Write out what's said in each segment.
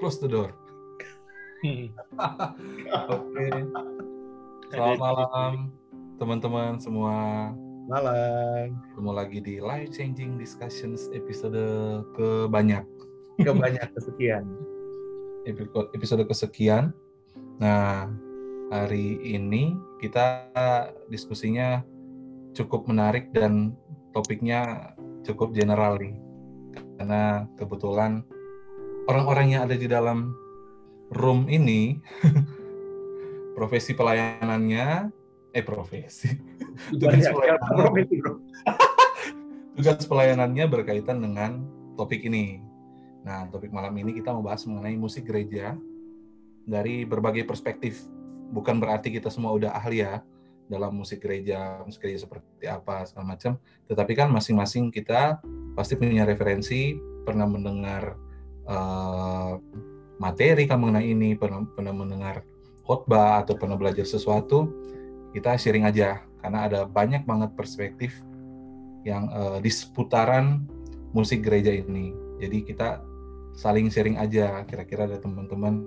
close the door. Oke. Selamat malam teman-teman semua. Malam. Ketemu lagi di Life Changing Discussions episode ke banyak. Kebanyak kesekian. Episode episode kesekian. Nah, hari ini kita diskusinya cukup menarik dan topiknya cukup general nih. Karena kebetulan orang-orang yang ada di dalam room ini profesi pelayanannya eh profesi tugas pelayanannya, tugas pelayanannya berkaitan dengan topik ini. Nah, topik malam ini kita membahas mengenai musik gereja dari berbagai perspektif. Bukan berarti kita semua udah ahli ya dalam musik gereja, musik gereja seperti apa segala macam. Tetapi kan masing-masing kita pasti punya referensi, pernah mendengar uh, materi kan mengenai ini, pernah, pernah mendengar khotbah atau pernah belajar sesuatu, kita sharing aja karena ada banyak banget perspektif yang uh, di seputaran musik gereja ini. Jadi kita saling sharing aja kira-kira ada teman-teman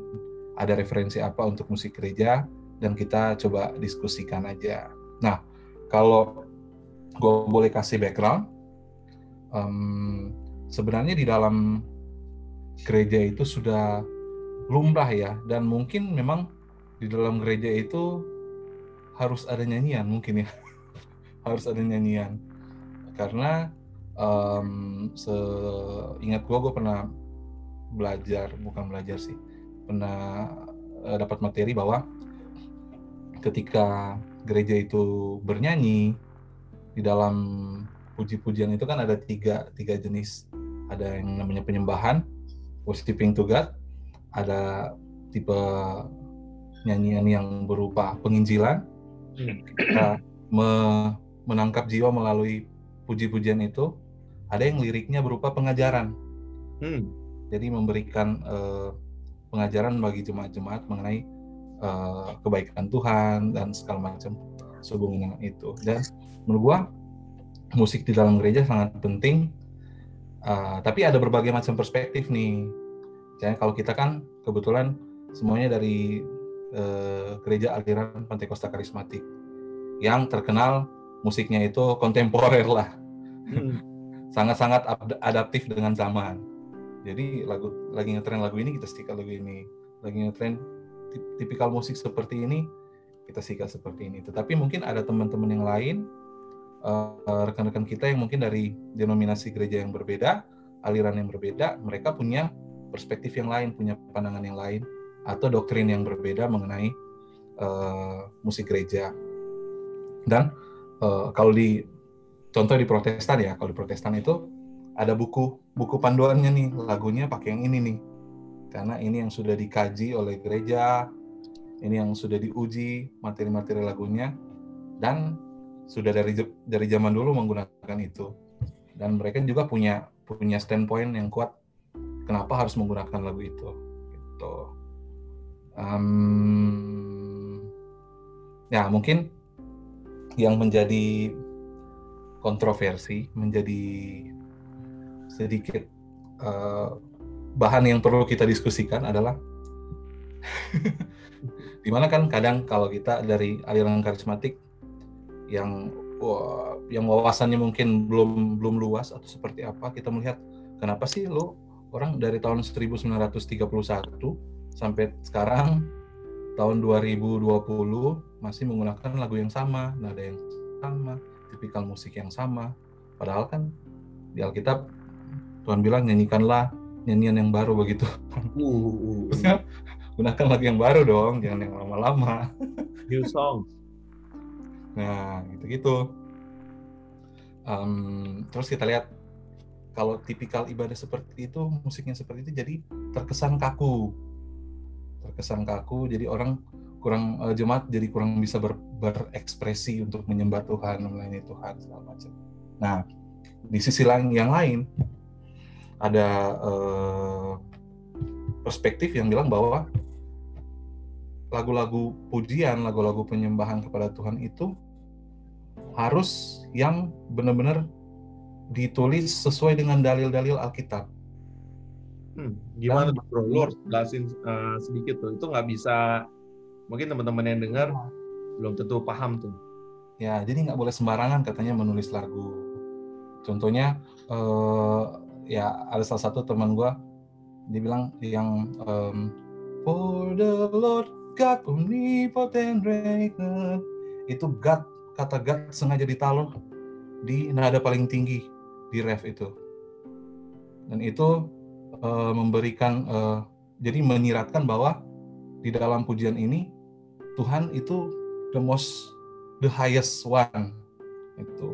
ada referensi apa untuk musik gereja dan kita coba diskusikan aja. Nah, kalau gue boleh kasih background, um, sebenarnya di dalam gereja itu sudah lumrah ya. Dan mungkin memang di dalam gereja itu harus ada nyanyian mungkin ya. Harus ada nyanyian. Karena um, seingat gue gue pernah belajar bukan belajar sih pernah uh, dapat materi bahwa ketika gereja itu bernyanyi di dalam puji-pujian itu kan ada tiga tiga jenis. Ada yang namanya penyembahan worshiping to God. Ada tipe nyanyian yang berupa penginjilan. Kita me menangkap jiwa melalui puji-pujian itu. Ada yang liriknya berupa pengajaran. Hmm. jadi memberikan uh, pengajaran bagi jemaat-jemaat mengenai uh, kebaikan Tuhan dan segala macam sehubungan dengan itu. Dan menurut gua musik di dalam gereja sangat penting. Uh, tapi ada berbagai macam perspektif nih jadi kalau kita kan kebetulan semuanya dari uh, gereja aliran Pantekosta Karismatik yang terkenal musiknya itu kontemporer lah. Hmm. Sangat-sangat adaptif dengan zaman. Jadi lagu lagi ngetren lagu ini kita sikat lagu ini. Lagi ngetren tipikal musik seperti ini kita sikat seperti ini. Tetapi mungkin ada teman-teman yang lain uh, rekan-rekan kita yang mungkin dari denominasi gereja yang berbeda, aliran yang berbeda, mereka punya perspektif yang lain, punya pandangan yang lain atau doktrin yang berbeda mengenai uh, musik gereja. Dan uh, kalau di contoh di Protestan ya, kalau di Protestan itu ada buku buku panduannya nih, lagunya pakai yang ini nih. Karena ini yang sudah dikaji oleh gereja, ini yang sudah diuji materi-materi lagunya dan sudah dari dari zaman dulu menggunakan itu. Dan mereka juga punya punya standpoint yang kuat kenapa harus menggunakan lagu itu. Gitu. Um, ya mungkin yang menjadi kontroversi, menjadi sedikit uh, bahan yang perlu kita diskusikan adalah di mana kan kadang kalau kita dari aliran karismatik yang wah, yang wawasannya mungkin belum belum luas atau seperti apa kita melihat kenapa sih lo orang dari tahun 1931 sampai sekarang tahun 2020 masih menggunakan lagu yang sama, nada yang sama, tipikal musik yang sama. Padahal kan di Alkitab Tuhan bilang nyanyikanlah nyanyian yang baru begitu. Uh, uh, gunakan lagu yang baru dong, jangan yang lama-lama. New song. Nah, gitu-gitu. Um, terus kita lihat kalau tipikal ibadah seperti itu, musiknya seperti itu jadi terkesan kaku terkesan kaku jadi orang kurang uh, jemaat jadi kurang bisa ber, berekspresi untuk menyembah Tuhan melayani Tuhan segala macam. Nah di sisi lain yang lain ada uh, perspektif yang bilang bahwa lagu-lagu pujian, lagu-lagu penyembahan kepada Tuhan itu harus yang benar-benar ditulis sesuai dengan dalil-dalil Alkitab. Hmm, gimana Dan- bro? Lu harus jelasin eh, sedikit tuh. Itu nggak bisa, mungkin teman-teman yang dengar belum tentu paham tuh. Ya, jadi nggak boleh sembarangan katanya menulis lagu. Contohnya, eh, ya ada salah satu teman gua, dia bilang yang em, For the Lord God omnipotent reigneth. Itu God, kata God sengaja ditaruh di nada paling tinggi di ref itu. Dan itu eh, memberikan, eh, jadi menyiratkan bahwa di dalam pujian ini Tuhan itu the most the highest one itu.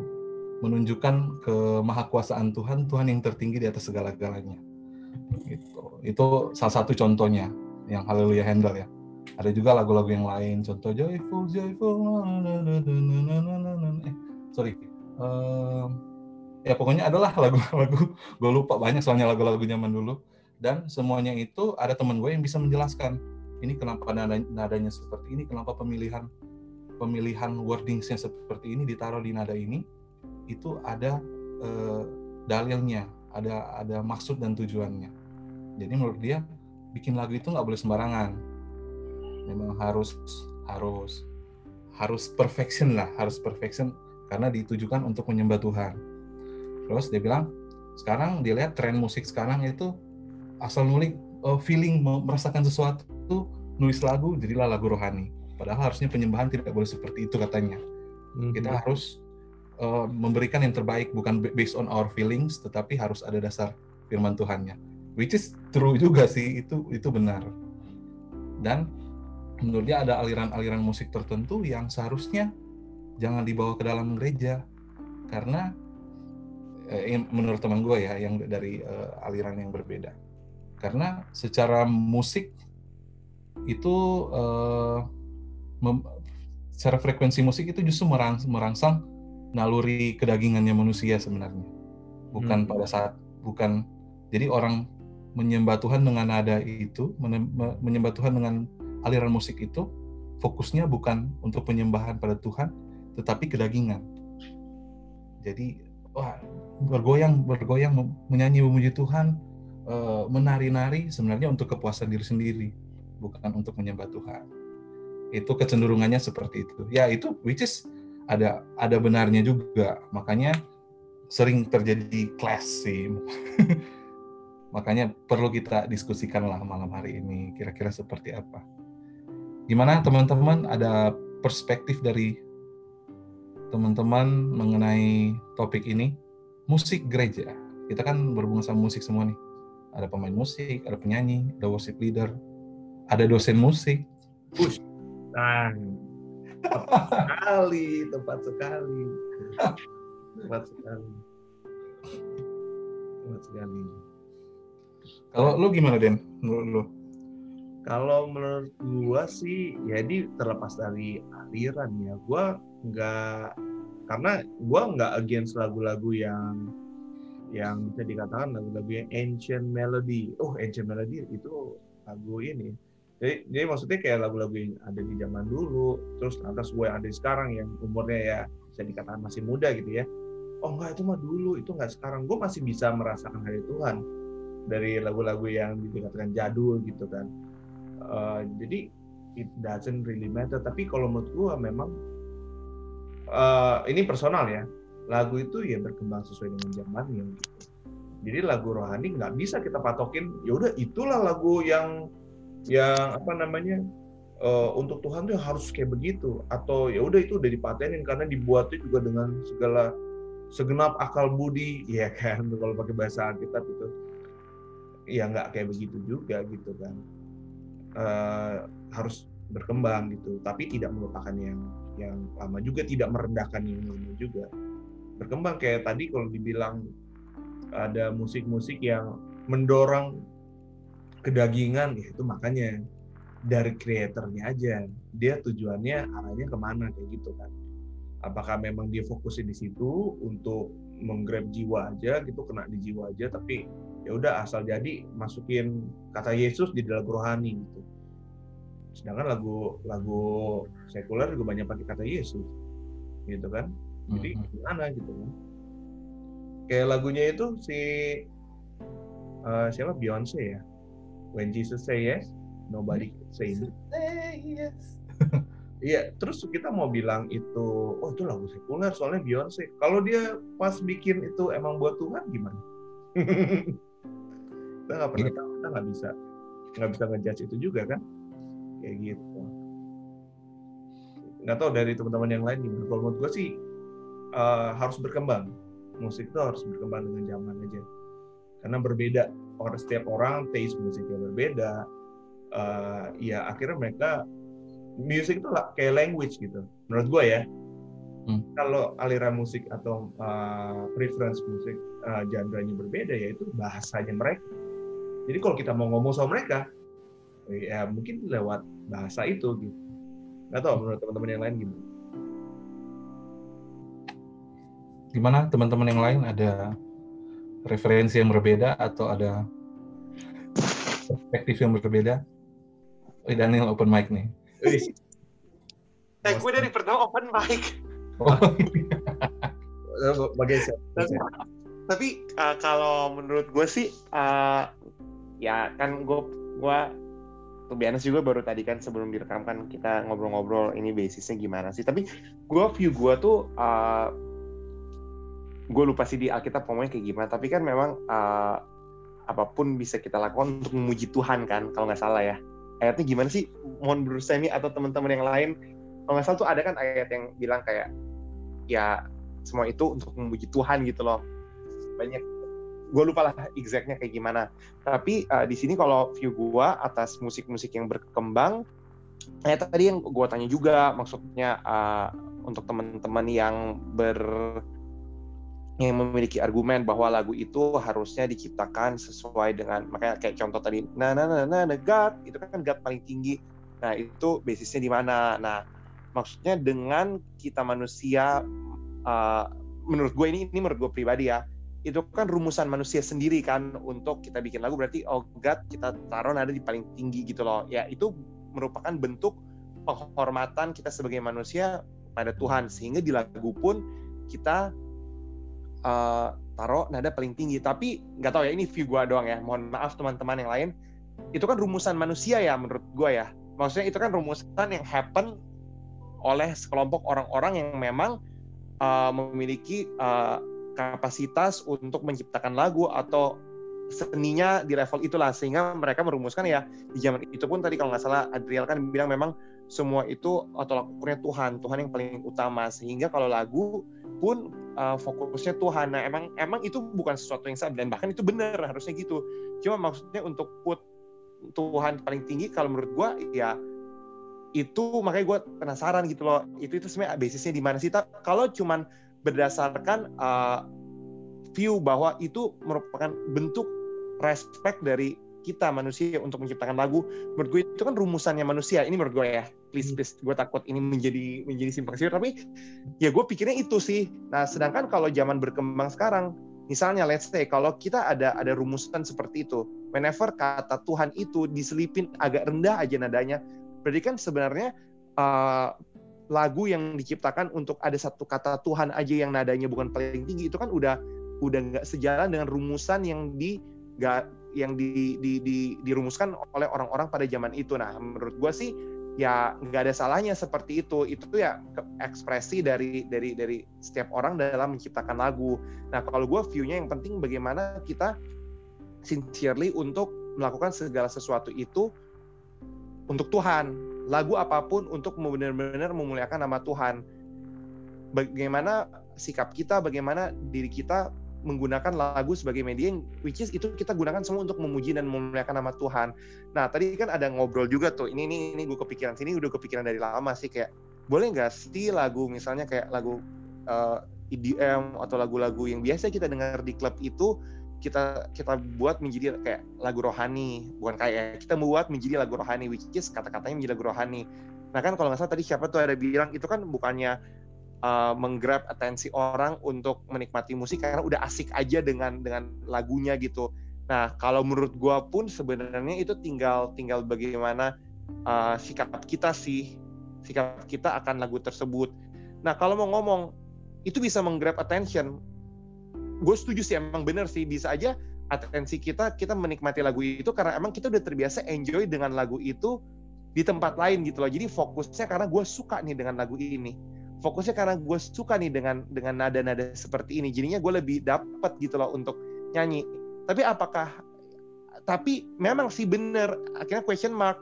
Menunjukkan kemahakuasaan Tuhan Tuhan yang tertinggi di atas segala-galanya. Gitu. Itu salah satu contohnya yang Haleluya Handel ya. Ada juga lagu-lagu yang lain contoh joyful joyful eh sorry ya pokoknya adalah lagu-lagu. Gue lupa banyak soalnya lagu-lagu zaman dulu. Dan semuanya itu ada teman gue yang bisa menjelaskan ini kenapa nada- nadanya seperti ini? Kenapa pemilihan pemilihan wordingsnya seperti ini ditaruh di nada ini? Itu ada eh, dalilnya ada ada maksud dan tujuannya. Jadi menurut dia bikin lagu itu nggak boleh sembarangan. Memang harus harus harus perfection lah harus perfection. Karena ditujukan untuk menyembah Tuhan terus dia bilang sekarang dia lihat tren musik sekarang itu asal nulis eh, feeling merasakan sesuatu nulis lagu jadilah lagu rohani. Padahal harusnya penyembahan tidak boleh seperti itu katanya. Hmm. kita harus uh, memberikan yang terbaik bukan ba- based on our feelings tetapi harus ada dasar firman Tuhannya. Which is true juga sih itu itu benar. Dan menurut dia ada aliran-aliran musik tertentu yang seharusnya jangan dibawa ke dalam gereja. Karena menurut teman gue ya yang dari eh, aliran yang berbeda. Karena secara musik itu eh, mem- secara frekuensi musik itu justru merang- merangsang naluri kedagingannya manusia sebenarnya. Bukan Hmm. pada saat bukan jadi orang menyembah Tuhan dengan nada itu menyembah Tuhan dengan aliran musik itu fokusnya bukan untuk penyembahan pada Tuhan tetapi kedagingan. Jadi wah bergoyang bergoyang menyanyi memuji Tuhan eh, menari-nari sebenarnya untuk kepuasan diri sendiri bukan untuk menyembah Tuhan. Itu kecenderungannya seperti itu. Ya itu which is ada ada benarnya juga. Makanya sering terjadi clash sih. Makanya perlu kita diskusikan lah malam hari ini kira-kira seperti apa. Gimana teman-teman? Ada perspektif dari teman-teman mengenai topik ini musik gereja. Kita kan berhubungan sama musik semua nih. Ada pemain musik ada penyanyi ada worship leader ada dosen musik. Nah, tepat sekali, tepat sekali, tepat sekali, tepat sekali. kalau lu gimana Den? Menurut lu? Kalau menurut gua sih, jadi terlepas dari aliran ya, gua nggak karena gua nggak against lagu-lagu yang yang bisa dikatakan lagu-lagu yang ancient melody. Oh, ancient melody itu lagu ini. Jadi, jadi maksudnya kayak lagu-lagu yang ada di zaman dulu, terus lantas gue yang ada di sekarang yang umurnya ya bisa dikatakan masih muda gitu ya. Oh enggak itu mah dulu, itu enggak sekarang. Gue masih bisa merasakan hari Tuhan dari lagu-lagu yang dikatakan jadul gitu kan. Uh, jadi it doesn't really matter. Tapi kalau menurut gue memang uh, ini personal ya. Lagu itu ya berkembang sesuai dengan zamannya gitu. Jadi lagu rohani nggak bisa kita patokin. Ya udah itulah lagu yang yang apa namanya uh, untuk Tuhan tuh harus kayak begitu atau ya udah itu udah dipatenin karena dibuatnya juga dengan segala segenap akal budi ya kan kalau pakai bahasa Alkitab itu ya nggak kayak begitu juga gitu kan uh, harus berkembang gitu tapi tidak melupakan yang yang lama juga tidak merendahkan yang lama juga. Berkembang kayak tadi kalau dibilang ada musik-musik yang mendorong kedagingan ya itu makanya dari kreatornya aja. Dia tujuannya arahnya ke mana kayak gitu kan. Apakah memang dia fokusnya di situ untuk menggrab jiwa aja gitu kena di jiwa aja tapi ya udah asal jadi masukin kata Yesus di dalam rohani gitu sedangkan lagu lagu sekuler juga banyak pakai kata Yesus. Gitu kan? Jadi Mhm. gimana gitu kan? Kayak lagunya itu si uh, siapa? Beyonce ya? When Jesus Say Yes Nobody Can Say No Iya, terus kita mau bilang itu, oh itu lagu sekuler soalnya Beyonce. Kalau dia pas bikin itu emang buat Tuhan gimana? kita nggak pernah tahu, kita nggak bisa nggak bisa ngejudge itu juga kan, kayak gitu. Nggak tahu dari teman-teman yang lain gimana. Kalau menurut gue sih uh, harus berkembang. Musik itu harus berkembang dengan zaman aja. Karena berbeda. Orang setiap orang taste musiknya berbeda. Uh, ya akhirnya mereka musik itu kayak language gitu menurut gue ya hmm. kalau aliran musik atau uh, preference musik uh, genre-nya berbeda ya itu bahasanya mereka jadi kalau kita mau ngomong sama mereka ya mungkin lewat bahasa itu gitu nggak tahu menurut teman-teman yang lain gimana gimana teman-teman yang lain ada referensi yang berbeda atau ada perspektif yang berbeda Oh, Daniel open mic nih. Eh, gue dari pertama open mic. Oh. Bagai Tapi uh, kalau menurut gue sih, uh, ya kan gue gue tuh biasa juga baru tadi kan sebelum direkam kan kita ngobrol-ngobrol ini basisnya gimana sih. Tapi gue view gue tuh uh, gue lupa sih di Alkitab ngomongnya kayak gimana. Tapi kan memang uh, apa pun bisa kita lakukan untuk memuji Tuhan kan kalau nggak salah ya ayatnya gimana sih mohon berusaha ini atau teman-teman yang lain kalau nggak salah tuh ada kan ayat yang bilang kayak ya semua itu untuk memuji Tuhan gitu loh banyak gue lupa lah exactnya kayak gimana. Tapi uh, di sini kalau view gue atas musik-musik yang berkembang ya tadi yang gue tanya juga maksudnya uh, untuk teman-teman yang ber yang memiliki argumen bahwa lagu itu harusnya diciptakan sesuai dengan makanya kayak contoh tadi nah nah nah, nah God itu kan God paling tinggi. Nah itu basisnya di mana? Nah maksudnya dengan kita manusia uh, menurut gue ini ini menurut gue pribadi ya itu kan rumusan manusia sendiri kan untuk kita bikin lagu berarti oh God kita taruh nada di paling tinggi gitu loh ya itu merupakan bentuk penghormatan kita sebagai manusia pada Tuhan sehingga di lagu pun kita uh, taruh nada paling tinggi. Tapi nggak tahu ya ini view gue doang ya. Mohon maaf teman-teman yang lain. Itu kan rumusan manusia ya menurut gue ya. Maksudnya itu kan rumusan yang happen oleh sekelompok orang-orang yang memang uh, memiliki uh, kapasitas untuk menciptakan lagu atau seninya di level itulah sehingga mereka merumuskan ya di zaman itu pun tadi kalau nggak salah Adriel kan bilang memang semua itu atau ukurnya Tuhan Tuhan yang paling utama sehingga kalau lagu pun uh, fokusnya Tuhan. Nah, emang emang itu bukan sesuatu yang salah dan bahkan itu benar harusnya gitu. Cuma maksudnya untuk put Tuhan paling tinggi kalau menurut gue ya itu makanya gue penasaran gitu loh. Itu itu sebenarnya basisnya di mana sih? Kalau cuman berdasarkan uh, view bahwa itu merupakan bentuk respect dari kita manusia untuk menciptakan lagu. Menurut gue itu kan rumusannya manusia. Ini menurut gue ya. Please hmm. please gue takut ini menjadi menjadi simpang siur. Tapi ya gue pikirnya itu sih. Nah sedangkan kalau zaman berkembang sekarang misalnya let's say kalau kita ada ada rumusan seperti itu whenever kata Tuhan itu diselipin agak rendah aja nadanya berarti kan sebenarnya uh, lagu yang diciptakan untuk ada satu kata Tuhan aja yang nadanya bukan paling tinggi itu kan udah udah nggak sejalan dengan rumusan yang di gak yang di, di, di, dirumuskan oleh orang-orang pada zaman itu. Nah, menurut gue sih ya nggak ada salahnya seperti itu. Itu ya ekspresi dari dari dari setiap orang dalam menciptakan lagu. Nah, kalau gue view-nya yang penting bagaimana kita sincerely untuk melakukan segala sesuatu itu untuk Tuhan. Lagu apa pun untuk benar-benar memuliakan nama Tuhan. Bagaimana sikap kita, bagaimana diri kita menggunakan lagu sebagai media yang which is itu kita gunakan semua untuk memuji dan memuliakan nama Tuhan. Nah tadi kan ada ngobrol juga tuh ini ini ini gue kepikiran sini udah kepikiran dari lama sih kayak boleh nggak sih lagu misalnya kayak lagu uh, eh, EDM atau lagu-lagu yang biasa kita dengar di klub itu kita kita buat menjadi kayak lagu rohani bukan kayak kita buat menjadi lagu rohani which is kata-katanya menjadi lagu rohani. Nah kan kalau nggak salah tadi siapa tuh ada bilang itu kan bukannya uh, menggrab atensi orang untuk menikmati musik karena udah asik aja dengan dengan lagunya gitu. Nah, kalau menurut gua pun sebenarnya itu tinggal tinggal bagaimana uh, sikap kita sih, sikap kita akan lagu tersebut. Nah, kalau mau ngomong itu bisa menggrab attention. Gue setuju sih emang bener sih. Bisa aja atensi kita kita menikmati lagu itu karena emang kita udah terbiasa enjoy dengan lagu itu di tempat lain gitu loh. Jadi fokusnya karena gue suka nih dengan lagu ini. Fokusnya karena gue suka nih dengan dengan nada-nada seperti ini. Jadinya gue lebih dapat gitu loh untuk nyanyi. Tapi apakah tapi memang sih bener. Akhirnya question mark.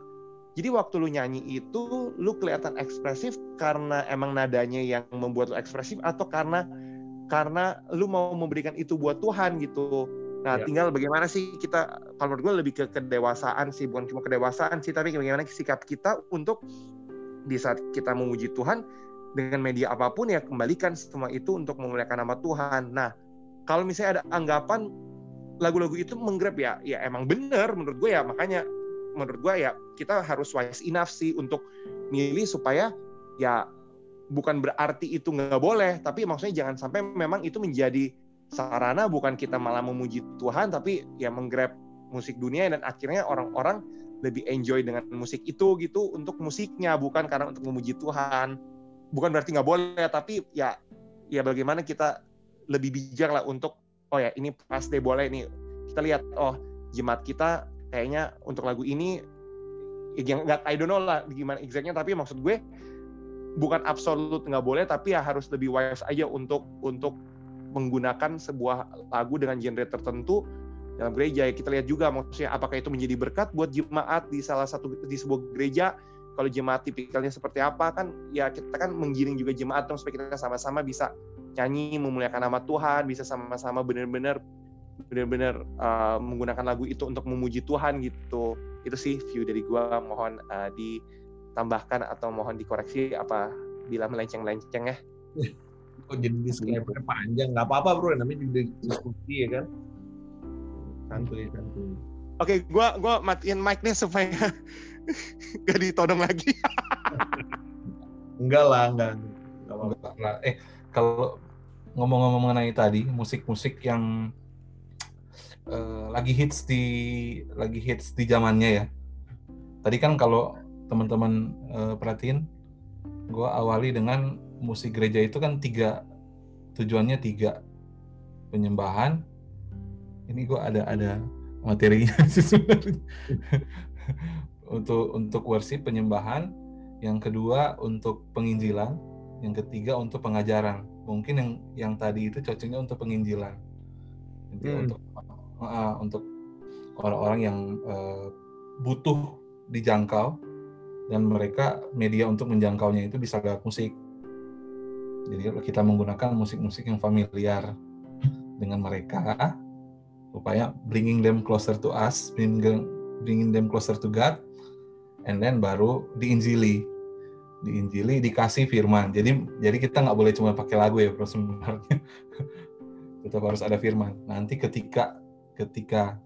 Jadi waktu lu nyanyi itu lu kelihatan ekspresif karena emang nadanya yang membuat lu ekspresif atau karena karena lu mau memberikan itu buat Tuhan gitu Nah, ya. tinggal bagaimana sih kita, kalau menurut gue lebih ke kedewasaan sih, bukan cuma kedewasaan sih, tapi bagaimana sikap kita untuk di saat kita memuji Tuhan dengan media apa pun ya kembalikan semua itu untuk memuliakan nama Tuhan. Nah, kalau misalnya ada anggapan lagu-lagu itu menggrab ya, ya emang benar menurut gue ya, makanya menurut gue ya kita harus wise enough sih untuk milih supaya ya bukan berarti itu nggak boleh, tapi maksudnya jangan sampai memang itu menjadi sarana bukan kita malah memuji Tuhan tapi ya menggrab musik dunia dan akhirnya orang-orang lebih enjoy dengan musik itu gitu untuk musiknya bukan karena untuk memuji Tuhan. Bukan berarti nggak boleh tapi ya ya bagaimana kita lebih bijak lah untuk oh ya ini pas deh boleh nih. Kita lihat oh jemaat kita kayaknya untuk lagu ini yang nggak I don't know lah gimana exactnya tapi maksud gue bukan absolut nggak boleh tapi ya harus lebih wise aja untuk untuk menggunakan sebuah lagu dengan genre tertentu dalam gereja. Ya kita lihat juga maksudnya apakah itu menjadi berkat buat jemaat di salah satu di sebuah gereja. Kalau jemaat tipikalnya seperti apa kan ya kita kan menggiring juga jemaat dong supaya kita sama-sama bisa nyanyi memuliakan nama Tuhan bisa sama-sama benar-benar benar-benar uh, menggunakan lagu itu untuk memuji Tuhan gitu. Itu sih view dari gua. Mohon uh, ditambahkan atau mohon dikoreksi apa bila melenceng-lenceng ya? Kok jadi disclaimer panjang? Nggak apa-apa bro. Namanya juga diskusi ya kan? Santuy santuy. Oke gua gua matiin mic nih supaya gak ditodong lagi. Enggak lah enggak. Enggak apa-apa. Eh kalau ngomong-ngomong mengenai tadi musik-musik yang uh, lagi hits di lagi hits di zamannya ya. Tadi kan kalau teman-teman uh, perhatiin gue awali dengan musik gereja itu kan tiga tujuannya tiga. Penyembahan ini gue ada ada materinya untuk untuk worship penyembahan. Yang kedua untuk penginjilan. Yang ketiga untuk pengajaran. Mungkin yang yang tadi itu cocoknya untuk penginjilan. Hmm. untuk uh, untuk orang-orang yang uh, butuh dijangkau dan mereka media untuk menjangkaunya itu bisa lewat musik jadi kita menggunakan musik-musik yang familiar dengan mereka supaya bringing them closer to us, bringing them closer to God, and then baru diinjili, diinjili dikasih firman. Jadi jadi kita nggak boleh cuma pakai lagu ya, bro sebenarnya. Tetap harus ada firman. Nanti ketika ketika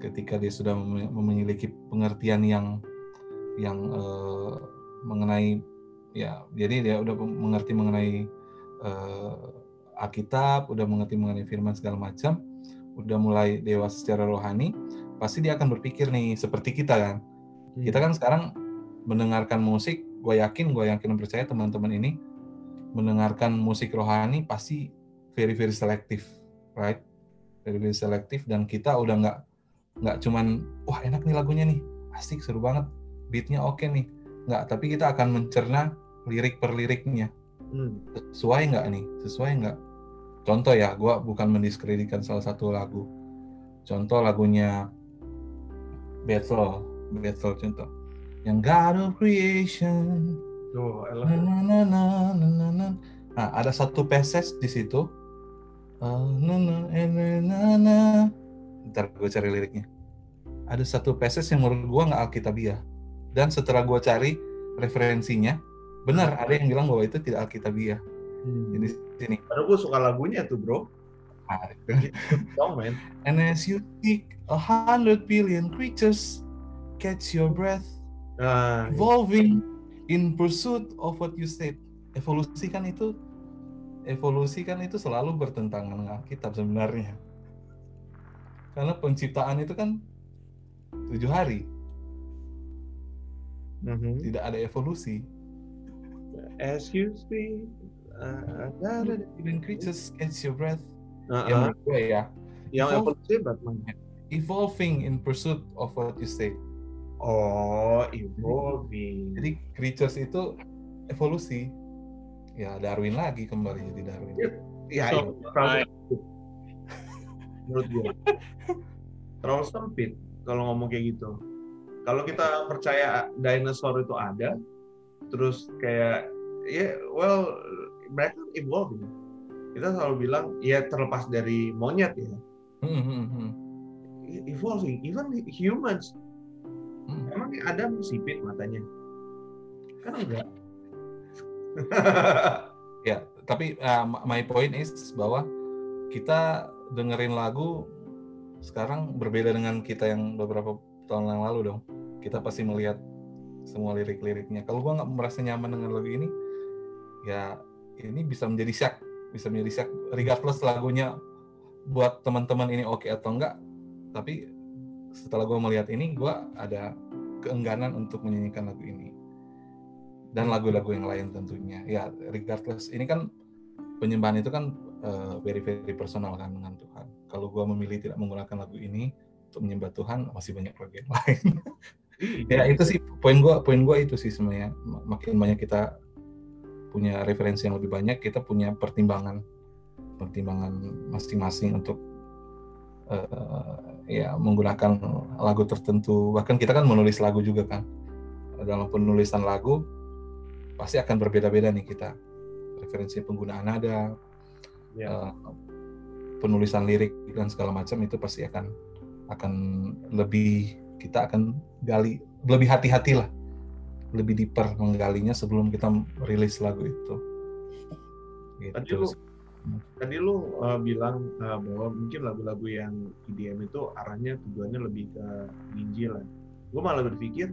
ketika dia sudah memiliki pengertian yang yang uh, mengenai ya jadi dia udah mengerti mengenai uh, Alkitab udah mengerti mengenai firman segala macam udah mulai dewasa secara rohani pasti dia akan berpikir nih seperti kita kan. Hmm. kita kan sekarang mendengarkan musik gue yakin gue yakin percaya teman-teman ini mendengarkan musik rohani pasti very very selektif right? Very very selektif dan kita udah nggak nggak cuman wah enak nih lagunya nih asik seru banget beatnya oke okay nih. Nggak tapi kita akan mencerna lirik per liriknya. Hmm. sesuai nggak nih? Sesuai nggak? Contoh ya gue bukan mendiskreditkan salah satu lagu. Contoh lagunya Bethel. Bethel contoh. Yang God of Creation. Oh, na, na, na, na, na, na. nah ada satu passage di situ. Uh, na, na, na, na, na. ntar gue cari liriknya. Ada satu passage yang menurut gue nggak alkitabiah dan setelah gue cari referensinya benar ada yang bilang bahwa itu tidak alkitabiah. Hmm. jadi sini. Padahal gue suka lagunya tuh bro. Nah, man and as you speak a hundred billion creatures catch your breath. Nah, evolving in pursuit of what you said. Evolusi kan itu evolusi kan itu selalu bertentangan dengan Alkitab sebenarnya. Karena penciptaan itu kan tujuh hari -hmm. tidak ada evolusi you speak uh, even creatures catch your breath uh -uh. ya menurut gue ya Yang evolusi Batman. evolving in pursuit of what you say. Oh, evolving. Jadi creatures itu evolusi. Ya Darwin lagi kembali jadi Darwin. Ya So, sempit. menurut gue terlalu sempit kalau ngomong kayak gitu kalau kita percaya dinosaur itu ada terus kayak ya well mereka evolving kita selalu bilang ya terlepas dari monyet ya. Hmm, hmm, hmm. evolving even humans. Hmm. emang Adam sipit matanya? Kan enggak. Ya, tapi uh, my point is bahwa kita dengerin lagu sekarang berbeda dengan kita yang beberapa tahun yang lalu dong. Kita pasti melihat semua lirik-liriknya. Kalau gua nggak merasa nyaman dengan lagu ini, ya ini bisa menjadi syak, bisa menjadi syak. Regardless lagunya buat teman-teman ini oke atau enggak, tapi setelah gua melihat ini, gua ada keengganan untuk menyanyikan lagu ini dan lagu-lagu yang lain tentunya. Ya, regardless ini kan penyembahan itu kan uh, very very personal kan dengan Tuhan. Kalau gua memilih tidak menggunakan lagu ini untuk menyembah Tuhan, masih banyak lagu yang lain. ya itu sih poin gua poin gua itu sih sebenarnya makin banyak kita punya referensi yang lebih banyak, kita punya pertimbangan pertimbangan masing-masing untuk uh, ya menggunakan lagu tertentu. Bahkan kita kan menulis lagu juga kan. Dalam penulisan lagu pasti akan berbeda-beda nih kita referensi penggunaan nada, Ya. eh, penulisan lirik dan segala macam itu pasti akan akan lebih kita akan gali lebih hati-hati lah. Lebih deeper menggalinya sebelum kita rilis lagu itu. Tadi gitu lu tadi lu uh, bilang uh, bahwa mungkin lagu-lagu yang EDM itu arahnya tujuannya lebih ke Injil lah. Gue malah berpikir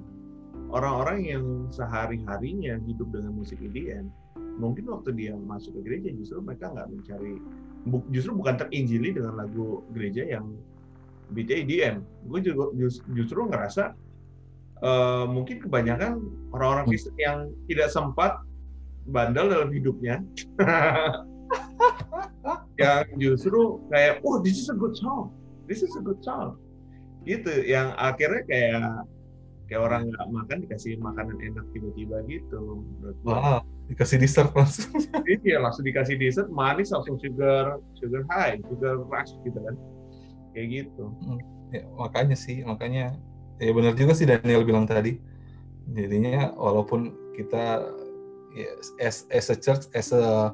orang-orang yang sehari-harinya hidup dengan musik EDM, mungkin waktu dia masuk ke gereja justru mereka nggak mencari, justru bukan terinjili dengan lagu gereja yang beatnya EDM. Gue juga jus- justru ngerasa uh, mungkin kebanyakan orang-orang Hmm. Kristen yang tidak sempat bandel dalam hidupnya yang justru kayak oh this is a good song this is a good song gitu yang akhirnya kayak kayak orang nggak makan dikasih makanan enak tiba-tiba gitu menurut. Wah, dikasih dessert langsung Iya langsung dikasih dessert manis langsung sugar sugar high sugar rush gitu kan kayak gitu. Ya, makanya sih makanya ya benar juga sih Daniel bilang tadi. Jadinya walaupun kita ya, as, as a church as a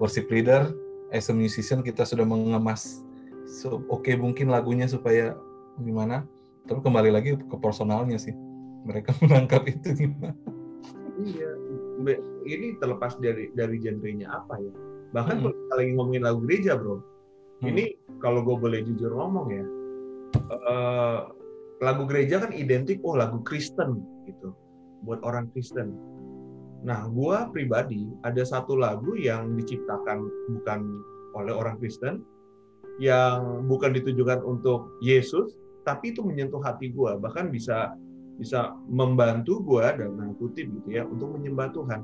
worship leader as a musician kita sudah mengemas so, oke mungkin lagunya supaya gimana tapi kembali lagi ke personalnya sih. Mereka menangkap itu gimana. Iya ini terlepas dari dari genrenya apa ya. Bahkan Hmm. kalau lagi ngomongin lagu gereja bro ini kalau gue boleh jujur ngomong ya eh, lagu gereja kan identik oh lagu Kristen gitu buat orang Kristen. Nah gue pribadi ada satu lagu yang diciptakan bukan oleh orang Kristen yang bukan ditujukan untuk Yesus tapi itu menyentuh hati gue bahkan bisa bisa membantu gue dalam kutip gitu ya untuk menyembah Tuhan.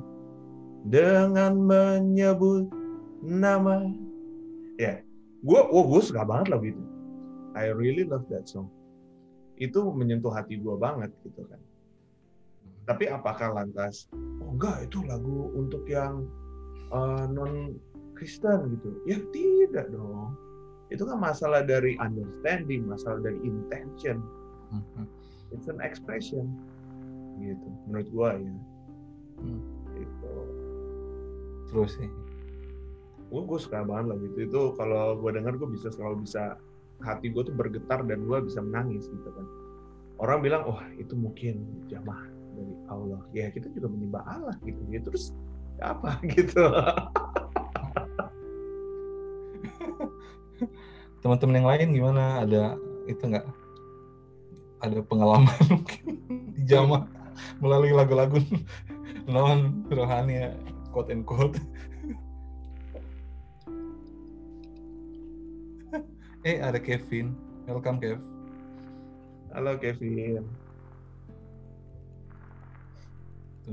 Dengan menyebut nama ya gue oh gue suka banget lagu itu. I really love that song. Itu menyentuh hati gue banget gitu kan. Tapi apakah lantas oh enggak itu lagu untuk yang non Kristen gitu? Ya tidak dong. Itu kan masalah dari understanding masalah dari intention. Mhm. it's an expression gitu. Menurut gue ya. Hmm. gitu. Terus sih gue gue suka banget lagu itu. Itu kalau gue dengar gue bisa selalu bisa hati gue tuh bergetar dan gue bisa menangis gitu kan. Orang bilang wah itu mungkin jamaah dari Allah. Ya kita juga menyembah Allah gitu ya. Terus apa gitu? Teman-teman yang lain gimana? Ada itu nggak? Ada pengalaman mungkin di jamaah melalui lagu-lagu non rohani ya, quote and quote eh ada Kevin welcome Kev halo Kevin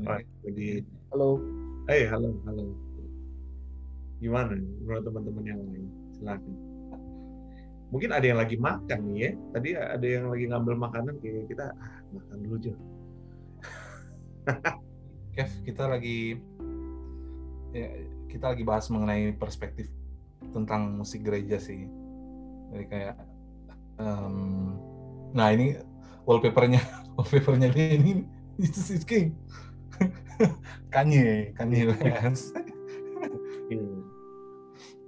lagi Halo. eh halo halo gimana menurut teman-teman yang lain silakan mungkin ada yang lagi makan nih ya. Tadi ada yang lagi ngambil makanan kayak kita ah, makan dulu aja. Kev, kita lagi ya, kita lagi bahas mengenai perspektif tentang musik gereja sih. Jadi kayak um, nah ini wallpapernya wallpapernya dia ini Jesus is King. Kanye, Kanye West.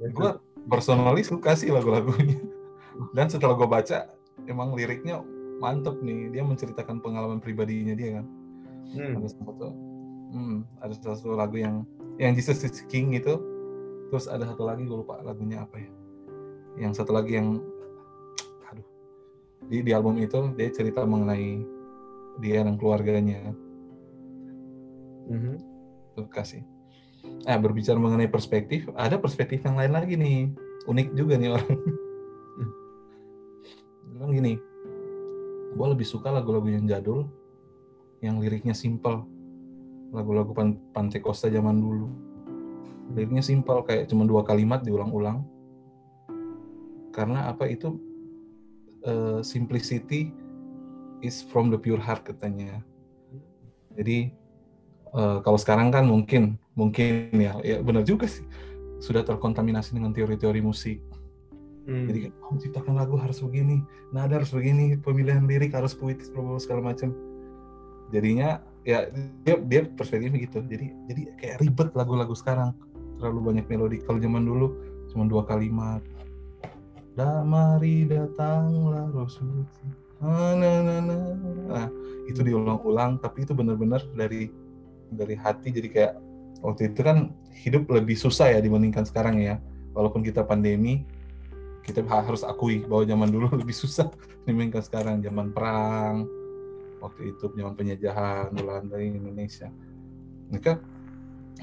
gue personally suka sih lagu-lagunya. Dan setelah gue baca, emang liriknya mantep nih. Dia menceritakan pengalaman pribadinya dia kan. Hmm. Ada satu, hmm, ada satu lagu yang yang Jesus is King itu. Terus ada satu lagi gue lupa lagunya apa ya. Yang satu lagi yang, aduh, di di album itu dia cerita mengenai dia dan keluarganya. Mm -hmm. Suka sih. Eh, berbicara mengenai perspektif, ada perspektif yang lain lagi nih. Unik juga nih orang. Bilang gini, gue lebih suka lagu-lagu yang jadul, yang liriknya simple. Lagu-lagu pan Pantekosta zaman dulu. Liriknya simple, kayak cuma dua kalimat diulang-ulang. Karena apa itu, uh, simplicity is from the pure heart katanya. Jadi, uh, kalau sekarang kan mungkin mungkin ya ya benar juga sih. Sudah terkontaminasi dengan teori-teori musik. Hmm. jadi oh, menciptakan lagu harus begini nada harus begini pemilihan lirik harus puitis segala macam. Jadinya ya dia dia perspektifnya gitu. Jadi jadi kayak ribet lagu-lagu sekarang. Terlalu banyak melodi. Kalau zaman dulu cuma dua kalimat Da mari datanglah roh suci. Nah, nah, itu diulang-ulang tapi itu benar-benar dari dari hati. Jadi kayak waktu itu kan hidup lebih susah ya dibandingkan sekarang ya. Walaupun kita pandemi kita harus akui bahwa zaman dulu lebih susah dibandingkan sekarang. Zaman perang waktu itu zaman penjajahan Belanda Indonesia. Mereka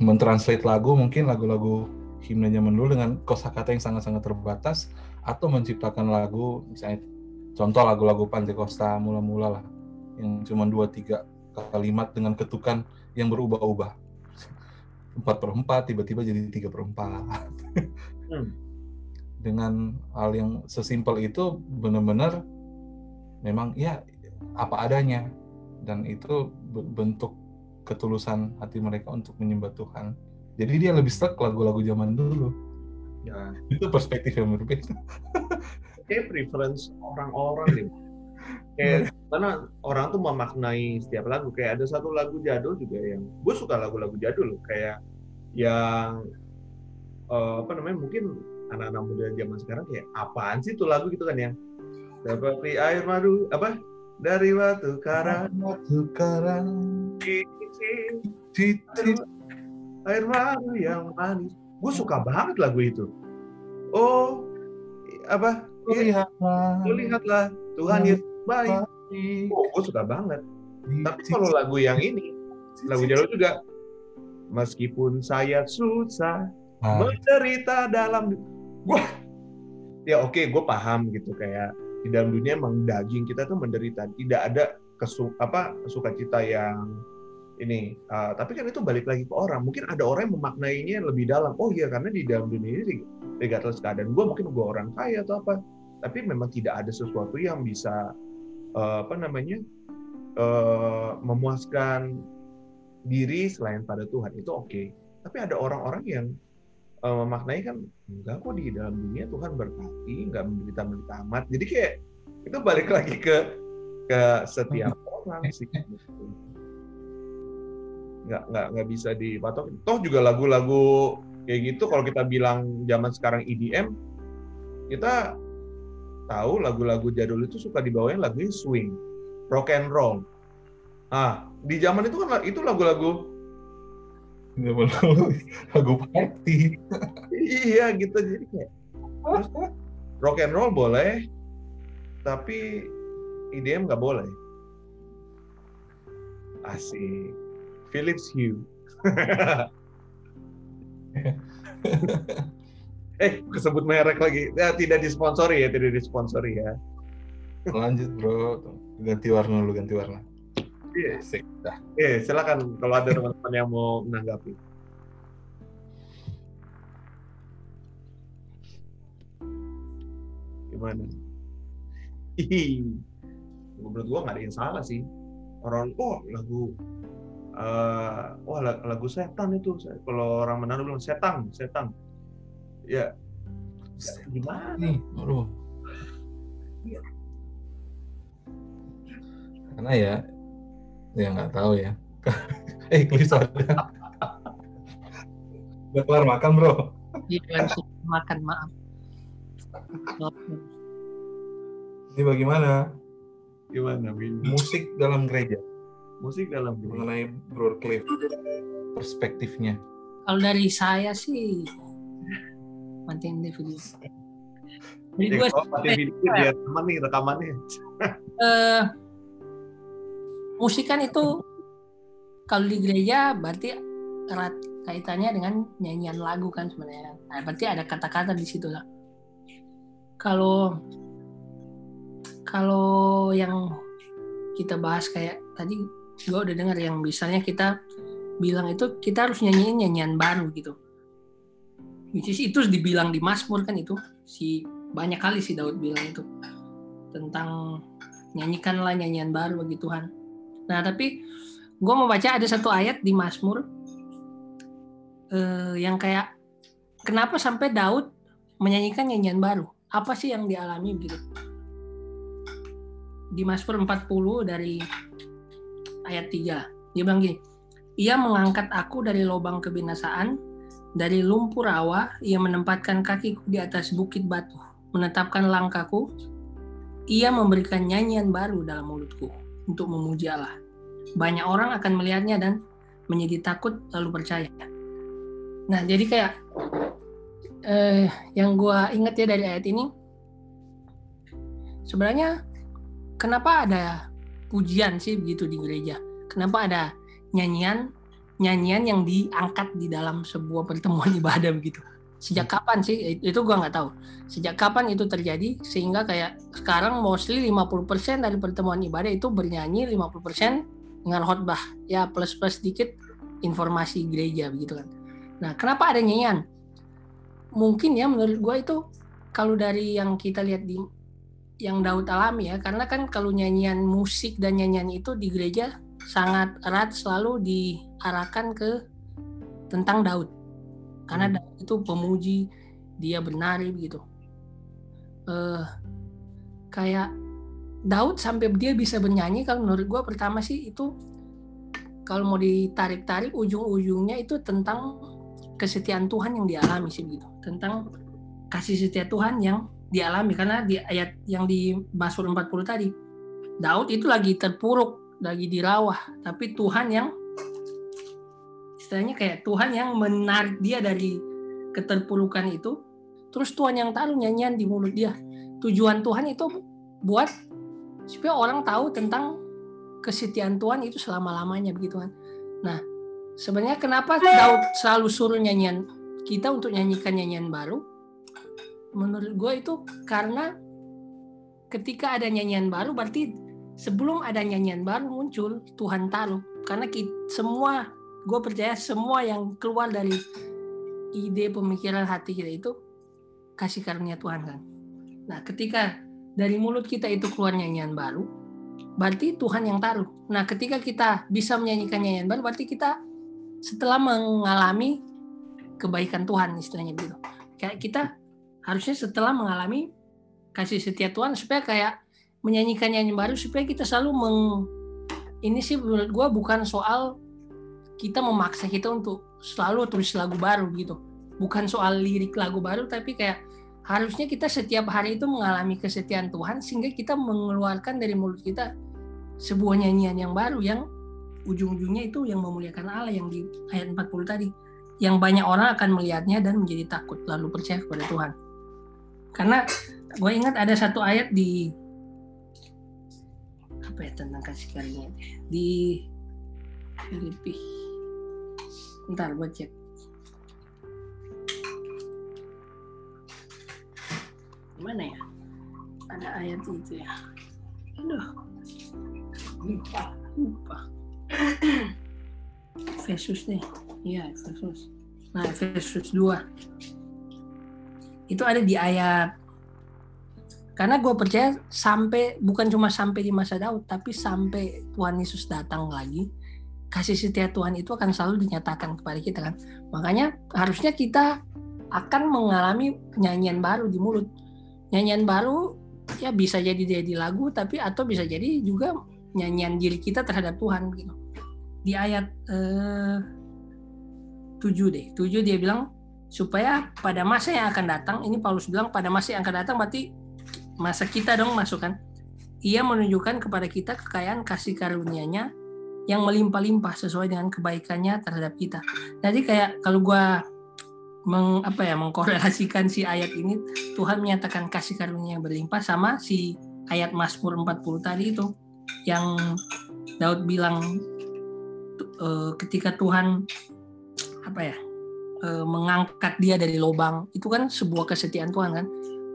mentranslate lagu mungkin lagu-lagu himne zaman dulu dengan kosakata yang sangat-sangat terbatas atau menciptakan lagu misalnya contoh lagu-lagu Pantekosta mula-mula lah yang cuma dua tiga kalimat dengan ketukan yang berubah-ubah. Empat per empat tiba-tiba jadi tiga per empat. Hmm. dengan hal yang sesimpel itu benar-benar memang ya apa adanya. Dan itu bentuk ketulusan hati mereka untuk menyembah Tuhan. Jadi dia lebih stuck lagu-lagu zaman dulu ya. Itu perspektif yang berbeda. Kayak preference orang-orang nih kayak karena orang tuh memaknai setiap lagu. Kayak ada satu lagu jadul juga yang gue suka lagu-lagu jadul kayak yang uh, apa namanya mungkin anak-anak muda zaman sekarang kayak apaan sih tuh lagu? gitu kan yang seperti air madu apa? Dari batu karang. Batu karang. Air madu yang manis gue suka banget lagu itu. Oh apa? Lihatlah. Lihatlah. Tuhan Yesus baik. Oh, gue suka banget. Tapi kalau lagu yang ini, lagu jadul juga, meskipun saya susah ah. menderita dalam, wah, ya oke, okay, gue paham gitu kayak di dalam dunia emang daging kita tuh menderita, tidak ada kesu apa sukacita yang ini. Uh, tapi kan itu balik lagi ke orang. Mungkin ada orang yang memaknainya lebih dalam. Oh iya, karena di dalam dunia ini regardless keadaan gue mungkin gue orang kaya atau apa. Tapi memang tidak ada sesuatu yang bisa uh, apa namanya uh, memuaskan diri selain pada Tuhan itu oke. Okay. Tapi ada orang-orang yang uh, memaknai kan enggak kok di dalam dunia Tuhan berkati, enggak menderita menderita amat. Jadi kayak itu balik lagi ke ke setiap orang sih. Nggak nggak nggak bisa dipatok. Toh juga lagu-lagu kayak gitu kalau kita bilang zaman sekarang EDM kita tahu lagu-lagu jadul itu suka dibawain lagunya swing, rock and roll. Ah, di zaman itu kan itu lagu-lagu lagu party. iya gitu jadi kayak rock and roll boleh, tapi IDM nggak boleh. Asik. Philips Hue. eh kesebut merek lagi. Ya, tidak disponsori ya tidak disponsori ya. Lanjut bro. Ganti warna lu ganti warna. Iya. Yeah. eh silakan kalau ada teman-teman yang mau menanggapi. Gimana? Hihi. menurut gua nggak ada yang salah sih. Orang oh lagu eh wah la- lagu setan itu. Kalau orang Manado bilang setan setan. Ya ya gimana? Nih aduh karena ya ya nggak tahu ya. Eh Klis ada udah kelar makan bro. Kan makan maaf. ini bagaimana? Gimana Bin? musik dalam gereja musik dalam ini mengenai Bro Cliff perspektifnya Kalau dari saya sih deh video. Jadi Ya, gue biar teman nih rekamannya eh, musik kan itu kalau di gereja berarti erat kaitannya dengan nyanyian lagu kan sebenarnya. Nah, berarti ada kata-kata di situ lah. Kalau kalau yang kita bahas kayak tadi gue udah dengar yang misalnya kita bilang itu kita harus nyanyiin nyanyian baru gitu. Which is itu dibilang di Mazmur kan itu si banyak kali si Daud bilang itu tentang nyanyikanlah nyanyian baru bagi Tuhan. Nah tapi gue mau baca ada satu ayat di Mazmur eh, yang kayak kenapa sampai Daud menyanyikan nyanyian baru? Apa sih yang dialami begitu? Di Mazmur 40 dari ayat 3 dia bilang gini, ia mengangkat aku dari lubang kebinasaan, dari lumpur rawa, ia menempatkan kakiku di atas bukit batu, menetapkan langkahku, ia memberikan nyanyian baru dalam mulutku untuk memuji Allah. Banyak orang akan melihatnya dan menjadi takut lalu percaya. Nah, jadi kayak eh, yang gua ingat ya dari ayat ini, sebenarnya kenapa ada pujian sih begitu di gereja? Kenapa ada nyanyian nyanyian yang diangkat di dalam sebuah pertemuan ibadah begitu? Sejak kapan sih? Itu gua nggak tahu sejak kapan itu terjadi sehingga kayak sekarang mostly 50% dari pertemuan ibadah itu bernyanyi 50% dengan khotbah ya plus plus sedikit informasi gereja begitu kan nah kenapa ada nyanyian mungkin ya menurut gue itu kalau dari yang kita lihat di yang Daud alami ya. Karena kan kalau nyanyian musik dan nyanyian itu di gereja sangat erat selalu diarahkan ke tentang Daud. Karena Hmm. Daud itu pemuji dia benari begitu. Eh kayak Daud sampai dia bisa bernyanyi kalau menurut gue pertama sih itu kalau mau ditarik-tarik ujung-ujungnya itu tentang kesetiaan Tuhan yang dialami sih begitu. Tentang kasih setia Tuhan yang dialami. Karena di ayat yang di Mazmur 40 tadi Daud itu lagi terpuruk lagi dirawah. Tapi Tuhan yang istilahnya kayak Tuhan yang menarik dia dari keterpurukan itu. Terus Tuhan yang taruh nyanyian di mulut dia. Tujuan Tuhan itu buat supaya orang tahu tentang kesetiaan Tuhan itu selama-lamanya begitu kan nah sebenarnya kenapa Daud selalu suruh nyanyian kita untuk nyanyikan nyanyian baru menurut gue itu karena ketika ada nyanyian baru berarti sebelum ada nyanyian baru muncul Tuhan taruh. Karena kita, semua gue percaya semua yang keluar dari ide pemikiran hati kita itu kasih karunia Tuhan kan? Nah ketika dari mulut kita itu keluar nyanyian baru berarti Tuhan yang taruh. Nah ketika kita bisa menyanyikan nyanyian baru berarti kita setelah mengalami kebaikan Tuhan istilahnya begitu. Kayak kita harusnya setelah mengalami kasih setia Tuhan supaya kayak menyanyikan nyanyian baru supaya kita selalu meng ini sih menurut gue bukan soal kita memaksa kita untuk selalu tulis lagu baru gitu. Bukan soal lirik lagu baru tapi kayak harusnya kita setiap hari itu mengalami kesetiaan Tuhan sehingga kita mengeluarkan dari mulut kita sebuah nyanyian yang baru yang ujung-ujungnya itu yang memuliakan Allah yang di ayat 40 tadi. Yang banyak orang akan melihatnya dan menjadi takut lalu percaya kepada Tuhan karena gue ingat ada satu ayat di apa ya tentang kasih karunia di Filipi. Ntar gue cek. Mana ya? Ada ayat itu ya. Aduh. Lupa lupa. Efesus nih. Iya Efesus. Nah Efesus 2 itu ada di ayat. Karena gue percaya sampai bukan cuma sampai di masa Daud tapi sampai Tuhan Yesus datang lagi kasih setia Tuhan itu akan selalu dinyatakan kepada kita kan? Makanya harusnya kita akan mengalami nyanyian baru di mulut. Nyanyian baru ya bisa jadi jadi lagu tapi atau bisa jadi juga nyanyian diri kita terhadap Tuhan gitu. Di ayat eh, 7 deh. 7 dia bilang supaya pada masa yang akan datang ini Paulus bilang pada masa yang akan datang berarti masa kita dong masukkan ia menunjukkan kepada kita kekayaan kasih karunia-Nya yang melimpah-limpah sesuai dengan kebaikannya terhadap kita. Jadi kayak kalau gua meng, apa ya mengkorelasikan si ayat ini Tuhan menyatakan kasih karunia yang berlimpah sama si ayat Mazmur 40 tadi itu yang Daud bilang uh, ketika Tuhan apa ya uh, mengangkat dia dari lubang. Itu kan sebuah kesetiaan Tuhan kan?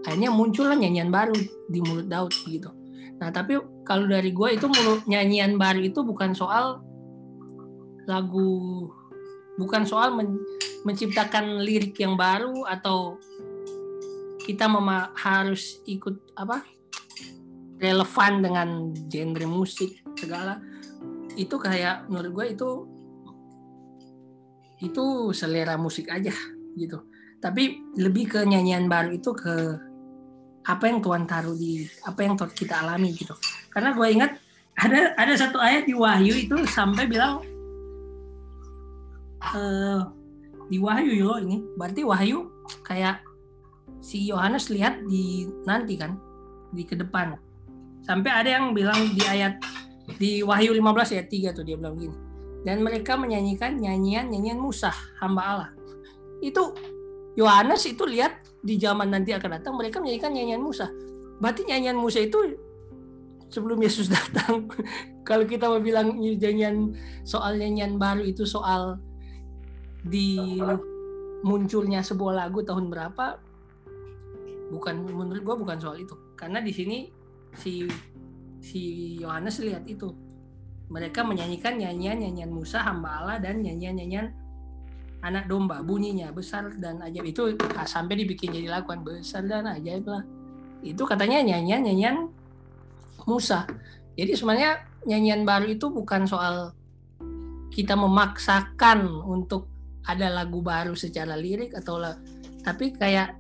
Akhirnya muncullah nyanyian baru di mulut Daud gitu. Nah tapi kalau dari gue itu mulut nyanyian baru itu bukan soal lagu bukan soal men, menciptakan lirik yang baru atau kita mema harus ikut apa relevan dengan genre musik segala. Itu kayak menurut gue itu itu selera musik aja gitu. Tapi lebih ke nyanyian baru itu ke apa yang Tuhan taruh di apa yang kita alami gitu. Karena gue ingat ada ada satu ayat di Wahyu itu sampai bilang uh, di Wahyu yo ini berarti Wahyu kayak si Yohanes lihat di nanti kan di ke depan. Sampai ada yang bilang di ayat di Wahyu 15 ayat 3 tuh dia bilang gini dan mereka menyanyikan nyanyian nyanyian Musa hamba Allah. Itu Yohanes itu lihat di zaman nanti akan datang mereka menyanyikan nyanyian Musa berarti nyanyian Musa itu sebelum Yesus datang kalau kita mau bilang nyanyian soal nyanyian baru itu soal di munculnya sebuah lagu tahun berapa bukan menurut gua bukan soal itu. Karena di sini si si Yohanes lihat itu mereka menyanyikan nyanyian nyanyian Musa hamba Allah dan nyanyian nyanyian anak domba bunyinya besar dan ajaib. Itu sampai dibikin jadi lakukan besar dan ajaib lah. Itu katanya nyanyian nyanyian Musa. Jadi sebenarnya nyanyian baru itu bukan soal kita memaksakan untuk ada lagu baru secara lirik atau lah tapi kayak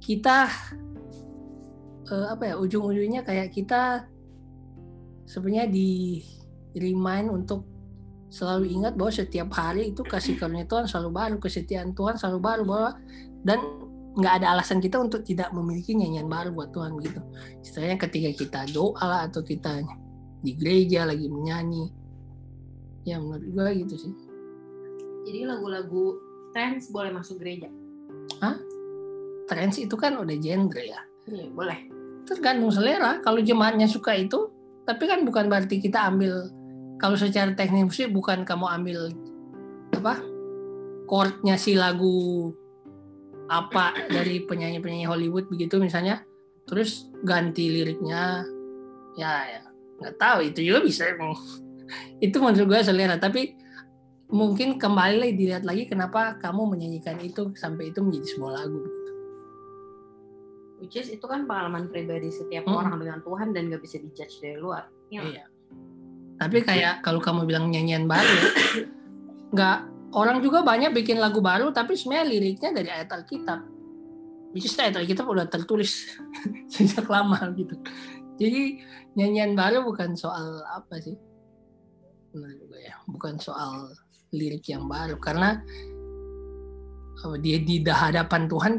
kita uh, apa ya ujung-ujungnya kayak kita sebenarnya di remind untuk selalu ingat bahwa setiap hari itu kasih karunia Tuhan selalu baru kesetiaan Tuhan selalu baru bahwa dan nggak ada alasan kita untuk tidak memiliki nyanyian baru buat Tuhan gitu. Istilahnya ketika kita doa lah atau kita di gereja lagi menyanyi. Ya menurut gue gitu sih. Jadi lagu-lagu trance boleh masuk gereja. trance itu kan udah genre ya? Iya, boleh. tergantung selera. Kalau jemaatnya suka itu tapi kan bukan berarti kita ambil kalau secara teknik musik bukan kamu ambil apa chordnya si lagu apa dari penyanyi-penyanyi Hollywood begitu misalnya terus ganti liriknya ya ya nggak tahu itu juga bisa itu menurut gue selera tapi mungkin kembali lagi dilihat lagi kenapa kamu menyanyikan itu sampai itu menjadi sebuah lagu Which is itu kan pengalaman pribadi setiap Hmm. orang dengan Tuhan dan gak bisa dijudge dari luar. Iya. Iya. Tapi kayak kalau kamu bilang nyanyian baru, nggak orang juga banyak bikin lagu baru, tapi sebenarnya liriknya dari ayat Alkitab. Which is ayat Alkitab udah tertulis sejak lama gitu. Jadi nyanyian baru bukan soal apa sih? Ya, bukan soal lirik yang baru karena dia di hadapan Tuhan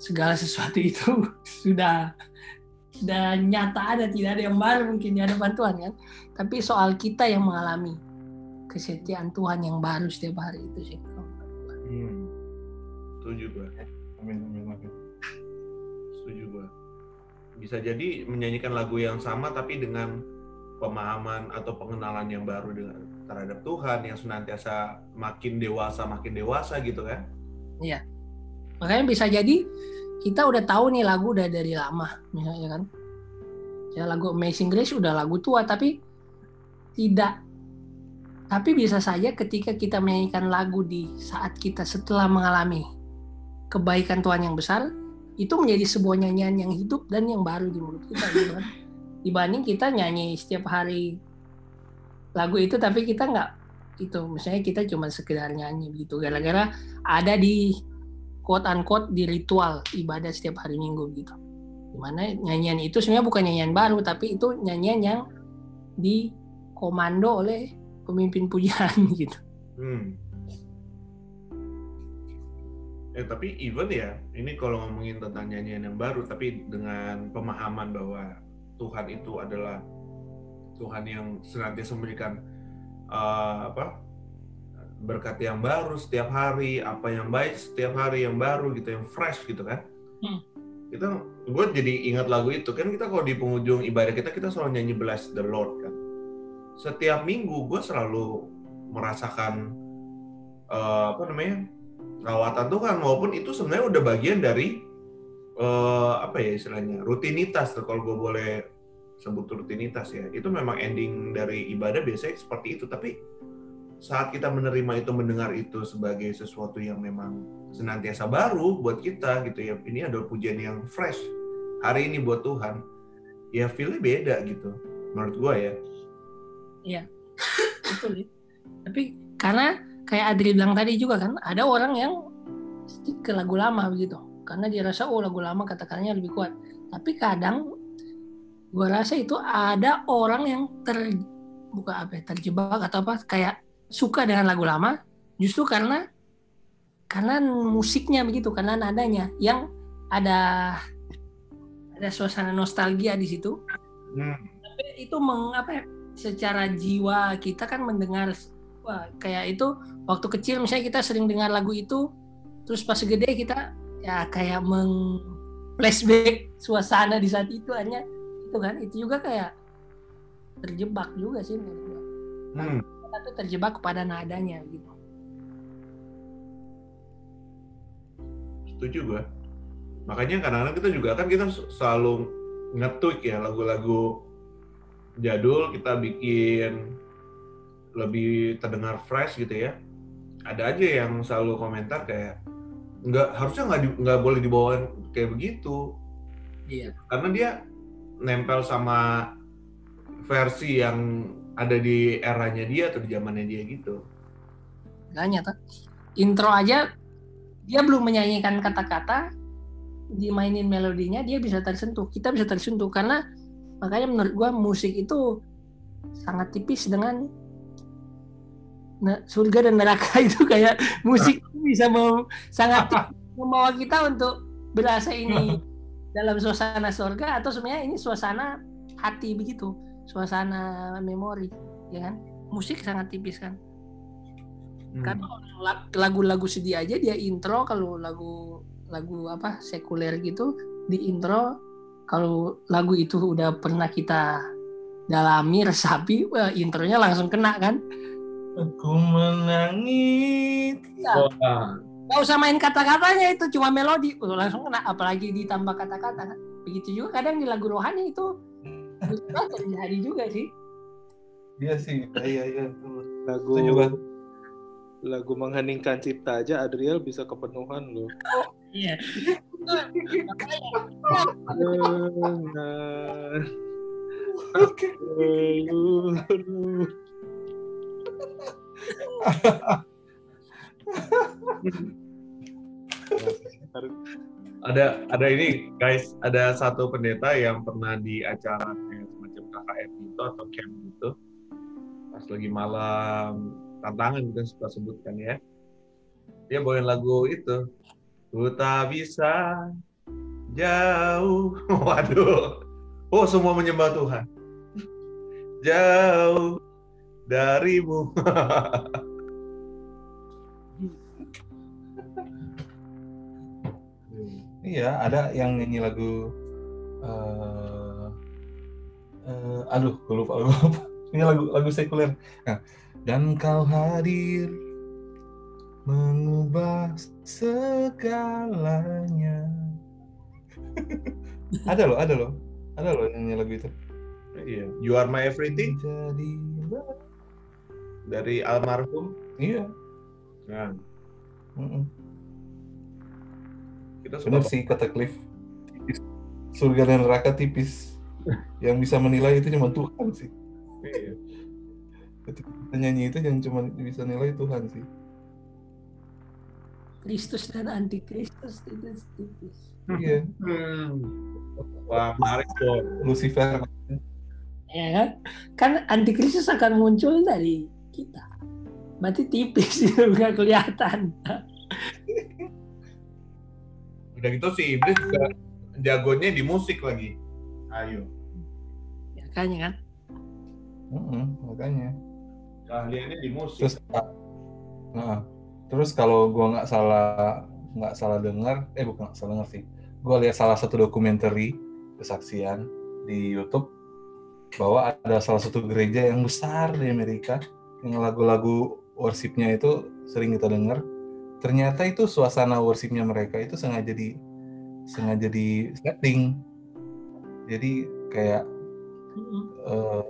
segala sesuatu itu sudah sudah nyata ada tidak ada yang baru mungkin di hadapan Tuhan kan tapi soal kita yang mengalami kesetiaan Tuhan yang baru setiap hari itu sih Hmm. Setuju gue. Amin, amin, amin. Setuju gue. Bisa jadi menyanyikan lagu yang sama tapi dengan pemahaman atau pengenalan yang baru dengan terhadap Tuhan yang senantiasa makin dewasa makin dewasa gitu kan. makanya bisa jadi kita udah tahu nih lagu udah dari lama misalnya kan. Ya lagu Amazing Grace udah lagu tua tapi tidak. Tapi bisa saja ketika kita menyanyikan lagu di saat kita setelah mengalami kebaikan Tuhan yang besar itu menjadi sebuah nyanyian yang hidup dan yang baru di mulut kita gitu kan. Dibanding kita nyanyi setiap hari lagu itu tapi kita nggak itu misalnya kita cuma sekedar nyanyi gitu gara-gara ada di quote unquote di ritual ibadah setiap hari minggu gitu di mana nyanyian itu sebenarnya bukan nyanyian baru tapi itu nyanyian yang dikomando oleh pemimpin pujian gitu Hmm. Eh tapi even ya, ini kalau ngomongin tentang nyanyian yang baru, tapi dengan pemahaman bahwa Tuhan itu adalah Tuhan yang senantiasa memberikan eh, apa berkat yang baru setiap hari, apa yang baik setiap hari yang baru gitu, yang fresh gitu kan. Hmm. Kita, gue jadi ingat lagu itu kan kita kalau di penghujung ibadah kita kita selalu nyanyi Bless the Lord kan. Setiap minggu gue selalu merasakan eh, apa namanya rawatan Tuhan maupun itu sebenarnya udah bagian dari eh, apa ya istilahnya rutinitas tuh kalau gue boleh sebut rutinitas ya itu memang ending dari ibadah biasanya seperti itu tapi saat kita menerima itu mendengar itu sebagai sesuatu yang memang senantiasa baru buat kita gitu ya ini adalah pujian yang fresh hari ini buat Tuhan ya feelnya beda gitu menurut gue ya Betul, ya. Tapi karena kayak Adri bilang tadi juga kan, ada orang yang stick ke lagu lama begitu. Karena dia rasa oh lagu lama kata-katanya lebih kuat. Tapi kadang gua rasa itu ada orang yang ter bukan apa ya, terjebak atau apa kayak suka dengan lagu lama justru karena karena musiknya begitu karena nadanya yang ada ada suasana nostalgia di situ Hmm. tapi itu meng, apa ya, secara jiwa kita kan mendengar wah kayak itu waktu kecil misalnya kita sering dengar lagu itu terus pas gede kita ya kayak meng flashback suasana di saat itu hanya itu kan itu juga kayak terjebak juga sih menurut gua. Hmm. Kita tuh terjebak kepada nadanya gitu. Setuju gue makanya kadang-kadang kita juga kan kita selalu nge-tweak ya lagu-lagu jadul kita bikin lebih terdengar fresh gitu ya. Ada aja yang selalu komentar kayak nggak harusnya nggak di- nggak boleh dibawain kayak begitu. Iya. Karena dia nempel sama versi yang ada di eranya dia atau di zamannya dia gitu. Makanya tuh intro aja dia belum menyanyikan kata-kata dimainin melodinya dia bisa tersentuh. Kita bisa tersentuh karena makanya menurut gua musik itu sangat tipis dengan nah, surga dan neraka itu kayak musik bisa mem- sangat membawa kita untuk berasa ini dalam suasana surga atau sebenarnya ini suasana hati begitu suasana memori ya kan? Musik sangat tipis kan? Hmm. kan lag- lagu-lagu sedih aja dia intro kalau lagu lagu apa sekuler gitu di intro kalau lagu itu udah pernah kita dalami resapi wah, intronya langsung kena kan? Aku menangis. Wah, nggak usah main kata-katanya itu cuma melodi. Langsung kena apalagi ditambah kata-kata kan? Begitu juga kadang di lagu rohani itu terjadi juga sih Iya sih, iya iya. betul. lagu Setuju Bang. lagu mengheningkan cipta aja Adriel bisa kepenuhan loh iya dengan Oke. seluruh ada ada ini guys. Ada satu pendeta yang pernah di acara semacam KKN gitu atau camp gitu. Pas lagi malam tantangan kita suka sebutkan ya. Dia bawain lagu itu. Ku tak bisa jauh. Waduh. Oh semua menyembah Tuhan. Jauh darimu Iya, ada yang nyanyi lagu eh eh, aduh, gue lupa, gue lupa. Ini lagu lagu sekuler. Nah, dan kau hadir mengubah segalanya. ada loh, ada loh. Ada loh nyanyi lagu itu. iya you are my everything Jadi dari almarhum iya. nah mm-mm. Kita Bener sih kata Cliff. surga dan neraka tipis. Yang bisa menilai itu cuma Tuhan sih. Iya. Ketika kita nyanyi itu yang cuma bisa nilai Tuhan sih. Kristus dan antikristus itu tipis. Iya. Hmm. Wah, menarik tuh. Lucifer Ya kan? Kan antikristus akan muncul dari kita. Berarti tipis itu nggak kelihatan. Udah gitu si iblis juga jagonya di musik lagi. Ayo. Ya kan ya kan? Mm-mm, makanya. Keahliannya di musik. Terus, nah, terus kalau gua nggak salah nggak salah dengar, eh bukan nggak salah dengar sih. Gua lihat salah satu dokumenter kesaksian di YouTube bahwa ada salah satu gereja yang besar di Amerika yang lagu-lagu worshipnya itu sering kita dengar. Ternyata itu suasana worshipnya mereka itu sengaja di sengaja di setting. Jadi kayak Mm-mm. eh,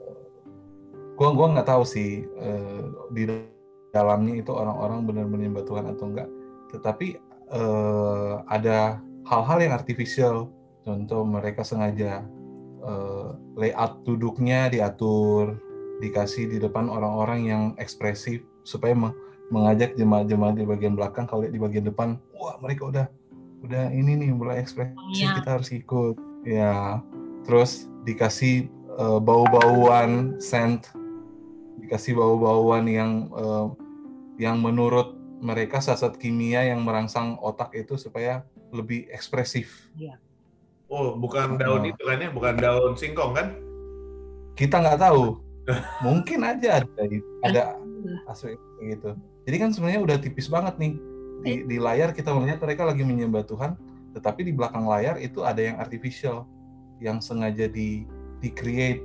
gua gua nggak tahu sih eh, di dalamnya itu orang-orang benar-benar menyembah Tuhan atau enggak tetapi eh, ada hal-hal yang artificial contoh mereka sengaja eh, layout duduknya diatur dikasih di depan orang-orang yang ekspresif supaya me- mengajak jemaat-jemaat di bagian belakang kalau lihat di bagian depan wah mereka udah udah ini nih mulai ekspresif Iya. kita harus ikut ya terus dikasih eh, bau-bauan scent dikasih bau-bauan yang eh, yang menurut mereka zat kimia yang merangsang otak itu supaya lebih ekspresif Oh, bukan daun Oh. itu kan ya? Bukan daun singkong kan? kita nggak tahu mungkin aja ada ada aspek kayak gitu jadi kan sebenarnya udah tipis banget nih di, di layar kita melihat mereka lagi menyembah Tuhan tetapi di belakang layar itu ada yang artificial yang sengaja di di create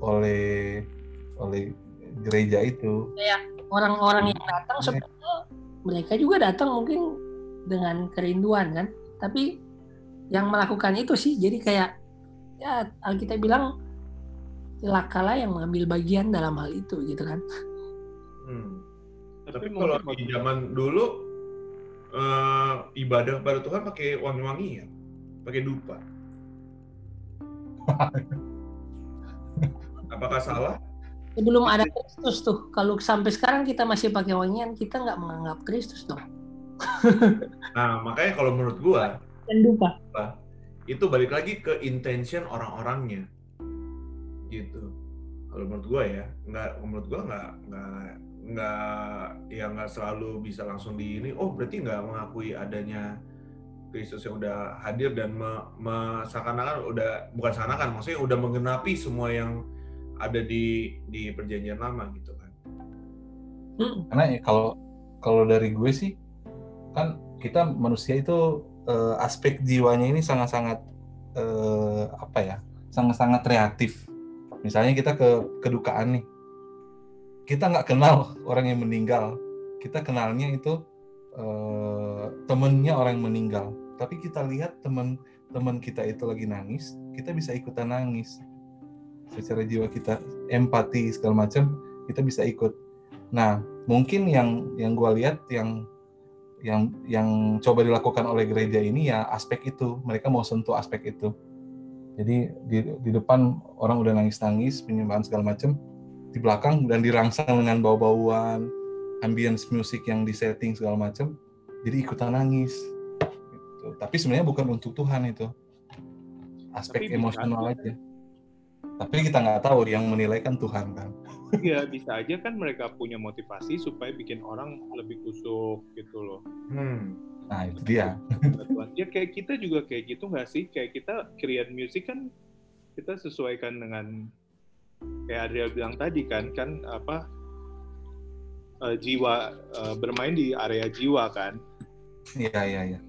oleh oleh gereja itu Orang-orang yang datang Iya. sebenarnya mereka juga datang mungkin dengan kerinduan kan. Tapi yang melakukan itu sih jadi kayak ya Alkitab bilang celakalah yang mengambil bagian dalam hal itu gitu kan. Hmm. Tapi Tapi kalau di zaman dulu eh, ibadah pada Tuhan pakai wangi-wangi ya, pakai dupa. Apakah salah? Sebelum ada Kristus tuh, kalau sampai sekarang kita masih pakai wangian, kita nggak menganggap Kristus dong. Nah, makanya kalau menurut gua Dan lupa. itu balik lagi ke intention orang-orangnya, gitu. Kalau menurut gua ya, nggak menurut gua nggak nggak nggak ya nggak selalu bisa langsung di ini. Oh berarti nggak mengakui adanya Kristus yang udah hadir dan me, me- seakan-akan udah bukan seakan-akan, maksudnya udah menggenapi semua yang ada di di perjanjian lama gitu kan. Mm, karena ya kalau kalau dari gue sih kan kita manusia itu eh, aspek jiwanya ini sangat-sangat eh, apa ya sangat-sangat reaktif misalnya kita ke kedukaan nih kita nggak kenal orang yang meninggal. Kita kenalnya itu eh, temennya orang yang meninggal. Tapi kita lihat teman teman kita itu lagi nangis kita bisa ikutan nangis. Secara jiwa kita empati segala macam kita bisa ikut. Nah mungkin yang yang gue lihat yang yang yang coba dilakukan oleh gereja ini ya aspek itu. Mereka mau sentuh aspek itu. Jadi di, di depan orang udah nangis nangis penyembahan segala macam di belakang dan dirangsang dengan bau-bauan ambience musik yang disetting segala macam jadi ikutan nangis Gitu. tapi sebenarnya bukan untuk Tuhan itu aspek Tapi emosional aja. aja tapi kita nggak tahu yang menilai kan Tuhan kan Iya, bisa aja kan mereka punya motivasi supaya bikin orang lebih kusuk gitu loh. Hmm. nah itu dia. Ya kayak kita juga kayak gitu nggak sih? Kayak kita create music kan kita sesuaikan dengan kayak Adriel bilang tadi kan kan apa eh, jiwa eh, bermain di area jiwa kan. iya iya iya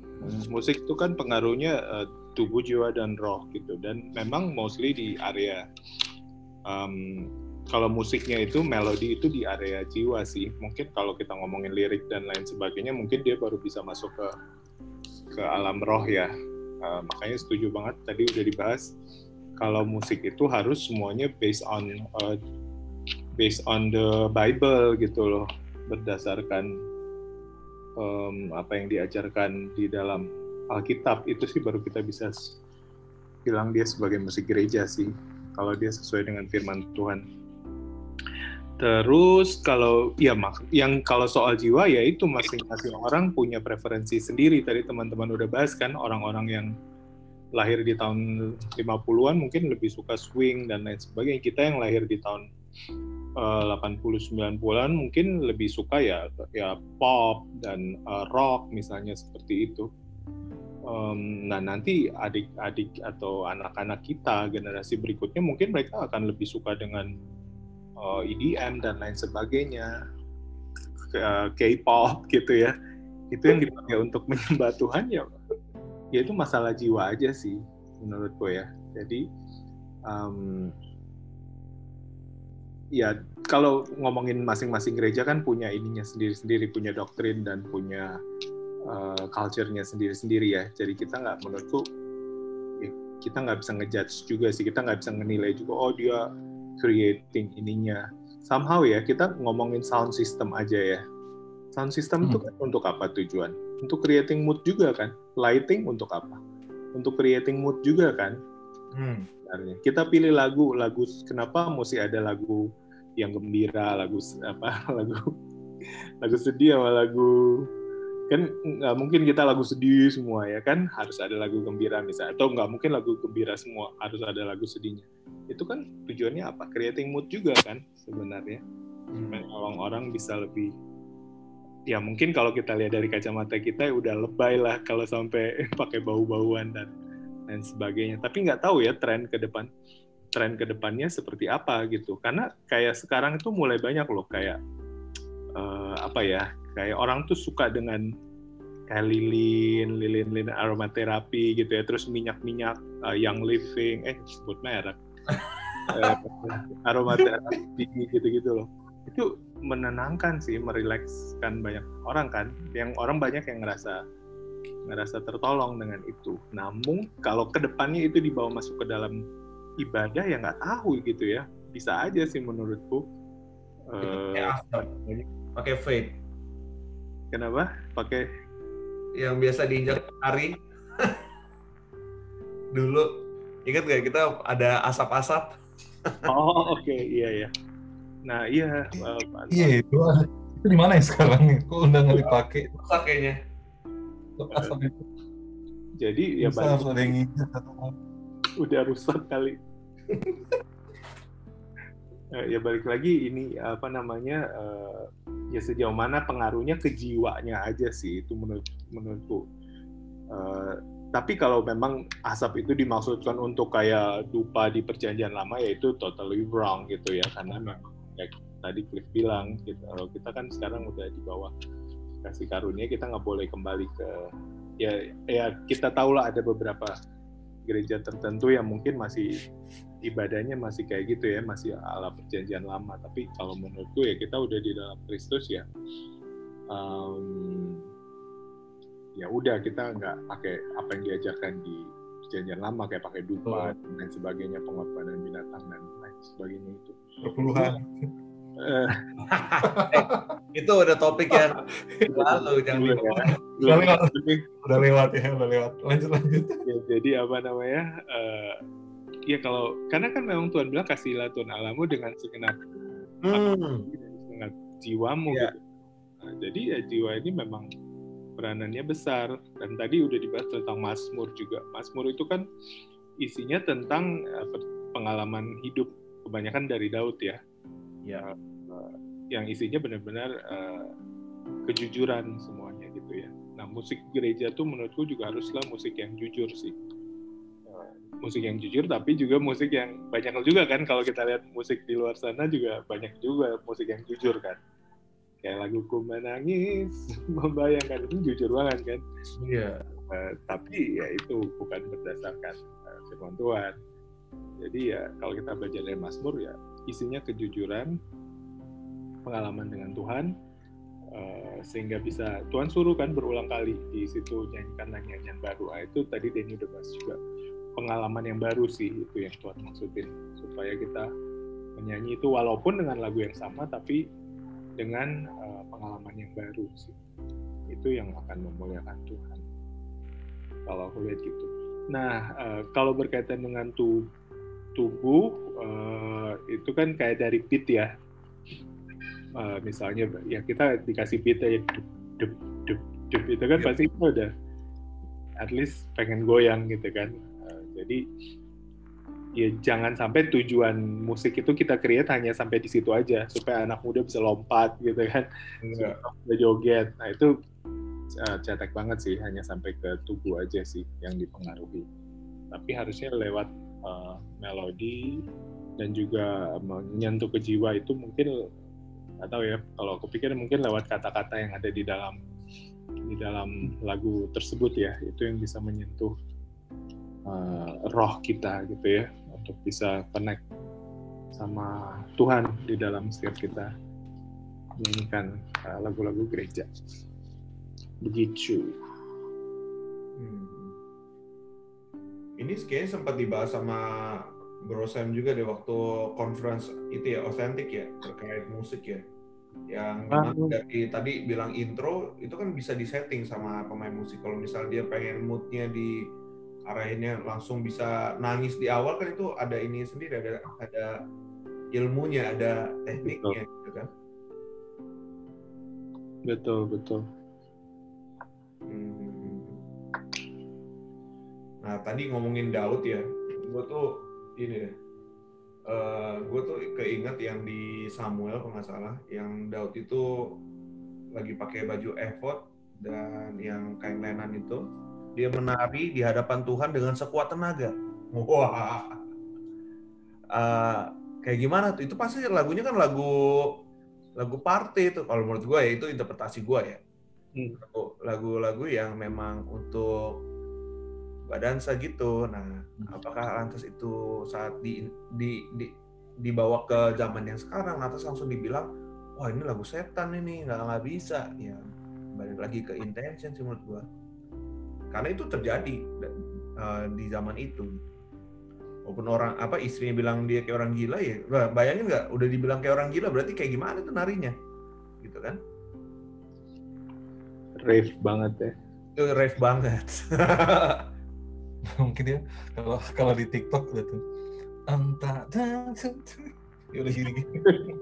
Musik itu kan pengaruhnya eh, tubuh, jiwa dan roh gitu dan memang mostly di area um, kalau musiknya itu melodi itu di area jiwa sih. Mungkin kalau kita ngomongin lirik dan lain sebagainya mungkin dia baru bisa masuk ke ke alam roh ya. Uh, makanya setuju banget tadi udah dibahas kalau musik itu harus semuanya based on uh, based on the Bible gitu loh berdasarkan um, apa yang diajarkan di dalam Alkitab itu sih baru kita bisa bilang dia sebagai musik gereja sih kalau dia sesuai dengan firman Tuhan. Terus kalau ya mak yang kalau soal jiwa ya itu masing-masing orang punya preferensi sendiri. Tadi teman-teman udah bahas kan orang-orang yang lahir di tahun 50-an mungkin lebih suka swing dan lain sebagainya. Kita yang lahir di tahun uh, 80 90-an mungkin lebih suka ya ya pop dan uh, rock misalnya seperti itu. Um, nah nanti adik-adik atau anak-anak kita generasi berikutnya mungkin mereka akan lebih suka dengan uh, EDM dan lain sebagainya, uh, K-pop gitu ya. Itu yang dipakai untuk menyembah Tuhan ya, ya itu masalah jiwa aja sih menurutku ya. Jadi um, ya kalau ngomongin masing-masing gereja kan punya ininya sendiri-sendiri, punya doktrin dan punya uh, culture-nya sendiri-sendiri ya. Jadi kita nggak menurutku ya, kita nggak bisa ngejudge juga sih, kita nggak bisa menilai juga oh dia creating ininya. Somehow ya kita ngomongin sound system aja ya. Sound system itu Hmm. kan untuk apa tujuan? Untuk creating mood juga kan. Lighting untuk apa? Untuk creating mood juga kan. Hmm. Kita pilih lagu, lagu kenapa mesti ada lagu yang gembira, lagu apa, lagu lagu sedih sama lagu kan nggak mungkin kita lagu sedih semua ya kan harus ada lagu gembira misalnya atau nggak mungkin lagu gembira semua harus ada lagu sedihnya itu kan tujuannya apa creating mood juga kan sebenarnya supaya orang-orang bisa lebih ya mungkin kalau kita lihat dari kacamata kita ya udah lebay lah kalau sampai pakai bau-bauan dan dan sebagainya. Tapi nggak tahu ya tren ke depan tren ke depannya seperti apa gitu. Karena kayak sekarang itu mulai banyak loh kayak eh, apa ya kayak orang tuh suka dengan kayak lilin lilin lilin aromaterapi gitu ya. Terus minyak minyak yang living eh sebut merek. Eh, aromaterapi gitu gitu loh. Itu menenangkan sih merilekskan banyak orang kan. Yang orang banyak yang ngerasa ngerasa tertolong dengan itu. Namun kalau ke depannya itu dibawa masuk ke dalam ibadah ya nggak tahu gitu ya. Bisa aja sih menurutku. Asap. pakai fade kenapa? Pakai? Yang biasa diinjak hari. Dulu. Ingat gak kita ada asap-asap? Oh oke. Iya ya nah iya eh, Iya itu itu di mana ya sekarang ya? Kok udah nggak dipakai? rusak kayaknya. Asap itu jadi ya Bisa balik. harus ada yang nginjak atau udah rusak kali. Eh, ya balik lagi ini apa namanya eh, ya sejauh mana pengaruhnya ke jiwanya aja sih itu menurut menurutku. Eh, tapi kalau memang asap itu dimaksudkan untuk kayak dupa di perjanjian lama ya itu totally wrong gitu ya karena memang ya tadi Cliff bilang gitu kalau kita kan sekarang udah di bawah kasih karunia kita nggak boleh kembali ke ya ya kita tahu lah ada beberapa gereja tertentu yang mungkin masih ibadahnya masih kayak gitu ya masih ala perjanjian lama. Tapi kalau menurutku ya kita udah di dalam Kristus ya em, ya udah kita nggak pakai apa yang diajarkan di perjanjian lama kayak pakai dupa dan lain sebagainya pengorbanan binatang dan lain sebagainya itu perpuluhan. Eh, itu udah topik yang lalu jangan Iya. dibawa. Udah lewat, Tapi, udah lewat ya, udah lewat. Lanjut lanjut. ya, jadi apa namanya eh, ya kalau karena kan memang Tuhan bilang kasihlah Tuhan Allahmu dengan segenap Hmm. dengan segenap jiwamu Iya. gitu. Nah, jadi ya jiwa ini memang peranannya besar dan tadi udah dibahas tentang Mazmur juga. Mazmur itu kan isinya tentang eh, pengalaman hidup kebanyakan dari Daud ya. Ya. Eh, yang isinya benar-benar eh, kejujuran semuanya gitu ya. Nah musik gereja tuh menurutku juga haruslah musik yang jujur sih. Musik yang jujur tapi juga musik yang banyak juga kan kalau kita lihat musik di luar sana juga banyak juga musik yang jujur kan. Kayak laguku menangis, membayangkan itu jujur banget kan. Iya. Eh, tapi ya itu bukan berdasarkan firman Tuhan. Jadi ya kalau kita belajar dari Mazmur ya isinya kejujuran, pengalaman dengan Tuhan, eh, sehingga bisa Tuhan suruh kan berulang kali di situ nyanyikan nyanyian baru. Ah, itu tadi Denny udah bahas juga pengalaman yang baru sih itu yang Tuhan maksudin supaya kita menyanyi itu walaupun dengan lagu yang sama tapi dengan eh, pengalaman yang baru sih itu yang akan memuliakan Tuhan kalau aku lihat gitu Nah, eh, kalau berkaitan dengan tu- tubuh, eh, itu kan kayak dari beat ya. Eh, misalnya, ya kita dikasih beat aja, dup, dup, dup, dup, itu kan Iya. pasti itu udah at least pengen goyang gitu kan. Eh, jadi, ya jangan sampai tujuan musik itu kita create hanya sampai di situ aja, supaya anak muda bisa lompat gitu kan udah joget. Nah itu uh, cetek banget sih, hanya sampai ke tubuh aja sih yang dipengaruhi. Tapi harusnya lewat uh, melodi dan juga menyentuh ke jiwa itu mungkin tahu ya. Kalau aku pikir mungkin lewat kata-kata yang ada di dalam di dalam lagu tersebut ya, itu yang bisa menyentuh uh, roh kita gitu ya, untuk bisa connect sama Tuhan di dalam setiap kita menyanyikan uh, lagu-lagu gereja. Begitu. Hmm. Ini kayaknya sempat dibahas sama Bro Sam juga di waktu conference itu ya, authentic ya, terkait musik ya. Yang Ah. dari tadi bilang intro, itu kan bisa disetting sama pemain musik. Kalau misal dia pengen moodnya di arahinnya langsung bisa nangis di awal kan itu ada ini sendiri, ada ada ilmunya, ada tekniknya gitu kan. Betul, betul. Hmm. Nah tadi ngomongin Daud ya, gue tuh ini deh, gue tuh keinget yang di Samuel kalau nggak salah, yang Daud itu lagi pakai baju ephod dan yang kain lenan itu, dia menari di hadapan Tuhan dengan sekuat tenaga. Wah, Eh, kayak gimana tuh? Itu pasti lagunya kan lagu lagu party itu. Kalau menurut gue ya itu interpretasi gue ya lagu-lagu yang memang untuk badansa gitu. Nah, apakah lantas itu saat di, di, di dibawa ke zaman yang sekarang, lantas langsung dibilang, wah ini lagu setan ini nggak nggak bisa. Ya balik lagi ke intention sih menurut gua. Karena itu terjadi uh, di zaman itu. Walaupun orang apa istrinya bilang dia kayak orang gila ya, bayangin nggak? Udah dibilang kayak orang gila, berarti kayak gimana tuh narinya, gitu kan? Rave banget ya. Itu rave banget. mungkin dia kalau kalau di TikTok udah tuh entah ya udah gini gini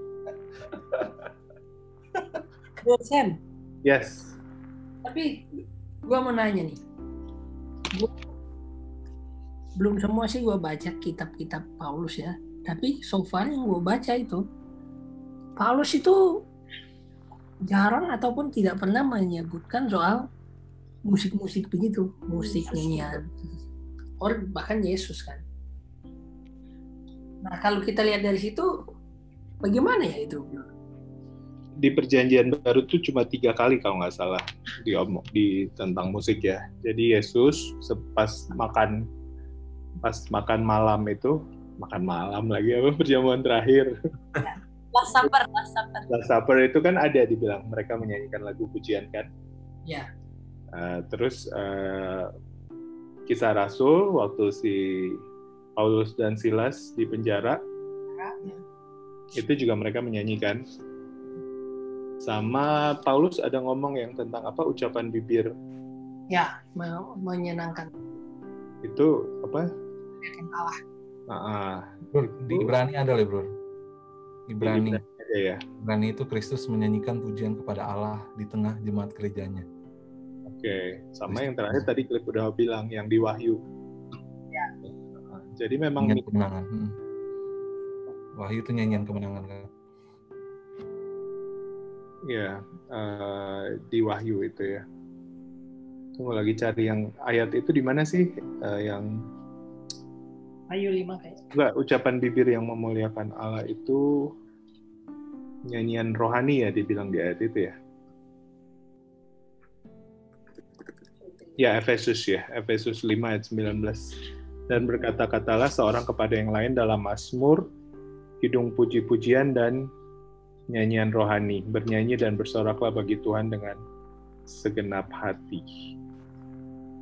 Bro Sam, Yes. tapi gua mau nanya nih. Gua, belum semua sih gua baca kitab-kitab Paulus ya. Tapi so far yang gua baca itu Paulus itu jarang ataupun tidak pernah menyebutkan soal musik-musik begitu, musik nyanyian. Or bahkan Yesus kan. Nah kalau kita lihat dari situ, bagaimana ya itu? Di perjanjian baru tuh cuma tiga kali kalau nggak salah di di tentang musik ya. Jadi Yesus pas makan pas makan malam itu makan malam lagi apa perjamuan terakhir. Last Supper, Last Supper. Last Supper itu kan ada dibilang mereka menyanyikan lagu pujian kan. Ya. Uh, terus uh, kisah Rasul waktu si Paulus dan Silas di penjara itu juga mereka menyanyikan. Sama Paulus ada ngomong yang tentang apa ucapan bibir Ya, menyenangkan. itu apa? Allah. Nah, bro di Ibrani ada loh bro Ibrani ada ya. Ibrani itu Kristus menyanyikan pujian kepada Allah di tengah jemaat gerejanya Oke, sama yang terakhir tadi klip udah bilang yang di Wahyu. Ya. Jadi memang nyanyian kemenangan hmm. Wahyu itu nyanyian kemenangan kan ya uh, di Wahyu itu ya. Tunggu lagi cari yang ayat itu di mana sih uh, yang Ayo lima kayak. enggak ucapan bibir yang memuliakan Allah itu nyanyian rohani ya dibilang di ayat itu ya. Ya Efesus ya, Efesus 5 ayat 19. Dan berkata-katalah seorang kepada yang lain dalam Mazmur, hidung puji-pujian dan nyanyian rohani, bernyanyi dan bersoraklah bagi Tuhan dengan segenap hati.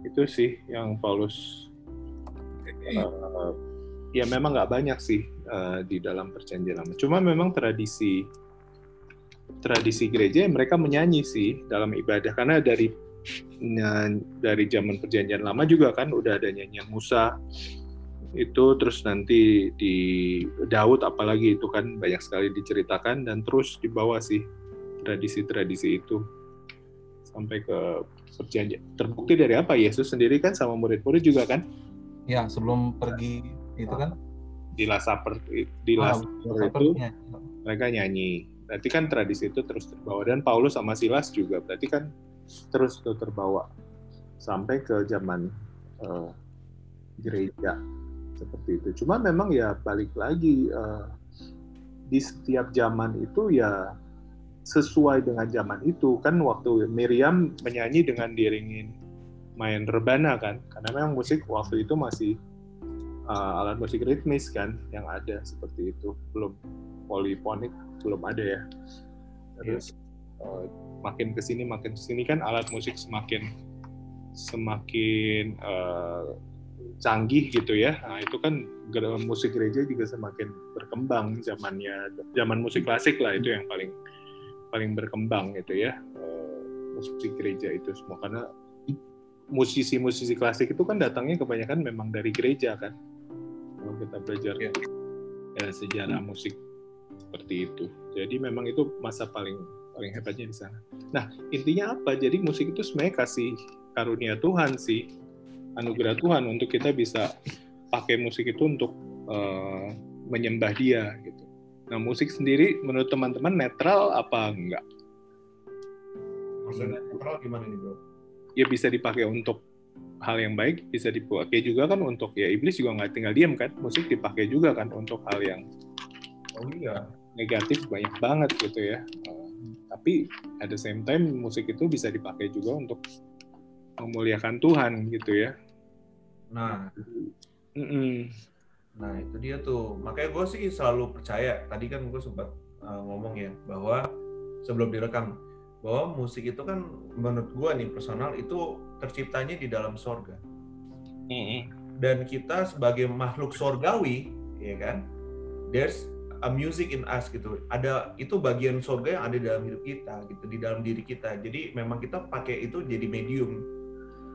Itu sih yang Paulus uh, ya memang nggak banyak sih uh, di dalam perjanjian lama. Cuma memang tradisi tradisi gereja mereka menyanyi sih dalam ibadah karena dari Nah, dari zaman perjanjian lama juga kan udah ada nyanyian Musa itu terus nanti di Daud apalagi itu kan banyak sekali diceritakan dan terus dibawa sih tradisi-tradisi itu sampai ke perjanjian terbukti dari apa? Yesus sendiri kan sama murid-murid juga kan? Ya, sebelum pergi itu kan? Di Last Supper di ah, Supper apa itu namanya? mereka nyanyi. Berarti kan tradisi itu terus terbawa. Dan Paulus sama Silas juga berarti kan terus tuh terbawa. Sampai ke zaman eh, gereja seperti itu. Cuma memang ya balik lagi eh, di setiap zaman itu ya sesuai dengan zaman itu. Kan waktu Miriam menyanyi dengan diringin main rebana kan karena memang musik waktu itu masih uh, alat musik ritmis kan yang ada seperti itu. Belum polifonik belum ada ya. Terus uh, makin ke sini makin ke sini kan alat musik semakin semakin uh, canggih gitu ya. Nah itu kan musik gereja juga semakin berkembang zamannya. Zaman musik klasik lah itu yang paling paling berkembang gitu ya. Uh, musik gereja itu semua. Karena musisi-musisi klasik itu kan datangnya kebanyakan memang dari gereja kan. Kalau kita belajar Iya. ya, sejarah musik seperti itu. Jadi memang itu masa paling paling hebatnya di sana. Nah intinya apa? Jadi musik itu sebenarnya kasih karunia Tuhan sih anugerah Tuhan untuk kita bisa pakai musik itu untuk eh, menyembah Dia gitu nah musik sendiri menurut teman-teman netral apa enggak Maksudnya netral gimana nih bro? ya bisa dipakai untuk hal yang baik bisa dipakai juga kan untuk ya iblis juga nggak tinggal diam kan musik dipakai juga kan untuk hal yang Oh iya. negatif banyak banget gitu ya tapi at the same time musik itu bisa dipakai juga untuk memuliakan Tuhan gitu ya Nah, Mm-mm. nah itu dia tuh. Makanya gue sih selalu percaya. Tadi kan gue sempat uh, ngomong ya bahwa sebelum direkam bahwa musik itu kan menurut gue nih personal itu terciptanya di dalam sorga. Mm-mm. Dan kita sebagai makhluk sorgawi, ya kan, there's a music in us gitu. Ada itu bagian sorga yang ada di dalam hidup kita gitu, di dalam diri kita. Jadi memang kita pakai itu jadi medium.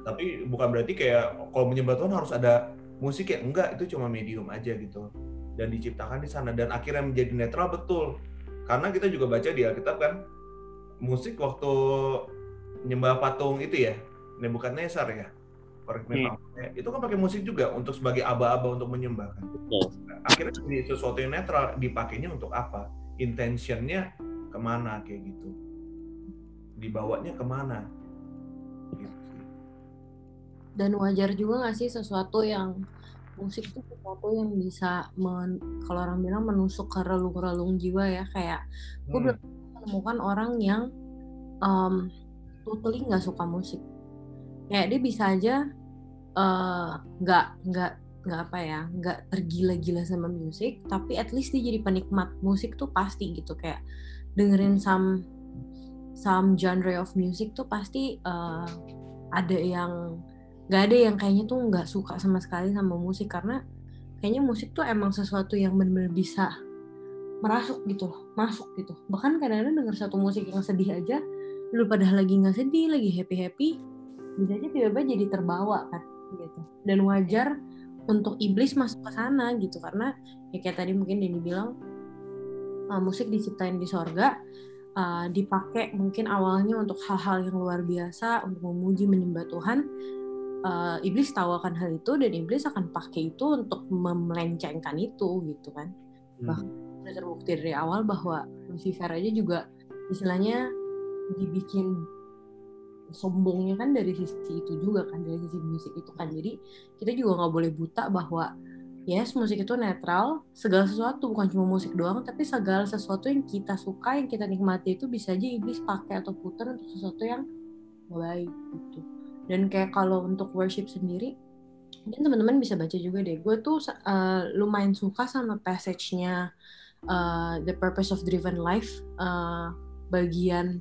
Tapi bukan berarti kayak kalau menyembah Tuhan harus ada musik ya enggak, itu cuma medium aja gitu. Dan diciptakan di sana dan akhirnya menjadi netral betul. Karena kita juga baca di Alkitab kan musik waktu nyembah patung itu ya, Nebukadnezar ya. Me if I'm wrong. Itu kan pakai musik juga untuk sebagai aba-aba untuk menyembah kan. Akhirnya jadi sesuatu yang netral dipakainya untuk apa? Intentionnya ke mana kayak gitu? Dibawanya ke mana? Dan wajar juga nggak sih sesuatu yang musik itu sesuatu yang bisa men, kalau orang bilang menusuk ke relung-relung jiwa ya kayak gue Hmm. belum menemukan orang yang um, totally nggak suka musik kayak dia bisa aja eh, nggak nggak nggak apa ya nggak tergila-gila sama musik tapi at least dia jadi penikmat musik tuh pasti gitu kayak dengerin some some genre of music tuh pasti eh, ada yang nggak ada yang kayaknya tuh nggak suka sama sekali sama musik karena kayaknya musik tuh emang sesuatu yang benar-benar bisa merasuk gitu loh masuk gitu. Bahkan kadang-kadang denger satu musik yang sedih aja lu padahal lagi nggak sedih lagi happy happy bisa aja tiba-tiba jadi terbawa kan gitu. Dan wajar untuk iblis masuk ke sana gitu karena ya kayak tadi mungkin Denny bilang uh, musik diciptain di sorga uh, dipakai mungkin awalnya untuk hal-hal yang luar biasa untuk memuji menyembah Tuhan uh, iblis tahu akan hal itu dan iblis akan pakai itu untuk memelencengkan itu gitu kan. Bah- udah terbukti dari awal bahwa Lucifer aja juga istilahnya dibikin sombongnya kan dari sisi itu juga kan dari sisi musik itu kan. Jadi kita juga nggak boleh buta bahwa yes musik itu netral segala sesuatu bukan cuma musik doang tapi segala sesuatu yang kita suka yang kita nikmati itu bisa aja iblis pakai atau putar untuk sesuatu yang baik gitu dan kayak kalau untuk worship sendiri mungkin teman-teman bisa baca juga deh. Gue tuh uh, lumayan suka sama passage-nya uh, The Purpose of Driven Life uh, bagian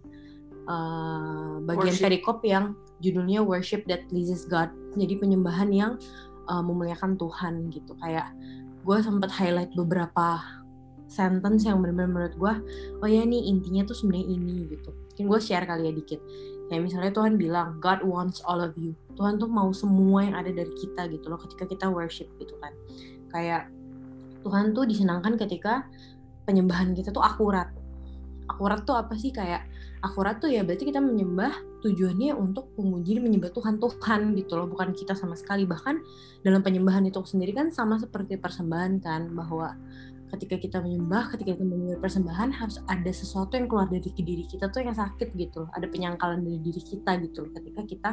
uh, bagian Worship. perikop yang judulnya Worship That Pleases God. Jadi penyembahan yang uh, memuliakan Tuhan gitu. Kayak gue sempat highlight beberapa sentence yang benar-benar menurut gue oh ya nih intinya tuh sebenarnya ini gitu. Mungkin gue share kali ya dikit kayak misalnya Tuhan bilang God wants all of you. Tuhan tuh mau semua yang ada dari kita gitu loh ketika kita worship gitu kan. Kayak Tuhan tuh disenangkan ketika penyembahan kita tuh akurat. Akurat tuh apa sih? Kayak akurat tuh ya berarti kita menyembah tujuannya untuk memuji menyembah Tuhan Tuhan gitu loh bukan kita sama sekali. Bahkan dalam penyembahan itu sendiri kan sama seperti persembahan kan bahwa ketika kita menyembah ketika kita menyembah persembahan harus ada sesuatu yang keluar dari diri kita tuh yang sakit gitu loh. Ada penyangkalan dari diri kita gitu loh ketika kita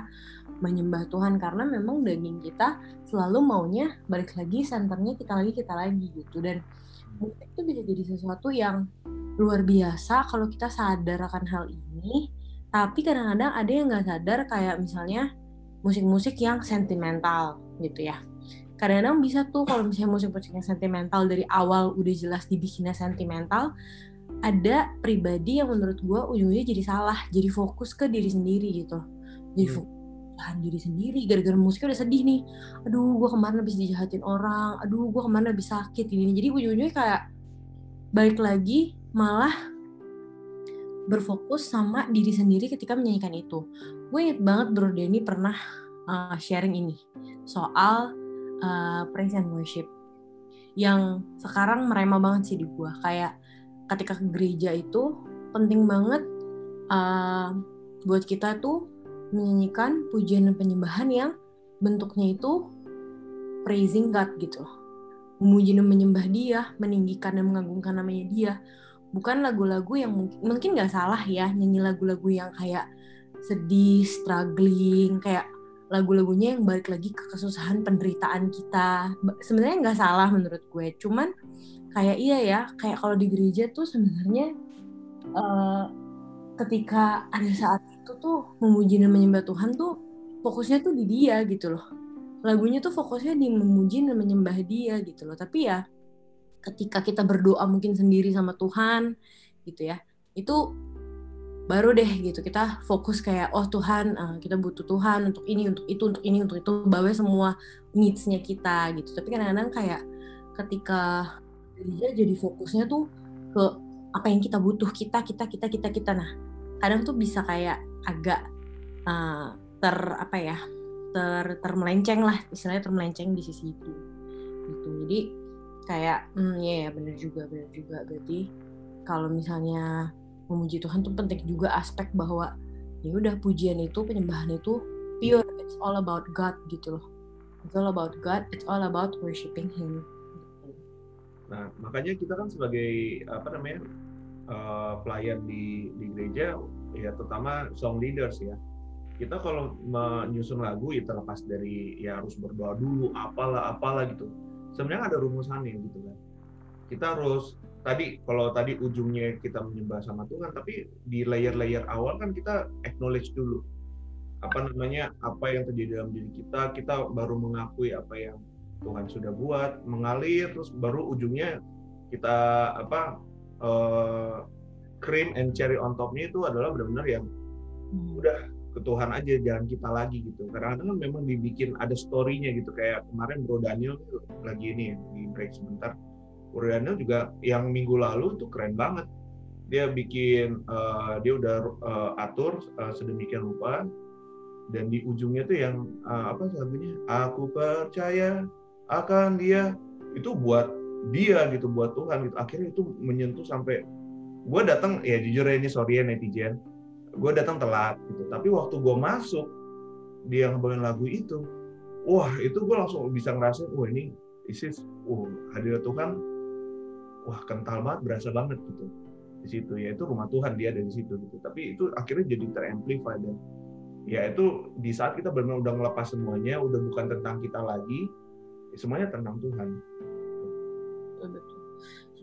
menyembah Tuhan. Karena memang daging kita selalu maunya balik lagi senternya kita lagi kita lagi gitu. Dan itu bisa jadi sesuatu yang luar biasa kalau kita sadar akan hal ini. Tapi kadang-kadang ada yang nggak sadar kayak misalnya musik-musik yang sentimental gitu ya kadang-kadang bisa tuh kalau misalnya musik-musik yang sentimental dari awal udah jelas dibikinnya sentimental ada pribadi yang menurut gue ujungnya jadi salah jadi fokus ke diri sendiri gitu. Jadi Hmm. fokus tahan diri sendiri gara-gara musiknya udah sedih nih. Aduh gue kemarin habis dijahatin orang aduh gue kemarin habis sakit ini. Jadi ujung-ujungnya kayak balik lagi malah berfokus sama diri sendiri ketika menyanyikan itu. Gue inget banget Bro Denny pernah uh, sharing ini soal uh, praise and worship yang sekarang merema banget sih di gue kayak ketika ke gereja itu penting banget uh, buat kita tuh menyanyikan pujian dan penyembahan yang bentuknya itu praising God gitu. Memuji dan menyembah dia, meninggikan dan mengagungkan namanya dia. Bukan lagu-lagu yang mungkin mungkin nggak salah ya nyanyi lagu-lagu yang kayak sedih, struggling, kayak lagu-lagunya yang balik lagi ke kesusahan penderitaan kita. Sebenarnya nggak salah menurut gue, cuman kayak iya ya, kayak kalau di gereja tuh sebenarnya eh, ketika ada saat itu tuh memuji dan menyembah Tuhan tuh fokusnya tuh di dia gitu loh. Lagunya tuh fokusnya di memuji dan menyembah dia gitu loh. Tapi ya ketika kita berdoa mungkin sendiri sama Tuhan gitu ya. Itu baru deh gitu kita fokus kayak oh Tuhan eh, kita butuh Tuhan untuk ini untuk itu untuk ini untuk itu bawa semua needs-nya kita gitu. Tapi kadang-kadang kayak ketika gereja jadi fokusnya tuh ke apa yang kita butuh kita kita kita kita kita. Nah kadang tuh bisa kayak agak uh, ter apa ya ter termelenceng lah istilahnya termelenceng di sisi itu gitu. Jadi kayak hmm ya ya bener juga bener juga. Berarti kalau misalnya memuji Tuhan tuh penting juga aspek bahwa ya udah pujian itu penyembahan itu pure it's all about God gitu loh it's all about God it's all about worshiping Him. Nah, makanya kita kan sebagai apa namanya eh, pelayan di di gereja, ya terutama song leaders ya. Kita kalau menyusun lagu ya terlepas dari ya harus berdoa dulu, apalah apalah gitu. Sebenarnya ada rumusannya gitu kan. Kita harus tadi kalau tadi ujungnya kita menyembah sama Tuhan, tapi di layer-layer awal kan kita acknowledge dulu apa namanya apa yang terjadi dalam diri kita, kita baru mengakui apa yang Tuhan sudah buat mengalir terus baru ujungnya kita apa eh, cream and cherry on topnya itu adalah benar-benar yang Hmm. udah ke Tuhan aja jangan kita lagi gitu kadang-kadang kan memang dibikin ada story-nya gitu kayak kemarin Bro Daniel lagi ini di break sebentar Daniel juga yang minggu lalu tuh keren banget. Dia bikin eh, dia udah eh, atur eh, sedemikian rupa. Dan di ujungnya tuh yang eh, apa lagunya aku percaya akan dia. Itu buat dia gitu buat Tuhan gitu. Akhirnya itu menyentuh sampai gue datang ya jujur ya ini sorry ya netizen. Gue datang telat gitu. Tapi waktu gue masuk dia ngebawain lagu itu wah itu gue langsung bisa ngerasain wah ini isis wah hadirat Tuhan wah kental banget berasa banget gitu. Di situ ya itu rumah Tuhan dia ada di situ gitu. Tapi itu akhirnya jadi teramplify dan ya itu di saat kita benar-benar udah ngelepas semuanya udah bukan tentang kita lagi ya semuanya tentang Tuhan. Betul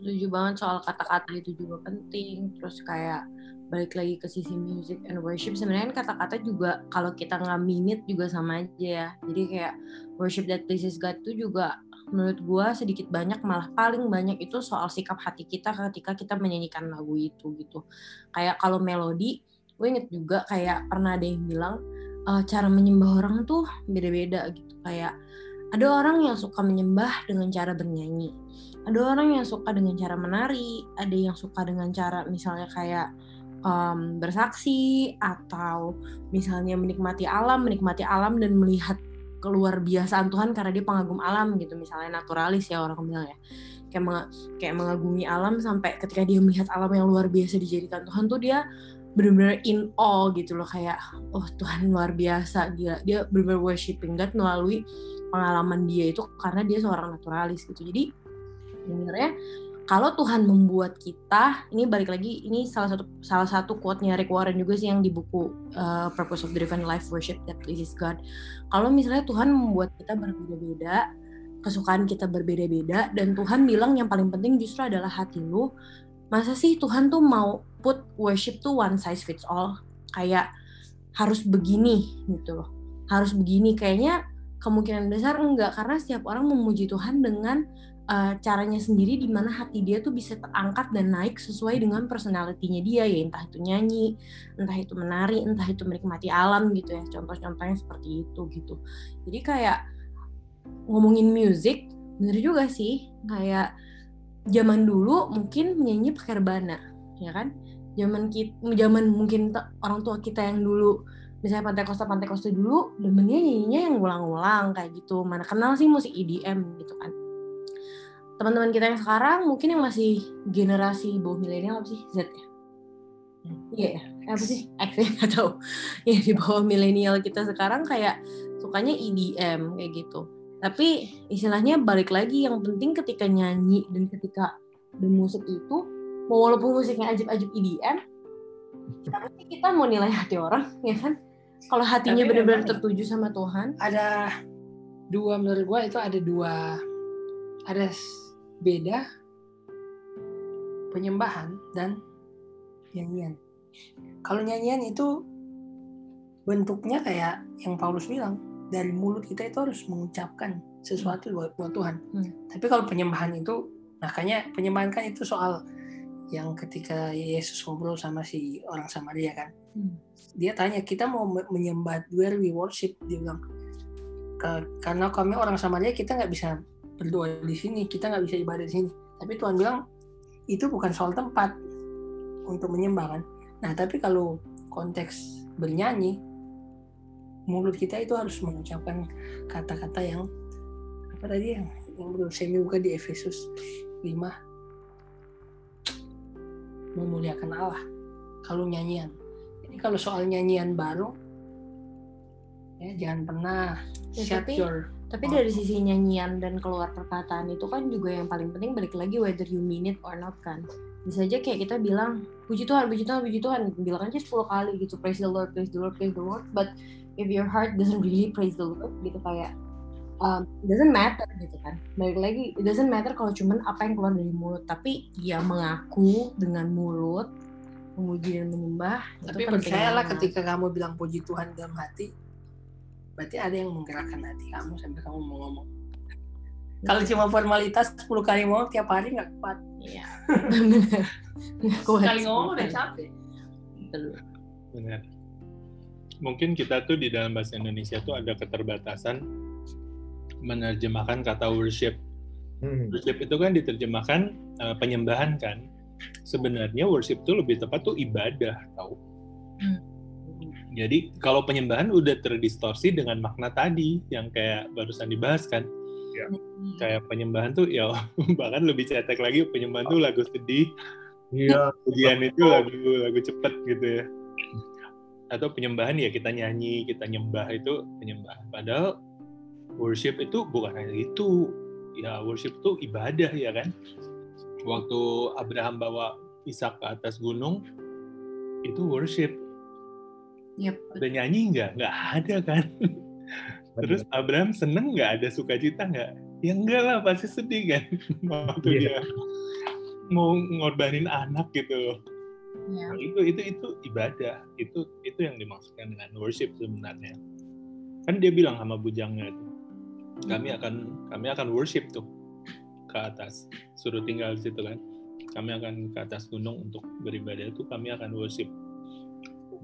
setuju banget soal kata-kata itu juga penting. Terus kayak balik lagi ke sisi music and worship. Sebenarnya kan kata-kata juga kalau kita nggak minute juga sama aja ya. Jadi kayak worship that pleases God itu juga menurut gua sedikit banyak malah paling banyak itu soal sikap hati kita ketika kita menyanyikan lagu itu gitu. Kayak kalau melodi gue inget juga kayak pernah ada yang bilang eh, cara menyembah orang tuh beda-beda gitu. Kayak ada orang yang suka menyembah dengan cara bernyanyi ada orang yang suka dengan cara menari ada yang suka dengan cara misalnya kayak um, bersaksi atau misalnya menikmati alam, menikmati alam dan melihat keluar biasaan Tuhan karena dia pengagum alam gitu misalnya naturalis ya orang bilang ya. Kayak meng, kayak mengagumi alam sampai ketika dia melihat alam yang luar biasa dijadikan Tuhan tuh dia benar-benar in awe gitu loh kayak oh Tuhan luar biasa dia dia benar-benar worshiping God melalui pengalaman dia itu karena dia seorang naturalis gitu. Jadi sebenarnya kalau Tuhan membuat kita, ini balik lagi, ini salah satu salah satu quote-nya Rick Warren juga sih yang di buku uh, Purpose of Driven Life Worship That Pleases God. Kalau misalnya Tuhan membuat kita berbeda-beda, kesukaan kita berbeda-beda, dan Tuhan bilang yang paling penting justru adalah hati lu, masa sih Tuhan tuh mau put worship tuh one size fits all? Kayak harus begini gitu loh. Harus begini, kayaknya kemungkinan besar enggak, karena setiap orang memuji Tuhan dengan uh, caranya sendiri di mana hati dia tuh bisa terangkat dan naik sesuai dengan personalitinya dia ya. Entah itu nyanyi, entah itu menari, entah itu menikmati alam gitu ya. Contoh-contohnya seperti itu gitu. Jadi kayak ngomongin musik bener juga sih. Kayak zaman dulu mungkin menyanyi pakai rebana ya kan? Zaman kita zaman mungkin orang tua kita yang dulu misalnya pantai kosta pantai kosta dulu demennya nyanyinya yang ulang-ulang kayak gitu. Mana kenal sih musik EDM gitu kan teman-teman kita yang sekarang mungkin yang masih generasi bawah milenial apa sih Z ya? Iya ya, apa sih? X ya atau ya di bawah milenial kita sekarang kayak sukanya EDM kayak gitu. Tapi istilahnya balik lagi yang penting ketika nyanyi dan ketika bermusik itu mau walaupun musiknya ajib-ajib EDM, tapi kita mau nilai hati orang ya kan? Kalau hatinya benar-benar tertuju sama Tuhan, ada dua menurut gua itu ada dua ada beda penyembahan dan nyanyian. Kalau nyanyian itu bentuknya kayak yang Paulus bilang, dari mulut kita itu harus mengucapkan sesuatu buat, buat Tuhan. Hmm. Tapi kalau penyembahan itu, makanya penyembahan kan itu soal yang ketika Yesus ngobrol sama si orang Samaria kan, hmm. dia tanya kita mau menyembah where we worship, dia bilang karena kami orang Samaria kita nggak bisa berdoa di sini, kita nggak bisa ibadah di sini. Tapi Tuhan bilang itu bukan soal tempat untuk menyembah kan. Nah tapi kalau konteks bernyanyi, mulut kita itu harus mengucapkan kata-kata yang apa tadi yang yang menurut saya buka di Efesus 5 memuliakan Allah kalau nyanyian. Jadi kalau soal nyanyian baru ya jangan pernah ya, shut tapi, your tapi dari sisi nyanyian dan keluar perkataan itu kan juga yang paling penting balik lagi whether you mean it or not kan. Bisa aja kayak kita bilang puji Tuhan puji Tuhan puji Tuhan. Bilang aja 10 kali gitu praise the Lord praise the Lord praise the Lord. But if your heart doesn't really praise the Lord gitu kayak um, doesn't matter gitu kan. Balik lagi it doesn't matter kalau cuman apa yang keluar dari mulut. Tapi ya mengaku dengan mulut memuji dan menyembah tapi percayalah ketika kamu bilang puji Tuhan dalam hati berarti ada yang menggerakkan hati kamu sampai kamu mau ngomong. Kalau cuma formalitas 10 kali ngomong tiap hari nggak kuat. Iya. Sekali ngomong udah capek. Benar mungkin kita tuh di dalam bahasa Indonesia tuh ada keterbatasan menerjemahkan kata worship. Hmm. worship itu kan diterjemahkan uh, penyembahan kan. Sebenarnya worship itu lebih tepat tuh ibadah tau. Hmm jadi kalau penyembahan udah terdistorsi dengan makna tadi yang kayak barusan dibahas kan. Ya. Kayak penyembahan tuh ya bahkan lebih cetek lagi penyembahan tuh lagu sedih. Iya. Ujian itu lagu lagu cepet gitu ya. Atau penyembahan ya kita nyanyi, kita nyembah itu penyembahan. Padahal worship itu bukan hanya itu. Ya worship itu ibadah ya kan. Waktu Abraham bawa Ishak ke atas gunung itu worship Yep. Ada nyanyi nggak? Nggak ada kan. Terus Abraham seneng nggak ada sukacita nggak? Ya enggak lah, pasti sedih kan. Waktu yeah. dia mau ngorbanin anak gitu loh. Yeah. Nah, itu itu itu ibadah. Itu itu yang dimaksudkan dengan worship sebenarnya. Kan dia bilang sama bujangnya itu, kami akan kami akan worship tuh ke atas, suruh tinggal di situ kan. Kami akan ke atas gunung untuk beribadah itu kami akan worship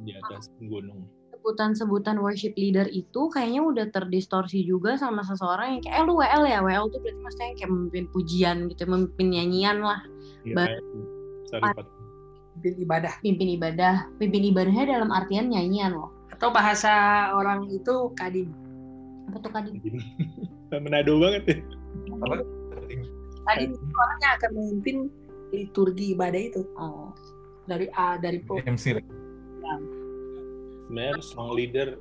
di atas gunung. Sebutan-sebutan worship leader itu kayaknya udah terdistorsi juga sama seseorang yang kayak eh lu WL ya? WL tuh berarti maksudnya kayak memimpin pujian gitu memimpin nyanyian lah. Ya, sorry, pimpin ibadah. Pimpin ibadah. Pimpin ibadahnya dalam artian nyanyian loh. Atau bahasa orang itu kadim apa tuh kadin? Menado banget ya. kadim itu orang yang akan memimpin liturgi ibadah itu. Oh. Dari A dari pro MC Sebenarnya song leader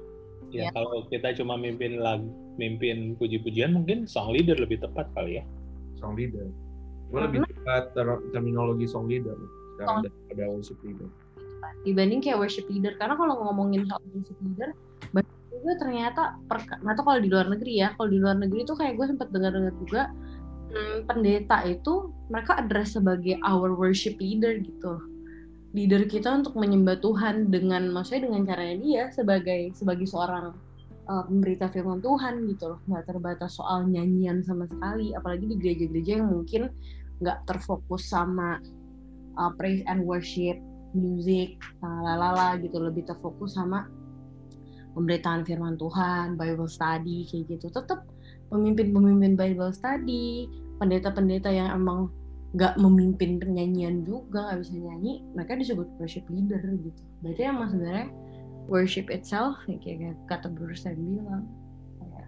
ya Ya. kalau kita cuma mimpin lagu, mimpin puji-pujian mungkin song leader lebih tepat kali ya. Song leader. Gue lebih suka ter- terminologi song leader sekarang daripada worship leader. dibanding kayak worship leader karena kalau ngomongin soal worship leader banyak juga ternyata atau kalau di luar negeri ya kalau di luar negeri itu kayak gue sempat dengar-dengar juga hmm, pendeta itu mereka address sebagai our worship leader gitu leader kita untuk menyembah Tuhan dengan maksudnya dengan caranya dia sebagai sebagai seorang uh, pemberita firman Tuhan gitu loh. Nggak terbatas soal nyanyian sama sekali. Apalagi di gereja-gereja yang mungkin nggak terfokus sama uh, praise and worship music lalala gitu. Lebih terfokus sama pemberitaan firman Tuhan Bible study kayak gitu. Tetap pemimpin-pemimpin Bible study pendeta-pendeta yang emang nggak memimpin penyanyian juga nggak bisa nyanyi mereka disebut worship leader gitu. Berarti emang sebenarnya worship itself ya kayak kata Bruce Sam bilang.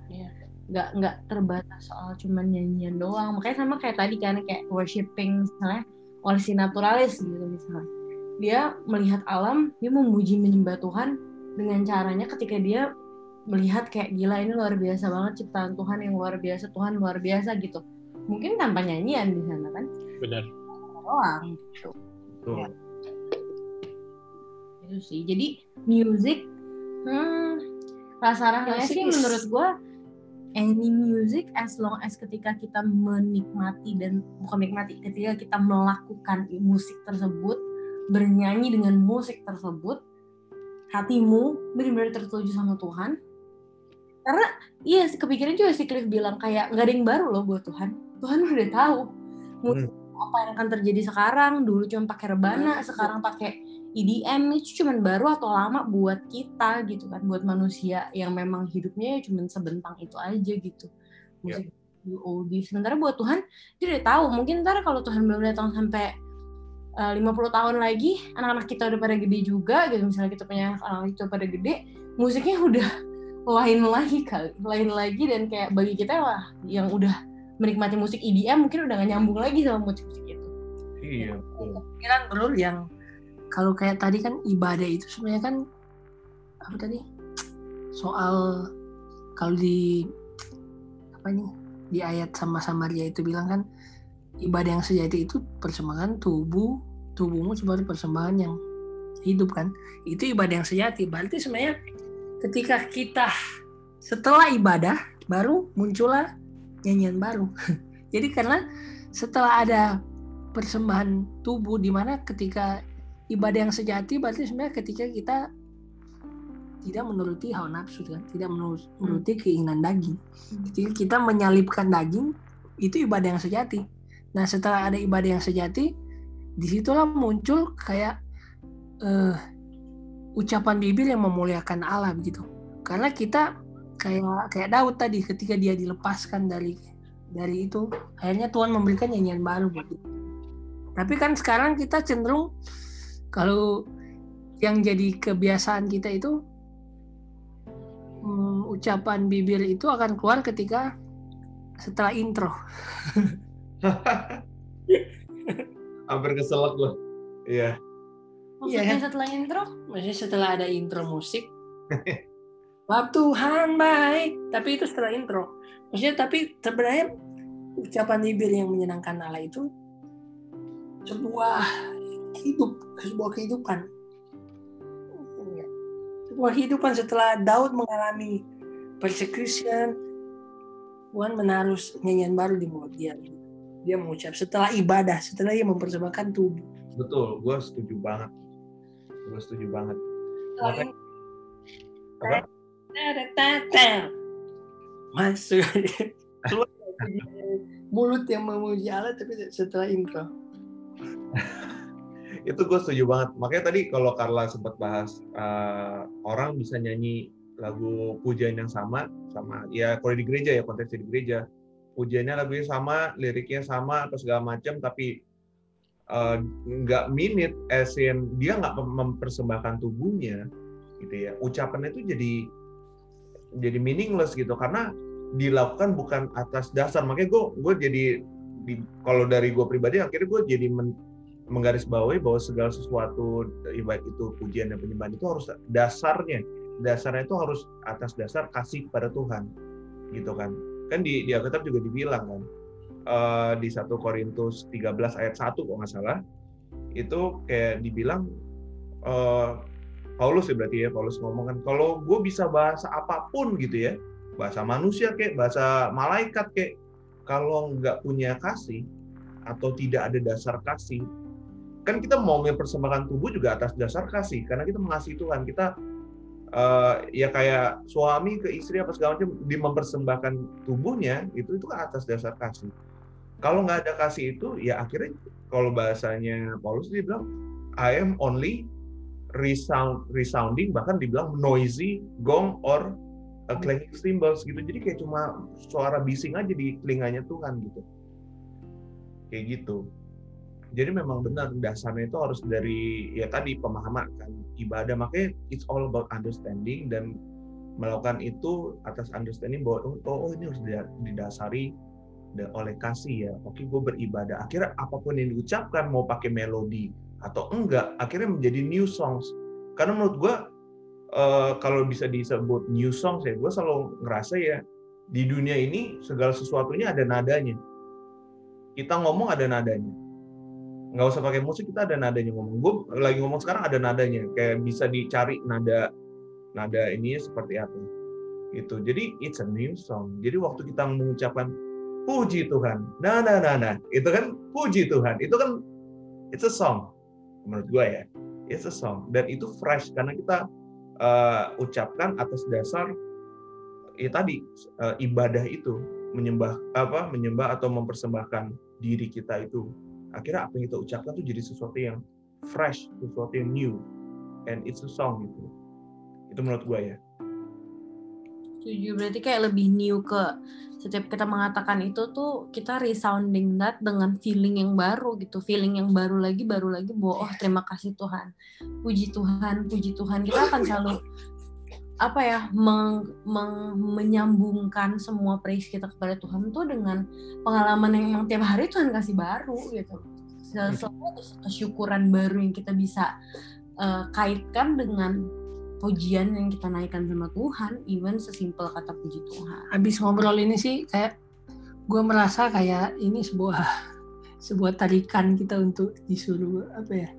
Iya. nggak nggak terbatas soal cuman nyanyian doang. Makanya sama kayak tadi kan kayak worshiping misalnya oleh si naturalis gitu misalnya. Dia melihat alam dia memuji menyembah Tuhan dengan caranya ketika dia melihat kayak gila ini luar biasa banget ciptaan Tuhan yang luar biasa Tuhan luar biasa gitu. Mungkin tanpa nyanyian di sana kan Benar. doang gitu Tuh. Ya. itu sih jadi music hmm, rasa-rasanya sih Klasik is- menurut gua any music as long as ketika kita menikmati dan bukan menikmati ketika kita melakukan musik tersebut bernyanyi dengan musik tersebut hatimu benar-benar tertuju sama Tuhan karena iya sih, kepikiran juga si Cliff bilang kayak nggak ada yang baru loh buat Tuhan Tuhan udah tahu musik apa yang akan terjadi sekarang. Dulu cuma pakai rebana sekarang pakai EDM itu cuma baru atau lama buat kita gitu kan. Buat manusia yang memang hidupnya cuma sebentang itu aja gitu. Musik oldies sementara buat Tuhan dia udah tahu. Mungkin ntar kalau Tuhan belum datang sampai eh, 50 tahun lagi anak-anak kita udah pada gede juga gitu. Misalnya kita punya anak kita pada gede musiknya udah lain lagi kali lain lagi. Dan kayak bagi kita wah yang udah menikmati musik EDM mungkin udah gak nyambung lagi sama musik-musik itu. Iya, betul. pikiran bro yang kalau kayak tadi kan ibadah itu sebenarnya kan apa tadi? Soal kalau di apa ini? Di ayat sama Samaria itu bilang kan ibadah yang sejati itu persembahan tubuh tubuhmu sebagai persembahan yang hidup kan? Itu ibadah yang sejati. Berarti sebenarnya ketika kita setelah ibadah baru muncullah nyanyian baru. Jadi karena setelah ada persembahan tubuh di mana ketika ibadah yang sejati berarti sebenarnya ketika kita tidak menuruti hawa nafsu kan tidak menurut- menuruti keinginan daging. Ketika kita menyalibkan daging itu ibadah yang sejati. Nah setelah ada ibadah yang sejati di situlah muncul kayak eh, ucapan bibir yang memuliakan Allah begitu. Karena kita kayak kayak Daud tadi ketika dia dilepaskan dari dari itu akhirnya Tuhan memberikan nyanyian baru buat dia. Tapi kan sekarang kita cenderung kalau yang jadi kebiasaan kita itu hmm, ucapan bibir itu akan keluar ketika setelah intro. Hampir keselak gue. Iya. maksudnya Iya kan? setelah intro Maksudnya setelah ada intro musik, Bab Tuhan baik, tapi itu setelah intro. Maksudnya tapi sebenarnya ucapan bibir yang menyenangkan Allah itu sebuah hidup, sebuah kehidupan. Sebuah kehidupan setelah Daud mengalami persecution, Tuhan menaruh nyanyian baru di mulut dia. Dia mengucap setelah ibadah, setelah dia mempersembahkan tubuh. Betul, gue setuju banget. Gue setuju banget. Makanya- Apa? Masuk. Keluar mulut yang memuji Allah tapi setelah intro. itu gue setuju banget. Makanya tadi kalau Carla sempat bahas eh, orang bisa nyanyi lagu pujian yang sama sama ya kalau di gereja ya konteksnya di gereja pujiannya lagunya sama liriknya sama atau segala macam tapi eh, nggak minute as in dia nggak mem- mempersembahkan tubuhnya gitu ya ucapan itu jadi jadi meaningless gitu. Karena dilakukan bukan atas dasar. Makanya gue gue jadi di- kalau dari gue pribadi akhirnya gue jadi men, menggarisbawahi bahwa segala sesuatu baik itu pujian dan penyembahan itu harus dasarnya. Dasarnya itu harus atas dasar kasih kepada Tuhan. Gitu kan. Kan di di Alkitab juga dibilang kan eh, di 1 Korintus 13 ayat 1 kalau nggak salah itu kayak dibilang eh, Paulus ya berarti ya Paulus ngomong kan kalau gue bisa bahasa apa pun gitu ya bahasa manusia kayak bahasa malaikat kayak kalau nggak punya kasih atau tidak ada dasar kasih kan kita mau mempersembahkan tubuh juga atas dasar kasih karena kita mengasihi Tuhan. Kita eh, ya kayak suami ke istri apa segala macam di mempersembahkan tubuhnya itu itu kan atas dasar kasih. Kalau nggak ada kasih itu ya akhirnya kalau bahasanya Paulus dia bilang I am only resound resounding bahkan dibilang noisy gong or a clanging cymbals gitu. Jadi kayak cuma suara bising aja di telinganya Tuhan gitu. Kayak gitu. Jadi memang benar dasarnya itu harus dari ya tadi pemahaman kan ibadah. Makanya it's all about understanding dan melakukan itu atas understanding bahwa oh, oh ini harus dida- didasari da- oleh kasih ya. Oke gue beribadah. Akhirnya apa pun yang diucapkan mau pakai melodi atau enggak akhirnya menjadi new songs. Karena menurut gue eh, kalau bisa disebut new songs ya gue selalu ngerasa ya di dunia ini segala sesuatunya ada nadanya. Kita ngomong ada nadanya. Nggak usah pakai musik kita ada nadanya ngomong. Gue lagi ngomong sekarang ada nadanya. Kayak bisa dicari nada nada ini seperti apa. Gitu. Jadi it's a new song. Jadi waktu kita mengucapkan puji Tuhan. Nah nah nah nah. Itu kan puji Tuhan. Itu kan it's a song menurut gue ya. It's a song. Dan itu fresh karena kita uh, ucapkan atas dasar ya tadi uh, ibadah itu menyembah apa menyembah atau mempersembahkan diri kita itu. Akhirnya apa yang kita ucapkan tuh jadi sesuatu yang fresh sesuatu yang new. And it's a song gitu. Itu menurut gue ya Setuju, berarti kayak lebih new ke setiap kita mengatakan itu tuh kita resounding that dengan feeling yang baru gitu, feeling yang baru lagi, baru lagi bahwa oh terima kasih Tuhan, puji Tuhan, puji Tuhan. Kita akan selalu apa ya meng- meng- menyambungkan semua praise kita kepada Tuhan tuh dengan pengalaman yang emang tiap hari Tuhan kasih baru gitu. Sesuatu kesyukuran baru yang kita bisa eh, kaitkan dengan pujian yang kita naikkan sama Tuhan, even sesimpel kata puji Tuhan. habis ngobrol ini sih kayak gue merasa kayak ini sebuah sebuah tarikan kita untuk disuruh apa ya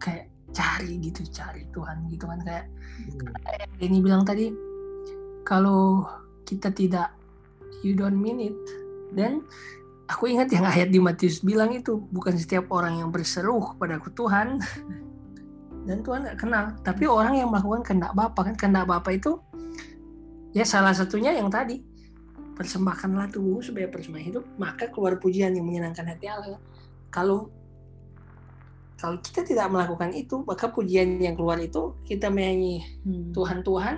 kayak cari gitu cari Tuhan gitu kan kayak kayak Denny bilang tadi kalau kita tidak you don't mean it dan aku ingat yang ayat di Matius bilang itu bukan setiap orang yang berseru kepada aku Tuhan dan Tuhan nggak kenal tapi orang yang melakukan kehendak Bapa kan kehendak Bapa itu ya salah satunya yang tadi persembahkanlah tubuh sebagai persembahan hidup maka keluar pujian yang menyenangkan hati Allah kalau kalau kita tidak melakukan itu maka pujian yang keluar itu kita menyanyi Hmm. Tuhan Tuhan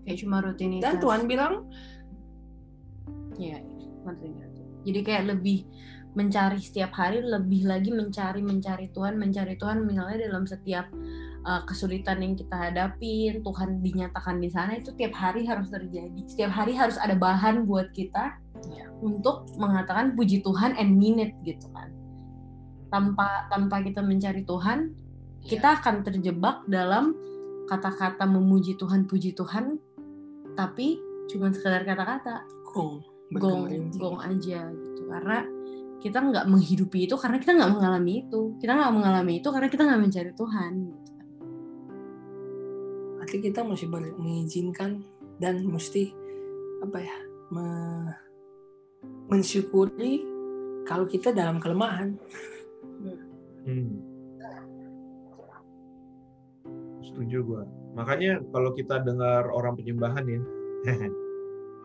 Kayak cuma rutinitas. dan Tuhan bilang ngerti ngerti. Jadi kayak lebih mencari setiap hari, lebih lagi mencari mencari Tuhan, mencari Tuhan misalnya dalam setiap uh, kesulitan yang kita hadapin, Tuhan dinyatakan di sana itu tiap hari harus terjadi. Setiap hari harus ada bahan buat kita Ya. untuk mengatakan puji Tuhan and mean it gitu kan. Tanpa tanpa kita mencari Tuhan, kita akan terjebak dalam kata-kata memuji Tuhan, puji Tuhan, tapi cuma sekedar kata-kata gong gong gong aja gitu karena kita nggak menghidupi itu karena kita nggak mengalami itu kita nggak mengalami itu karena kita nggak mencari Tuhan gitu. berarti kita mesti mengizinkan dan mesti apa ya me- mensyukuri kalau kita dalam kelemahan Hmm. Setuju gua. Makanya kalau kita dengar orang penyembahan ya,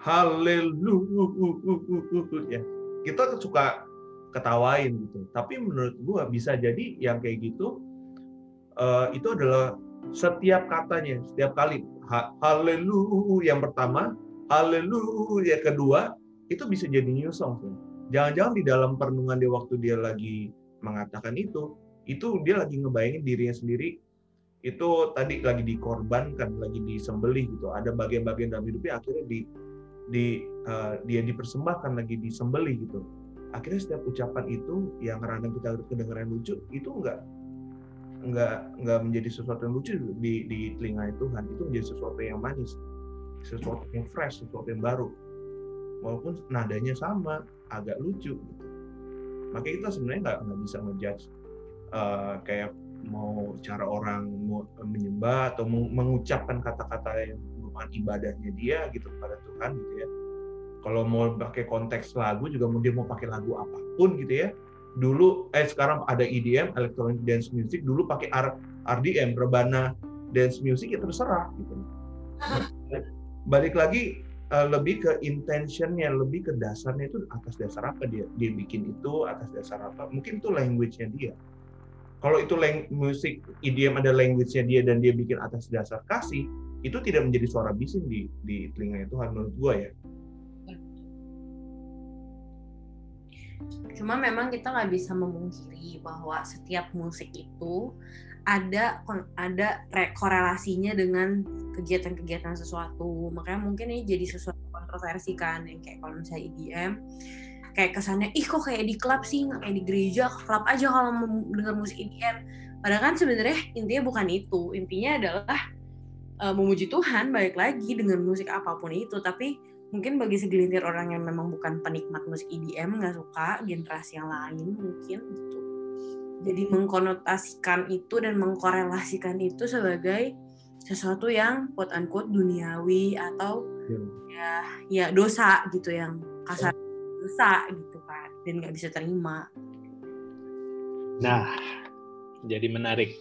haleluya, kita suka ketawain gitu. Tapi menurut gua bisa jadi yang kayak gitu eh, itu adalah setiap katanya, setiap kali ha- haleluya yang pertama, haleluya kedua itu bisa jadi new song. Jangan-jangan di dalam perenungan dia waktu dia lagi mengatakan itu itu dia lagi ngebayangin dirinya sendiri itu tadi lagi dikorbankan lagi disembelih gitu ada bagian-bagian dalam hidupnya akhirnya di di uh, dia dipersembahkan lagi disembelih gitu akhirnya setiap ucapan itu yang kadang kita kedengaran lucu itu enggak enggak enggak menjadi sesuatu yang lucu di di telinga Tuhan itu menjadi sesuatu yang manis sesuatu yang fresh sesuatu yang baru walaupun nadanya sama agak lucu gitu. Makanya kita sebenarnya nggak nggak bisa ngejudge uh, kayak mau cara orang mau menyembah atau mengucapkan kata-kata yang merupakan ibadahnya dia gitu kepada Tuhan gitu ya. Kalau mau pakai konteks lagu juga dia mau pakai lagu apa pun gitu ya. Dulu eh sekarang ada EDM electronic dance music, dulu pakai RDM rebana dance music ya terserah gitu. Balik lagi uh, lebih ke intentionnya, lebih ke dasarnya itu atas dasar apa dia dia bikin itu, atas dasar apa? Mungkin itu language-nya dia. Kalau itu musik idiom ada language-nya dia dan dia bikin atas dasar kasih, itu tidak menjadi suara bising di di telinga Tuhan menurut gue ya. Cuma memang kita nggak bisa memungkiri bahwa setiap musik itu ada ada korelasinya dengan kegiatan-kegiatan sesuatu. Makanya mungkin ini jadi sesuatu kontroversi kan yang kayak kalau misalnya EDM kayak kesannya ih kok kayak di klub sih nggak kayak di gereja klub aja kalau mendengar musik EDM padahal kan sebenarnya intinya bukan itu. Intinya adalah uh, memuji Tuhan baik lagi dengan musik apa pun itu. Tapi mungkin bagi segelintir orang yang memang bukan penikmat musik EDM nggak suka generasi yang lain mungkin gitu jadi mengkonotasikan itu dan mengkorelasikan itu sebagai sesuatu yang quote unquote duniawi atau hmm. ya ya dosa gitu yang kasar dosa gitu kan dan nggak bisa terima. Nah, jadi menarik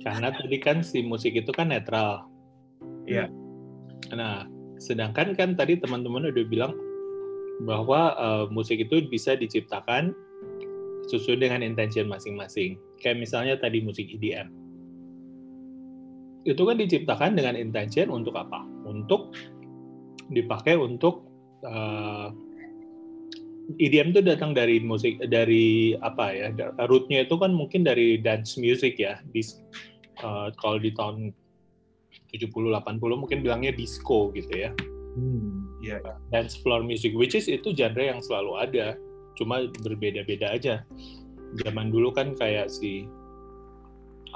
karena tadi kan si musik itu kan netral. Iya. Nah, sedangkan kan tadi teman-teman udah bilang bahwa uh, musik itu bisa diciptakan sesuai dengan intention masing-masing. Kayak misalnya tadi musik EDM. Itu kan diciptakan dengan intention untuk apa? Untuk dipakai untuk uh, EDM itu datang dari musik dari apa ya? Rootnya itu kan mungkin dari dance music ya. Di, uh, kalau di tahun 70 80 mungkin bilangnya disco gitu ya. Hmm, yeah. Dance floor music which is itu genre yang selalu ada cuma berbeda-beda aja zaman dulu kan kayak si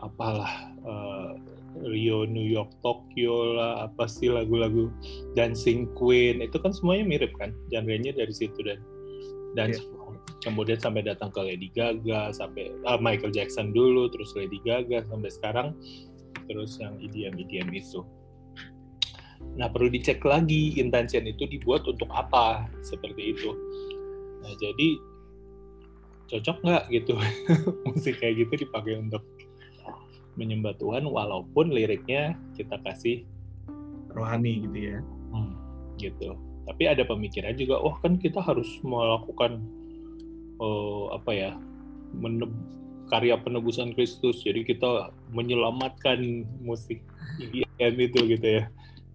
apalah uh, Rio New York Tokyo lah apa sih lagu-lagu Dancing Queen itu kan semuanya mirip kan genrenya dari situ dan dan yeah. kemudian sampai datang ke Lady Gaga sampai uh, Michael Jackson dulu terus Lady Gaga sampai sekarang terus yang EDM itu nah perlu dicek lagi intention itu dibuat untuk apa seperti itu Nah jadi cocok nggak gitu musik kayak gitu dipakai untuk menyembah Tuhan walaupun liriknya kita kasih rohani gitu ya. Hmm, gitu. Tapi ada pemikiran juga, oh kan kita harus melakukan uh, apa ya karya penebusan Kristus. Jadi kita menyelamatkan musik IDM itu gitu ya.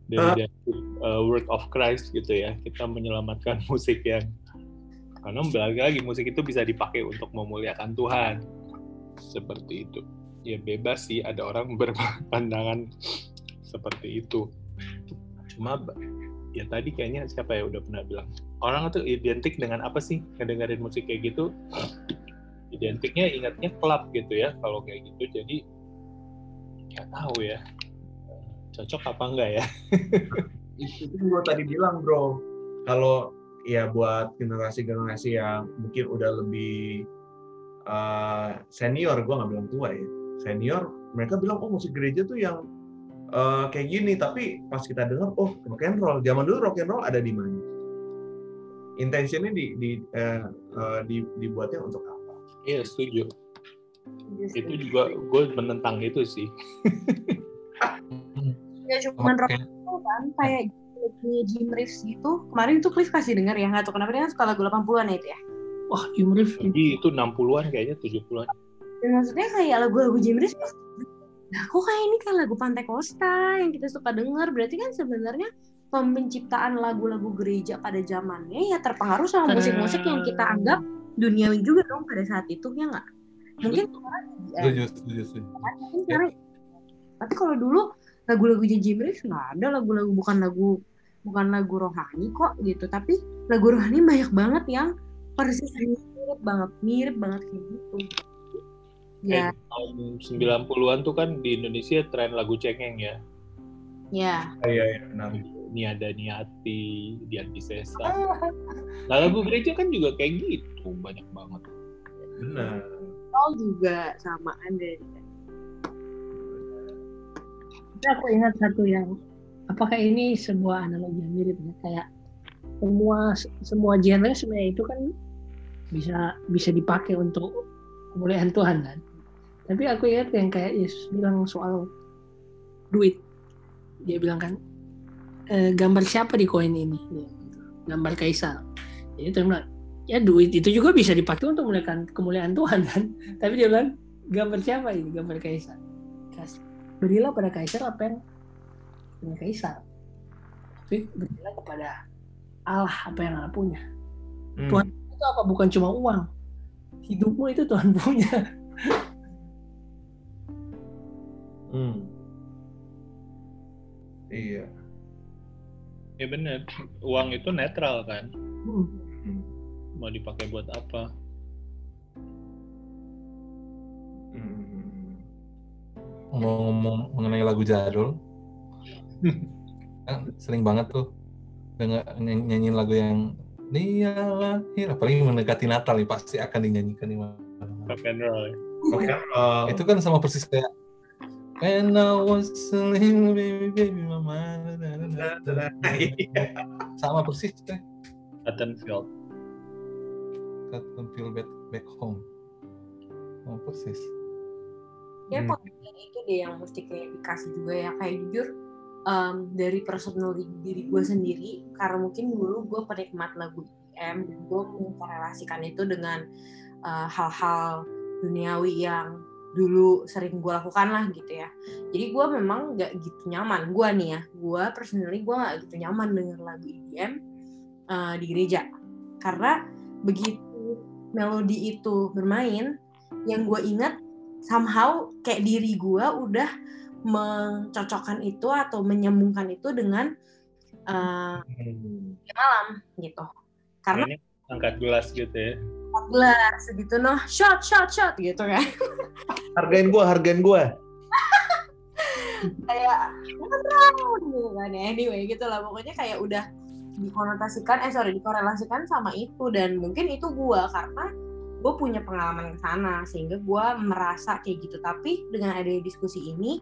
Dari, dari uh, word of Christ gitu ya. Kita menyelamatkan musik yang karena balik lagi musik itu bisa dipakai untuk memuliakan Tuhan. Seperti itu. Ya bebas sih ada orang berpandangan seperti itu. Cuma ya tadi kayaknya siapa ya udah pernah bilang orang itu identik dengan apa sih? Ngedengerin musik kayak gitu identiknya ingatnya klub gitu ya kalau kayak gitu. Jadi nggak tahu ya cocok apa enggak ya? Itu gue tadi bilang bro. Kalau ya buat generasi-generasi yang mungkin udah lebih uh, senior, gue nggak bilang tua ya, senior, mereka bilang oh musik gereja tuh yang uh, kayak gini, tapi pas kita dengar oh rock and roll, zaman dulu rock and roll ada di mana? Intentionnya di, di, uh, di, dibuatnya untuk apa? Iya setuju. Yes, itu juga gue menentang itu sih. ya cuma rock and roll kan kayak lagunya Jim Reeves gitu. Kemarin tuh Cliff kasih denger ya nggak tahu kenapa dia kan suka lagu 80-an ya itu ya? Wah Jim Reeves jadi itu 60-an kayaknya 70-an dan maksudnya kayak lagu-lagu Jim Reeves nah kok kayak ini kayak lagu Pantai Costa yang kita suka denger? Berarti kan sebenarnya penciptaan lagu-lagu gereja pada zamannya ya terpengaruh sama musik-musik yang kita anggap duniawi juga dong pada saat itu ya nggak? Mungkin sekarang ya, Setuju, setuju, setuju. mungkin sekarang tapi kalau dulu lagu-lagu JJ Mrix nggak ada lagu-lagu bukan lagu bukan lagu rohani kok gitu. Tapi lagu rohani banyak banget yang persis mirip banget mirip banget kayak gitu. Ya. Eh, tahun 90-an tuh kan di Indonesia tren lagu cengeng ya. ya. Iya, iya, benar. Niada Niati, Dian Piscesa. Nah lagu gereja kan juga kayak gitu, banyak banget. Benar. Paul juga sama ada Tapi aku ingat satu yang apakah ini sebuah analogi yang mirip ya kayak semua semua genre sebenarnya itu kan bisa bisa dipakai untuk kemuliaan Tuhan kan. Tapi aku ingat yang kayak Yesus bilang soal duit. Dia bilang kan "E, gambar siapa di koin ini? Ya, gitu. Gambar kaisar. Jadi Tuhan bilang ya duit itu juga bisa dipakai untuk memuliakan kemuliaan Tuhan kan. Tapi dia bilang gambar siapa ini? Gambar kaisar. Berilah pada kaisar apa yang punya kaisar. Tapi berilah kepada Allah apa yang Allah punya. Hmm. Tuhan itu apa? Bukan cuma uang. Hidupmu itu Tuhan punya. Hmm. Iya. Ya bener, uang itu netral kan. Hmm. Mau dipakai buat apa? Hmm. Ngomong-ngomong mengenai lagu jadul, kan sering banget tuh denger ny- nyanyiin lagu yang dia lahir, apalagi mendekati Natal nih pasti akan dinyanyikan di mana. Rock and roll. ya. Oke. eh, Itu kan sama persis kayak When I was a little baby, baby, mama. Iya. Sama persis teh. Cottonfield. Cotton feel back, back home. Sama persis. ya Hmm. pengertian itu deh yang mesti kayak dikasih juga ya kayak jujur em, dari personal diri gue sendiri karena mungkin dulu gue penikmat lagu EDM dan gue mengkorelasikan itu dengan eh, hal-hal duniawi yang dulu sering gue lakukan lah gitu ya jadi gue memang nggak gitu nyaman gue nih ya gue personally gue nggak gitu nyaman dengan lagu EDM eh, di gereja karena begitu melodi itu bermain yang gue ingat somehow kayak diri gue udah mencocokkan itu atau menyambungkan itu dengan eh, Hmm. malam gitu karena Ini angkat gelas gitu ya. Gelas gitu noh. Shot shot shot gitu kan. Hargain gua, hargain gua. kayak round gitu kan. Ya anyway gitu lah. Pokoknya kayak udah dikonotasikan eh sorry dikorelasikan sama itu. Dan mungkin itu gue karena gue punya pengalaman ke sana sehingga gue merasa kayak gitu. Tapi dengan ada diskusi ini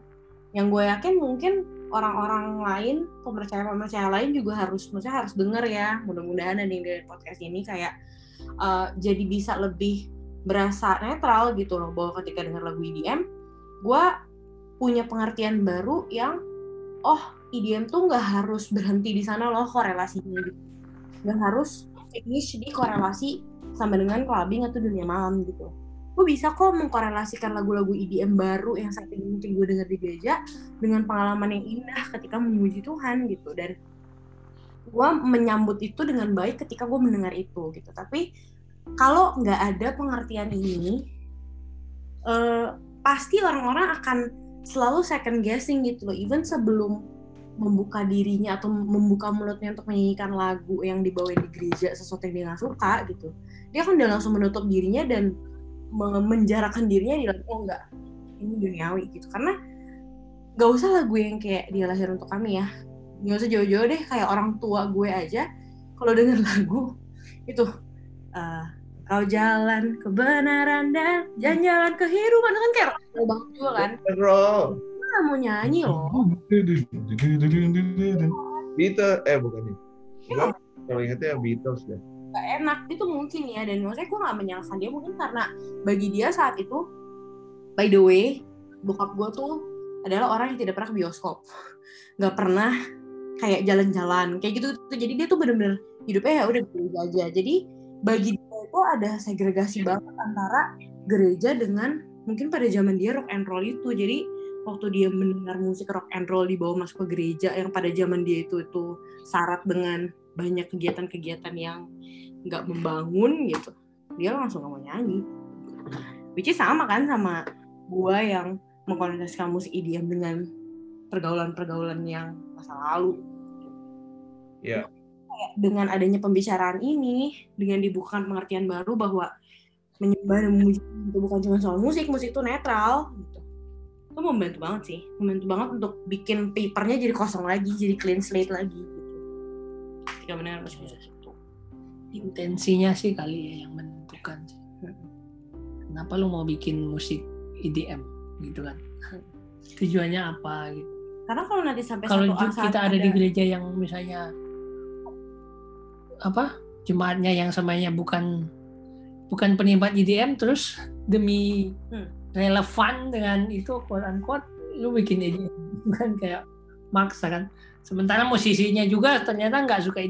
yang gue yakin mungkin orang-orang lain pemercaya-pemercaya lain juga harus maksudnya harus denger ya. Mudah-mudahan ada yang dari podcast ini kayak eh, jadi bisa lebih berasa netral gitu loh bahwa ketika denger lagu EDM gue punya pengertian baru yang oh EDM tuh nggak harus berhenti di sana loh korelasinya gitu. Nggak harus finish di korelasi sama dengan clubbing atau dunia malam gitu. Gue bisa kok mengkorelasikan lagu-lagu EDM baru yang saat ini mungkin gue dengar di gereja dengan pengalaman yang indah ketika memuji Tuhan gitu. Dan gue menyambut itu dengan baik ketika gue mendengar itu gitu. Tapi kalau nggak ada pengertian ini eh, pasti orang-orang akan selalu second guessing gitu loh. Even sebelum membuka dirinya atau membuka mulutnya untuk menyanyikan lagu yang dibawain di gereja sesuatu yang dia nggak suka gitu dia kan udah langsung menutup dirinya dan me- menjarakan dirinya di oh enggak ini duniawi gitu. Karena gak usah lagu yang kayak dia lahir untuk kami ya gak usah jauh-jauh deh kayak orang tua gue aja kalau denger lagu itu eh, kau jalan kebenaran dan jalan-jalan kehidupan kan kayak rock banget juga kan Roll. Gue mau nyanyi loh Beatles, eh bukan nih. Gua kalau ingetnya Beatles deh. gak enak itu mungkin ya dan maksudnya gue gak menyalahkan dia mungkin karena bagi dia saat itu by the way bokap gue tuh adalah orang yang tidak pernah ke bioskop nggak pernah kayak jalan-jalan kayak gitu tuh jadi dia tuh bener-bener hidupnya ya udah gereja aja. Jadi bagi dia itu ada segregasi banget antara gereja dengan mungkin pada zaman dia rock and roll itu. Jadi waktu dia mendengar musik rock and roll dibawa masuk ke gereja yang pada zaman dia itu itu syarat dengan banyak kegiatan-kegiatan yang nggak membangun gitu dia langsung gak mau nyanyi. Which is sama kan sama gua yang mengkonotasikan musik EDM dengan pergaulan-pergaulan yang masa lalu. Iya. Kayak dengan adanya pembicaraan ini dengan dibukakan pengertian baru bahwa menyembah dan memuji itu bukan cuma soal musik musik itu netral gitu. Itu membantu banget sih. Membantu banget untuk bikin papernya jadi kosong lagi jadi clean slate lagi gitu. Ketika mendengar musik musik itu intensinya sih kali ya yang menentukan kenapa lu mau bikin musik EDM gitu kan? Tujuannya apa gitu karena kalau nanti sampai kalau satu kita ada di gereja yang misalnya apa? Jemaatnya yang semuanya bukan bukan penikmat EDM terus demi Hmm. relevan dengan itu quote unquote lu bikin EDM kan kayak maksa kan? Sementara musisinya juga ternyata nggak suka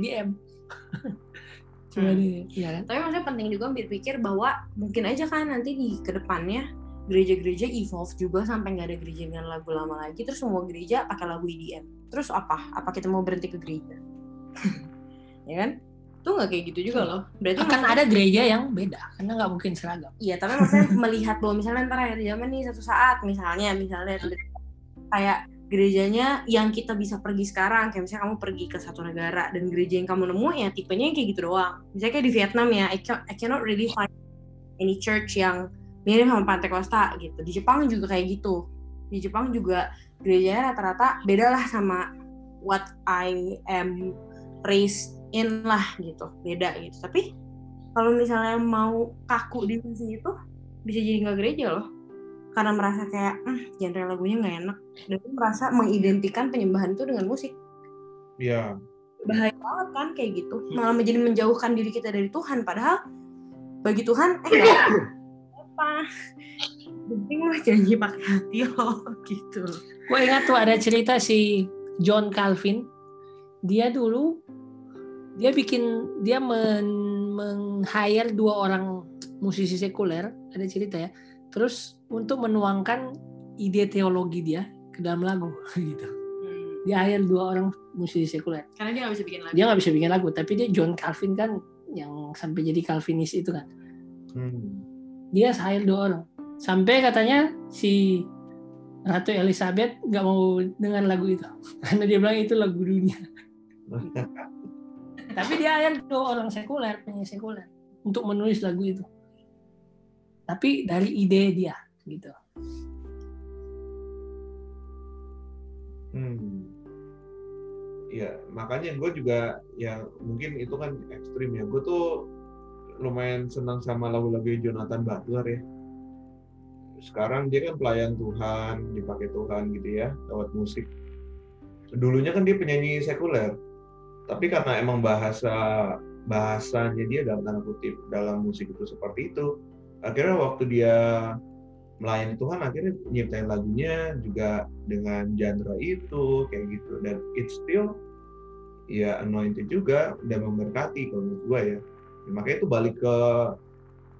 cuma Hmm. ya kan? Tapi maksudnya penting juga berpikir bahwa mungkin aja kan nanti di ke depannya gereja-gereja evolve juga sampai nggak ada gereja dengan lagu lama lagi terus semua gereja pakai lagu EDM terus apa? Apa kita mau berhenti ke gereja? Ya kan? Tuh nggak kayak gitu juga loh. Berarti akan maksudnya- ada gereja yang beda karena nggak mungkin seragam. Iya, tapi maksudnya melihat bahwa misalnya ntar akhir zaman nih satu saat misalnya misalnya kayak gerejanya yang kita bisa pergi sekarang kayak misalnya kamu pergi ke satu negara dan gereja yang kamu nemu ya tipenya yang kayak gitu doang. Misalnya kayak di Vietnam ya, I, ca- I cannot really find any church yang mirip sama Pantai Costa gitu. Di Jepang juga kayak gitu. Di Jepang juga gerejanya rata-rata beda lah sama what I am raised in lah gitu, beda gitu. Tapi kalau misalnya mau kaku di sisi itu bisa jadi nggak gereja loh karena merasa kayak hmm, genre lagunya nggak enak dan itu merasa mengidentikan penyembahan itu dengan musik Iya. bahaya banget kan kayak gitu malah menjadi menjauhkan diri kita dari Tuhan padahal bagi Tuhan eh apa penting lo janji pakai hati lo gitu Gue ingat tuh ada cerita si John Calvin. Dia dulu dia bikin dia men, meng-hire dua orang musisi sekuler, ada cerita ya. Terus untuk menuangkan ide teologi dia ke dalam lagu gitu. Dia hire dua orang musisi sekuler. karena dia nggak bisa bikin lagu Dia nggak bisa bikin lagu, tapi dia John Calvin kan yang sampai jadi Calvinis itu kan. Hmm. Dia hire dua orang. Sampai katanya si Ratu Elizabeth nggak mau dengar lagu itu karena dia bilang itu lagu dunia. Tapi dia dua orang sekuler, penyanyi sekuler untuk menulis lagu itu. Tapi dari ide dia gitu. Hmm. Iya, makanya gue juga ya mungkin itu kan ekstrim ya. Gue tuh lumayan senang sama lagu-lagu Jonathan Butler ya. Sekarang dia kan pelayan Tuhan, dipakai Tuhan gitu ya, lewat musik. Dulunya kan dia penyanyi sekuler, tapi karena emang bahasa bahasanya dia dalam tanda kutip dalam musik itu seperti itu, akhirnya waktu dia melayani Tuhan akhirnya nyiptain lagunya juga dengan genre itu kayak gitu dan it's still ya anointed juga dan memberkati kalau menurut gue ya. Ya, makanya itu balik ke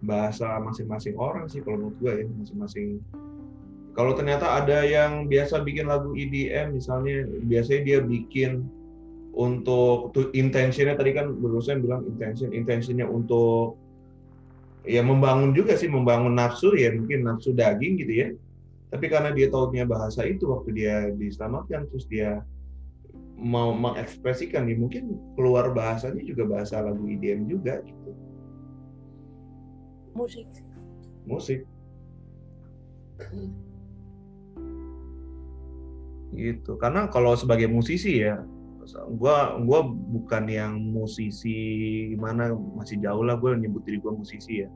bahasa masing-masing orang sih kalau menurut gue ya masing-masing. Kalau ternyata ada yang biasa bikin lagu EDM misalnya biasanya dia bikin untuk intentionnya tadi kan berusaha bilang intention intentionnya untuk ya membangun juga sih membangun nafsu ya mungkin nafsu daging gitu ya. Tapi karena dia tahunya bahasa itu waktu dia diselamatkan terus dia mau mengekspresikan nih mungkin keluar bahasanya juga bahasa lagu EDM juga gitu. Musik. musik. Gitu. Karena kalau sebagai musisi ya gua gua bukan yang musisi gimana masih jauh lah gue nyebut diri gua musisi ya.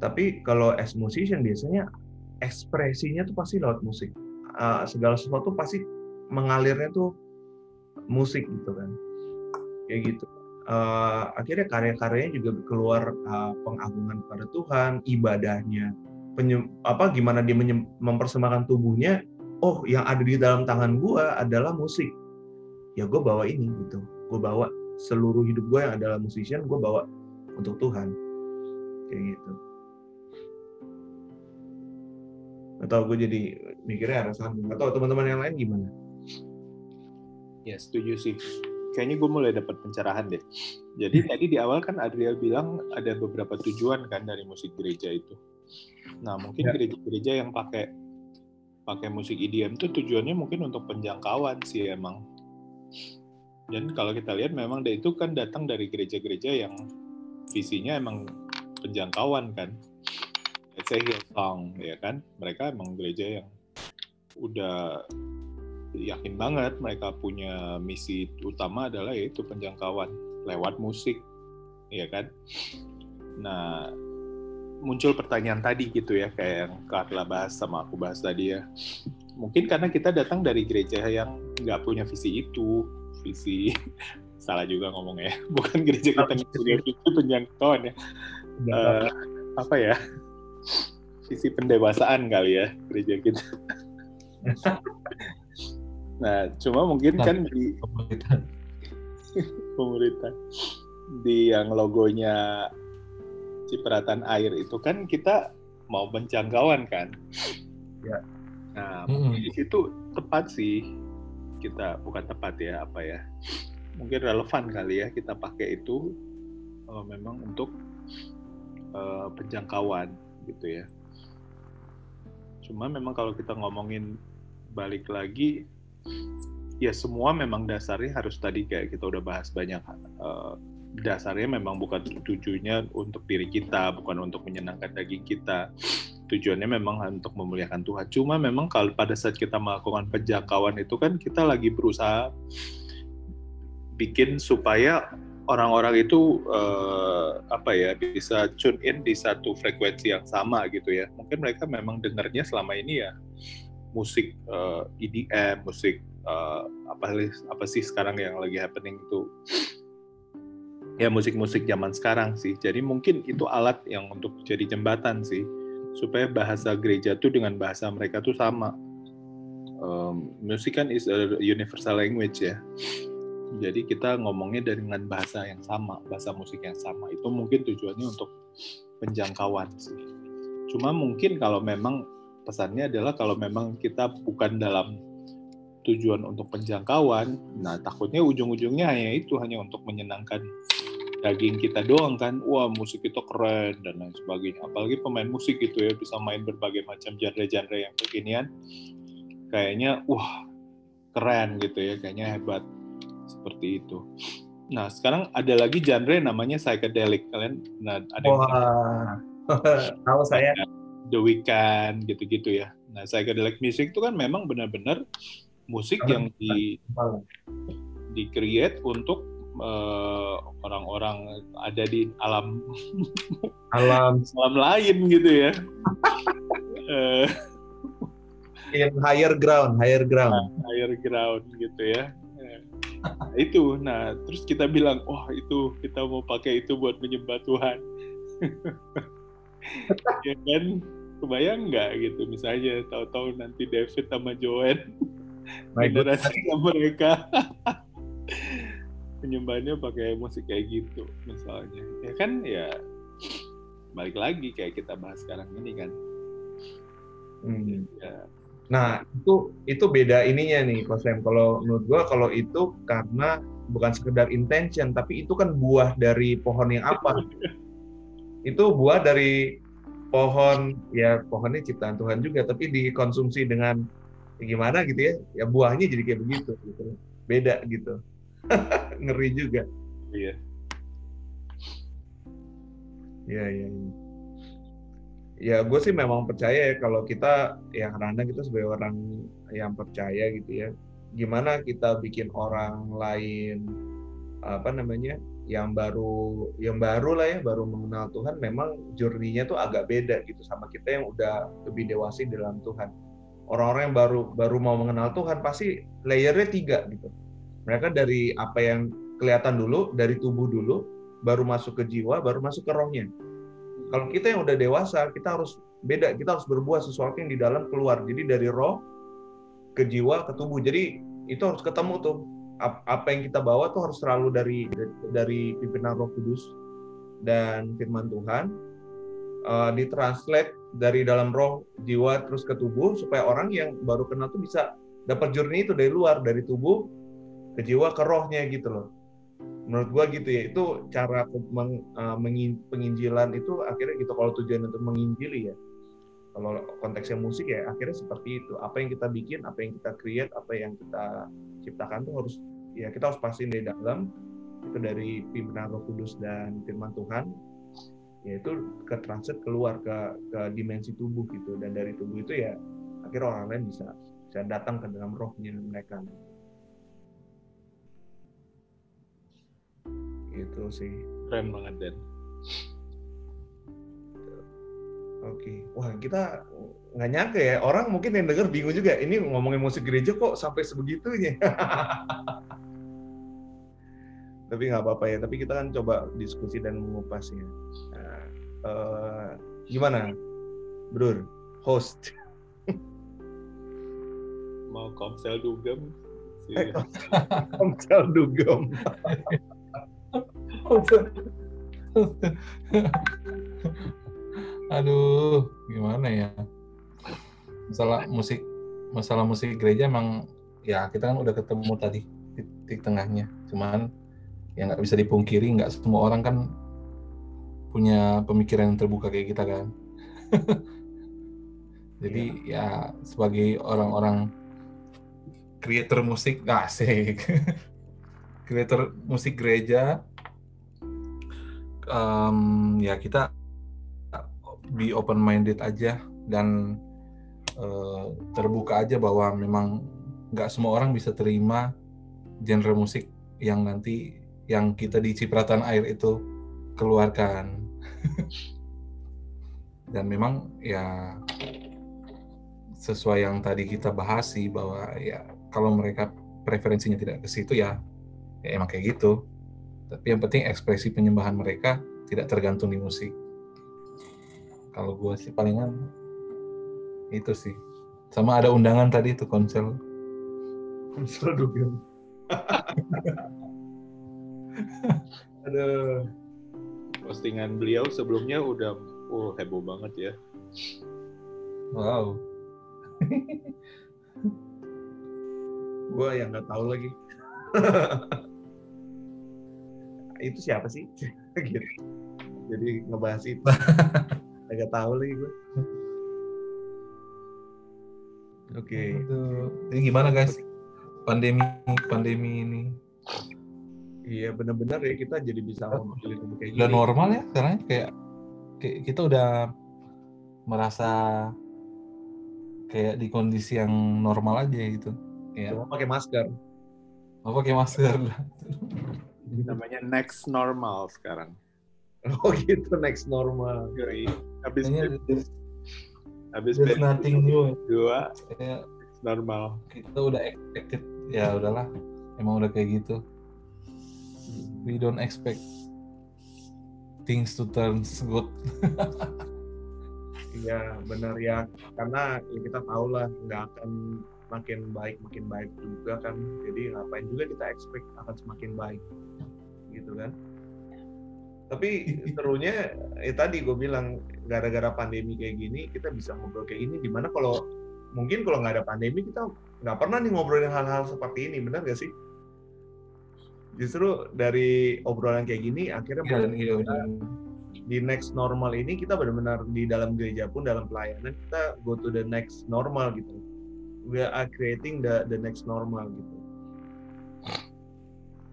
Tapi kalau as musician biasanya ekspresinya tuh pasti lewat musik. Uh, segala sesuatu pasti mengalirnya tuh musik gitu kan. Kayak gitu. Uh, akhirnya karya-karyanya juga keluar uh, pengagungan kepada Tuhan ibadahnya penyem, apa gimana dia menyem, mempersembahkan tubuhnya oh yang ada di dalam tangan gua adalah musik. Ya gue bawa ini gitu. Gue bawa seluruh hidup gue yang adalah musician gue bawa untuk Tuhan. Kayak gitu. Atau gue jadi mikirnya arah sana atau teman-teman yang lain gimana Ya setuju sih. Kayaknya gue mulai dapat pencerahan deh. Jadi tadi di awal kan Adriel bilang ada beberapa tujuan kan dari musik gereja itu. Nah mungkin Ya. gereja-gereja yang pakai pakai musik EDM itu tujuannya mungkin untuk penjangkauan sih emang. Dan kalau kita lihat memang dia itu kan datang dari gereja-gereja yang visinya emang penjangkauan kan. Let's say Hillsong ya kan. Mereka emang gereja yang udah yakin banget mereka punya misi utama adalah yaitu penjangkauan lewat musik, ya kan? Nah, muncul pertanyaan tadi gitu ya, kayak yang Atla bahas sama aku bahas tadi ya. Mungkin karena kita datang dari gereja yang nggak punya visi itu, visi salah juga ngomongnya, ya. bukan gereja kita yang punya visi penjangkauan ya. Eh, apa ya? Visi pendewasaan kali ya gereja kita. Nah, cuma mungkin Nah. kan di Pemerintahan. pemerintah di yang logonya cipratan air itu kan kita mau penjangkauan kan. Ya. Nah, mungkin di situ tepat sih kita bukan tepat ya apa ya mungkin relevan kali ya kita pakai itu eh, memang untuk eh, penjangkauan gitu ya. Cuma memang kalau kita ngomongin balik lagi ya semua memang dasarnya harus tadi kayak kita udah bahas banyak eh, dasarnya memang bukan tujuannya untuk diri kita bukan untuk menyenangkan daging kita. Tujuannya memang untuk memuliakan Tuhan. Cuma memang kalau pada saat kita melakukan penjangkauan itu kan kita lagi berusaha bikin supaya orang-orang itu eh, apa ya bisa tune in di satu frekuensi yang sama gitu ya. Mungkin mereka memang dengarnya selama ini ya musik eh, EDM musik eh, apa apa sih sekarang yang lagi happening itu ya musik-musik zaman sekarang sih. Jadi mungkin itu alat yang untuk jadi jembatan sih supaya bahasa gereja tuh dengan bahasa mereka tuh sama. Um, musik kan is a universal language ya. Jadi kita ngomongnya dengan bahasa yang sama bahasa musik yang sama. Itu mungkin tujuannya untuk penjangkauan sih. Cuma mungkin kalau memang pesannya adalah kalau memang kita bukan dalam tujuan untuk penjangkauan nah takutnya ujung-ujungnya hanya itu hanya untuk menyenangkan daging kita doang kan. Wah musik itu keren dan lain sebagainya. Apalagi pemain musik gitu ya bisa main berbagai macam genre-genre yang kekinian. Kayaknya wah keren gitu ya kayaknya hebat seperti itu. Nah sekarang ada lagi genre namanya psychedelic. Kalian nah ada yang Wah, tahu saya. The Weeknd gitu-gitu ya nah psychedelic music itu kan memang benar-benar musik yang di di create untuk eh, orang-orang ada di alam Alam alam lain gitu ya. Eh, in higher ground, higher ground. higher ground gitu ya. Nah, itu, nah terus kita bilang, wah itu kita mau pakai itu buat menyembah Tuhan. ya kan, kebayang nggak gitu misalnya tahu-tahu nanti David sama God. generasi mereka penyembahnya pakai musik kayak gitu misalnya ya kan ya balik lagi kayak kita bahas sekarang ini kan Hmm. ya Nah, itu itu beda ininya nih, Sam. Kalau menurut gua kalau itu karena bukan sekedar intention, tapi itu kan buah dari pohon yang apa? itu buah dari pohon ya pohonnya ciptaan Tuhan juga, tapi dikonsumsi dengan ya gimana gitu ya? Ya buahnya jadi kayak begitu gitu. Beda gitu. Ngeri juga. iya Iya, iya, iya. Ya, gue sih memang percaya ya kalau kita, ya karena kita sebagai orang yang percaya gitu ya, gimana kita bikin orang lain apa namanya yang baru yang baru lah ya baru mengenal Tuhan memang journey-nya tuh agak beda gitu sama kita yang udah lebih dewasa di dalam Tuhan. Orang-orang yang baru baru mau mengenal Tuhan pasti layernya tiga gitu. Mereka dari apa yang kelihatan dulu dari tubuh dulu baru masuk ke jiwa baru masuk ke rohnya. Kalau kita yang udah dewasa kita harus beda kita harus berbuat sesuatu yang di dalam keluar. Jadi dari roh ke jiwa ke tubuh. Jadi itu harus ketemu tuh apa yang kita bawa tuh harus selalu dari dari pimpinan Roh Kudus dan firman Tuhan uh, ditranslate dari dalam roh, jiwa terus ke tubuh supaya orang yang baru kenal tuh bisa dapat journey itu dari luar, dari tubuh ke jiwa ke rohnya gitu loh. Menurut gua gitu ya, itu cara meng, uh, mengin, penginjilan itu akhirnya gitu kalau tujuan untuk menginjili ya. Kalau konteksnya musik ya akhirnya seperti itu. Apa yang kita bikin, apa yang kita create, apa yang kita ciptakan tuh harus ya kita harus pastiin dari dalam. Itu dari pimpinan Roh Kudus dan firman Tuhan. Yaitu ke transit keluar ke ke dimensi tubuh gitu. Dan dari tubuh itu ya akhirnya orang lain bisa bisa datang ke dalam rohnya mereka. Itu sih. Keren banget Dan oke. Wah kita nggak nyangka ya. Orang mungkin yang denger bingung juga ini ngomongin musik gereja kok sampai sebegitunya? Tapi nggak apa-apa ya. Tapi kita kan coba diskusi dan mengupasnya nah, uh, gimana bro host. Mau komsel dugem si... komsel dugem aduh gimana ya? Masalah musik masalah musik gereja emang ya kita kan udah ketemu tadi titik tengahnya. Cuman yang nggak bisa dipungkiri nggak semua orang kan punya pemikiran yang terbuka kayak kita kan. Jadi ya, ya sebagai orang-orang creator musik nggak asik. Creator musik gereja um, ya kita be open minded aja dan uh, terbuka aja bahwa memang nggak semua orang bisa terima genre musik yang nanti yang kita di cipratan air itu keluarkan. Dan memang ya sesuai yang tadi kita bahas sih bahwa ya kalau mereka preferensinya tidak ke situ ya, ya emang kayak gitu. Tapi yang penting ekspresi penyembahan mereka tidak tergantung di musik. Kalau gue sih palingan itu sih. Sama ada undangan tadi tuh konsel. Konsel dugem. Aduh. Postingan beliau sebelumnya udah oh heboh banget ya. Wow. Gua yang nggak tahu lagi. itu siapa sih? gitu. Jadi ngebahas itu. Agak tahu lagi gue. Oke. Okay. Ini gimana guys? Pandemi pandemi ini Iya benar-benar ya kita jadi bisa ngomong kayak gini. Udah normal ya sekarang kayak, kayak kita udah merasa kayak di kondisi yang normal aja gitu. Ya. Cuma pakai masker. Oh pakai masker. Namanya next normal sekarang. Oh gitu next normal. Habis just, habis just nothing new. Dua ya, normal. Kita udah expected ya udahlah. Emang udah kayak gitu we don't expect things to turn good. Iya benar ya karena ya kita tahu lah nggak akan makin baik makin baik juga kan jadi ngapain juga kita expect akan semakin baik gitu kan tapi serunya ya tadi gue bilang gara-gara pandemi kayak gini kita bisa ngobrol kayak gini. Di mana kalau mungkin kalau nggak ada pandemi kita nggak pernah nih ngobrolin hal-hal seperti ini benar gak sih? Justru dari obrolan kayak gini akhirnya ya, iya, kita, di next normal ini kita benar-benar di dalam gereja pun dalam pelayanan kita go to the next normal gitu. We are creating the the next normal gitu.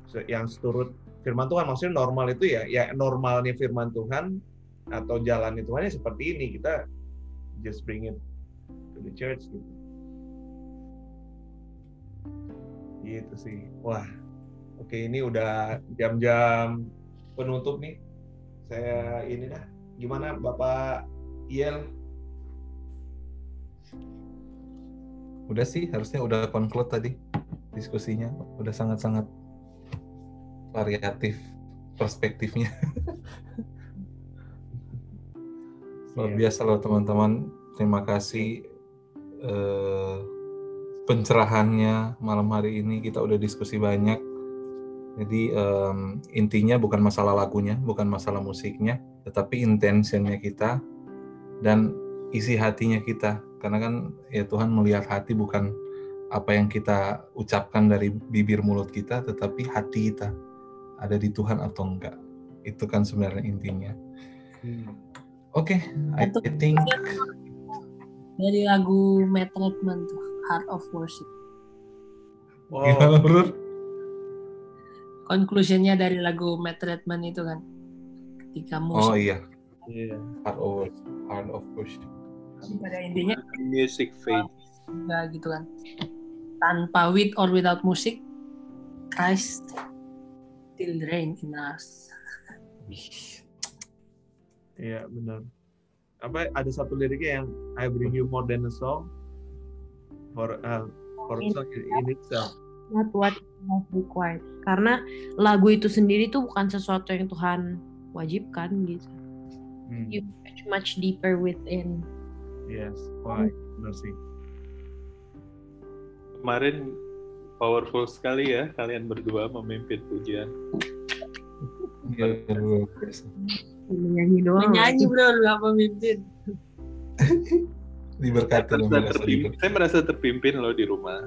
So, yang seturut firman Tuhan maksudnya normal itu ya ya normalnya firman Tuhan atau jalan itu hanya seperti ini kita just bring it to the church gitu gitu sih wah Oke, ini udah jam-jam penutup nih. Saya ini dah. Gimana Bapak Iel? Udah sih, harusnya udah conclude tadi diskusinya. Udah sangat-sangat variatif perspektifnya. Luar biasa loh teman-teman. Terima kasih eh, pencerahannya malam hari ini. Kita udah diskusi banyak jadi um, intinya bukan masalah lagunya, bukan masalah musiknya, tetapi intentionnya kita dan isi hatinya kita karena kan ya Tuhan melihat hati bukan apa yang kita ucapkan dari bibir mulut kita tetapi hati kita ada di Tuhan atau enggak itu kan sebenarnya intinya Hmm. oke I Itu- think Dari lagu Matt Redman tuh, Heart of Worship. Wow. gimana Conclusionnya dari lagu Matt Redman itu kan. Ketika oh musik iya Iya. heart of worship heart of worship pada intinya Music fade. juga gitu kan. Tanpa with or without music, Christ still reign in us. Iya benar. Apa ada satu liriknya yang I bring you more than a song for uh, for a song in itself. not what was required karena lagu itu sendiri tuh bukan sesuatu yang Tuhan wajibkan gitu Hmm. you much much deeper within Yes, why? Benar sih. Kemarin powerful sekali ya kalian berdua memimpin pujian. Iya, biasa. menyanyi doang Menyanyi bro, lu gak pemimpin. diberkati Saya loh, merasa, terpimpin, saya merasa terpimpin loh di rumah.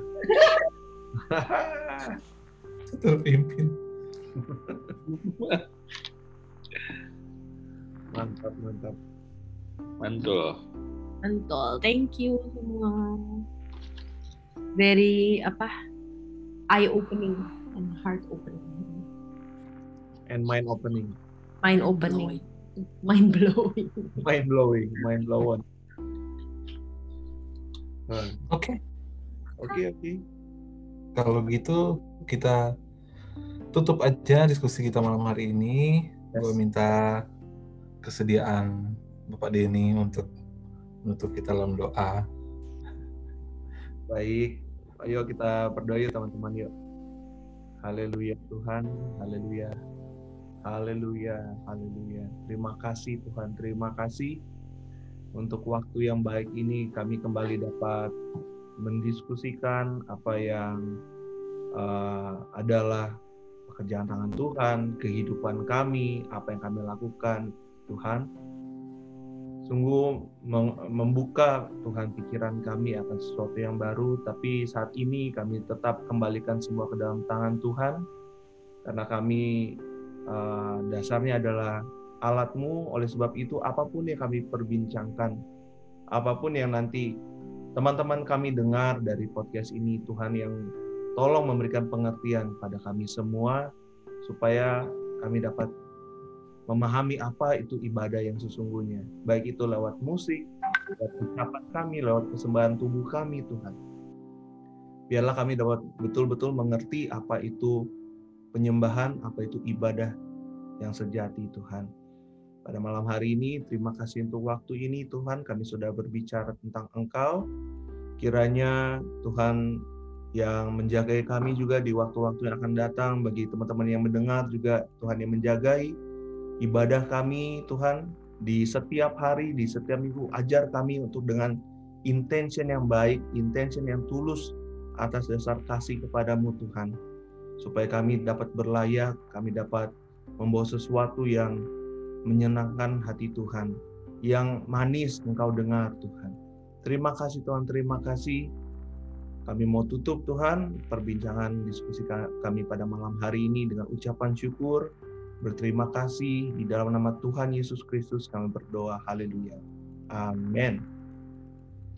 terpimpin mantap, mantap. Mantul. Mantul, thank you semua. Very apa? Eye opening and heart opening. And mind opening, Mind opening. Mind blowing. mind blowing, mind blown. Nah, oke Oke, oke. kalau gitu kita tutup aja diskusi kita malam hari ini Yes. gue minta kesediaan Bapak Denny untuk menutup kita dalam doa Baik, ayo kita berdoa yuk teman-teman yuk. Haleluya Tuhan, haleluya. Haleluya, haleluya. Terima kasih Tuhan, terima kasih untuk waktu yang baik ini kami kembali dapat mendiskusikan apa yang eh, adalah pekerjaan tangan Tuhan, kehidupan kami, apa yang kami lakukan, Tuhan. Sungguh membuka Tuhan pikiran kami akan sesuatu yang baru, tapi saat ini kami tetap kembalikan semua ke dalam tangan Tuhan, karena kami eh, dasarnya adalah alatmu, oleh sebab itu apa pun yang kami perbincangkan, apa pun yang nanti teman-teman kami dengar dari podcast ini, Tuhan yang tolong memberikan pengertian pada kami semua, supaya kami dapat memahami apa itu ibadah yang sesungguhnya. Baik itu lewat musik, lewat ucapan kami, lewat persembahan tubuh kami, Tuhan. Biarlah kami dapat betul-betul mengerti apa itu penyembahan, apa itu ibadah yang sejati, Tuhan. Pada malam hari ini, terima kasih untuk waktu ini, Tuhan. Kami sudah berbicara tentang Engkau. Kiranya Tuhan yang menjagai kami juga di waktu-waktu yang akan datang, bagi teman-teman yang mendengar juga Tuhan yang menjagai ibadah kami, Tuhan, di setiap hari, di setiap minggu, ajar kami untuk dengan intention yang baik, intention yang tulus atas dasar kasih kepadamu, Tuhan. Supaya kami dapat berlayak, kami dapat membawa sesuatu yang menyenangkan hati Tuhan, yang manis engkau dengar, Tuhan. Terima kasih Tuhan, terima kasih. Kami mau tutup Tuhan perbincangan diskusi ka- kami pada malam hari ini dengan ucapan syukur, berterima kasih di dalam nama Tuhan Yesus Kristus kami berdoa. Haleluya. Amin.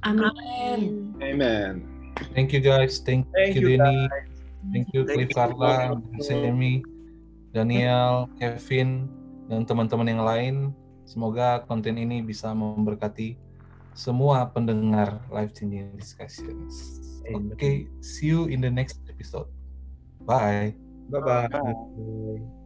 Amin. Amen. thank you guys thank, Thank you you, Denny thank you Cliff Carla. Sammy Daniel Kevin dan teman-teman yang lain semoga konten ini bisa memberkati semua pendengar live changing discussions oke see you in the next episode bye Bye-bye.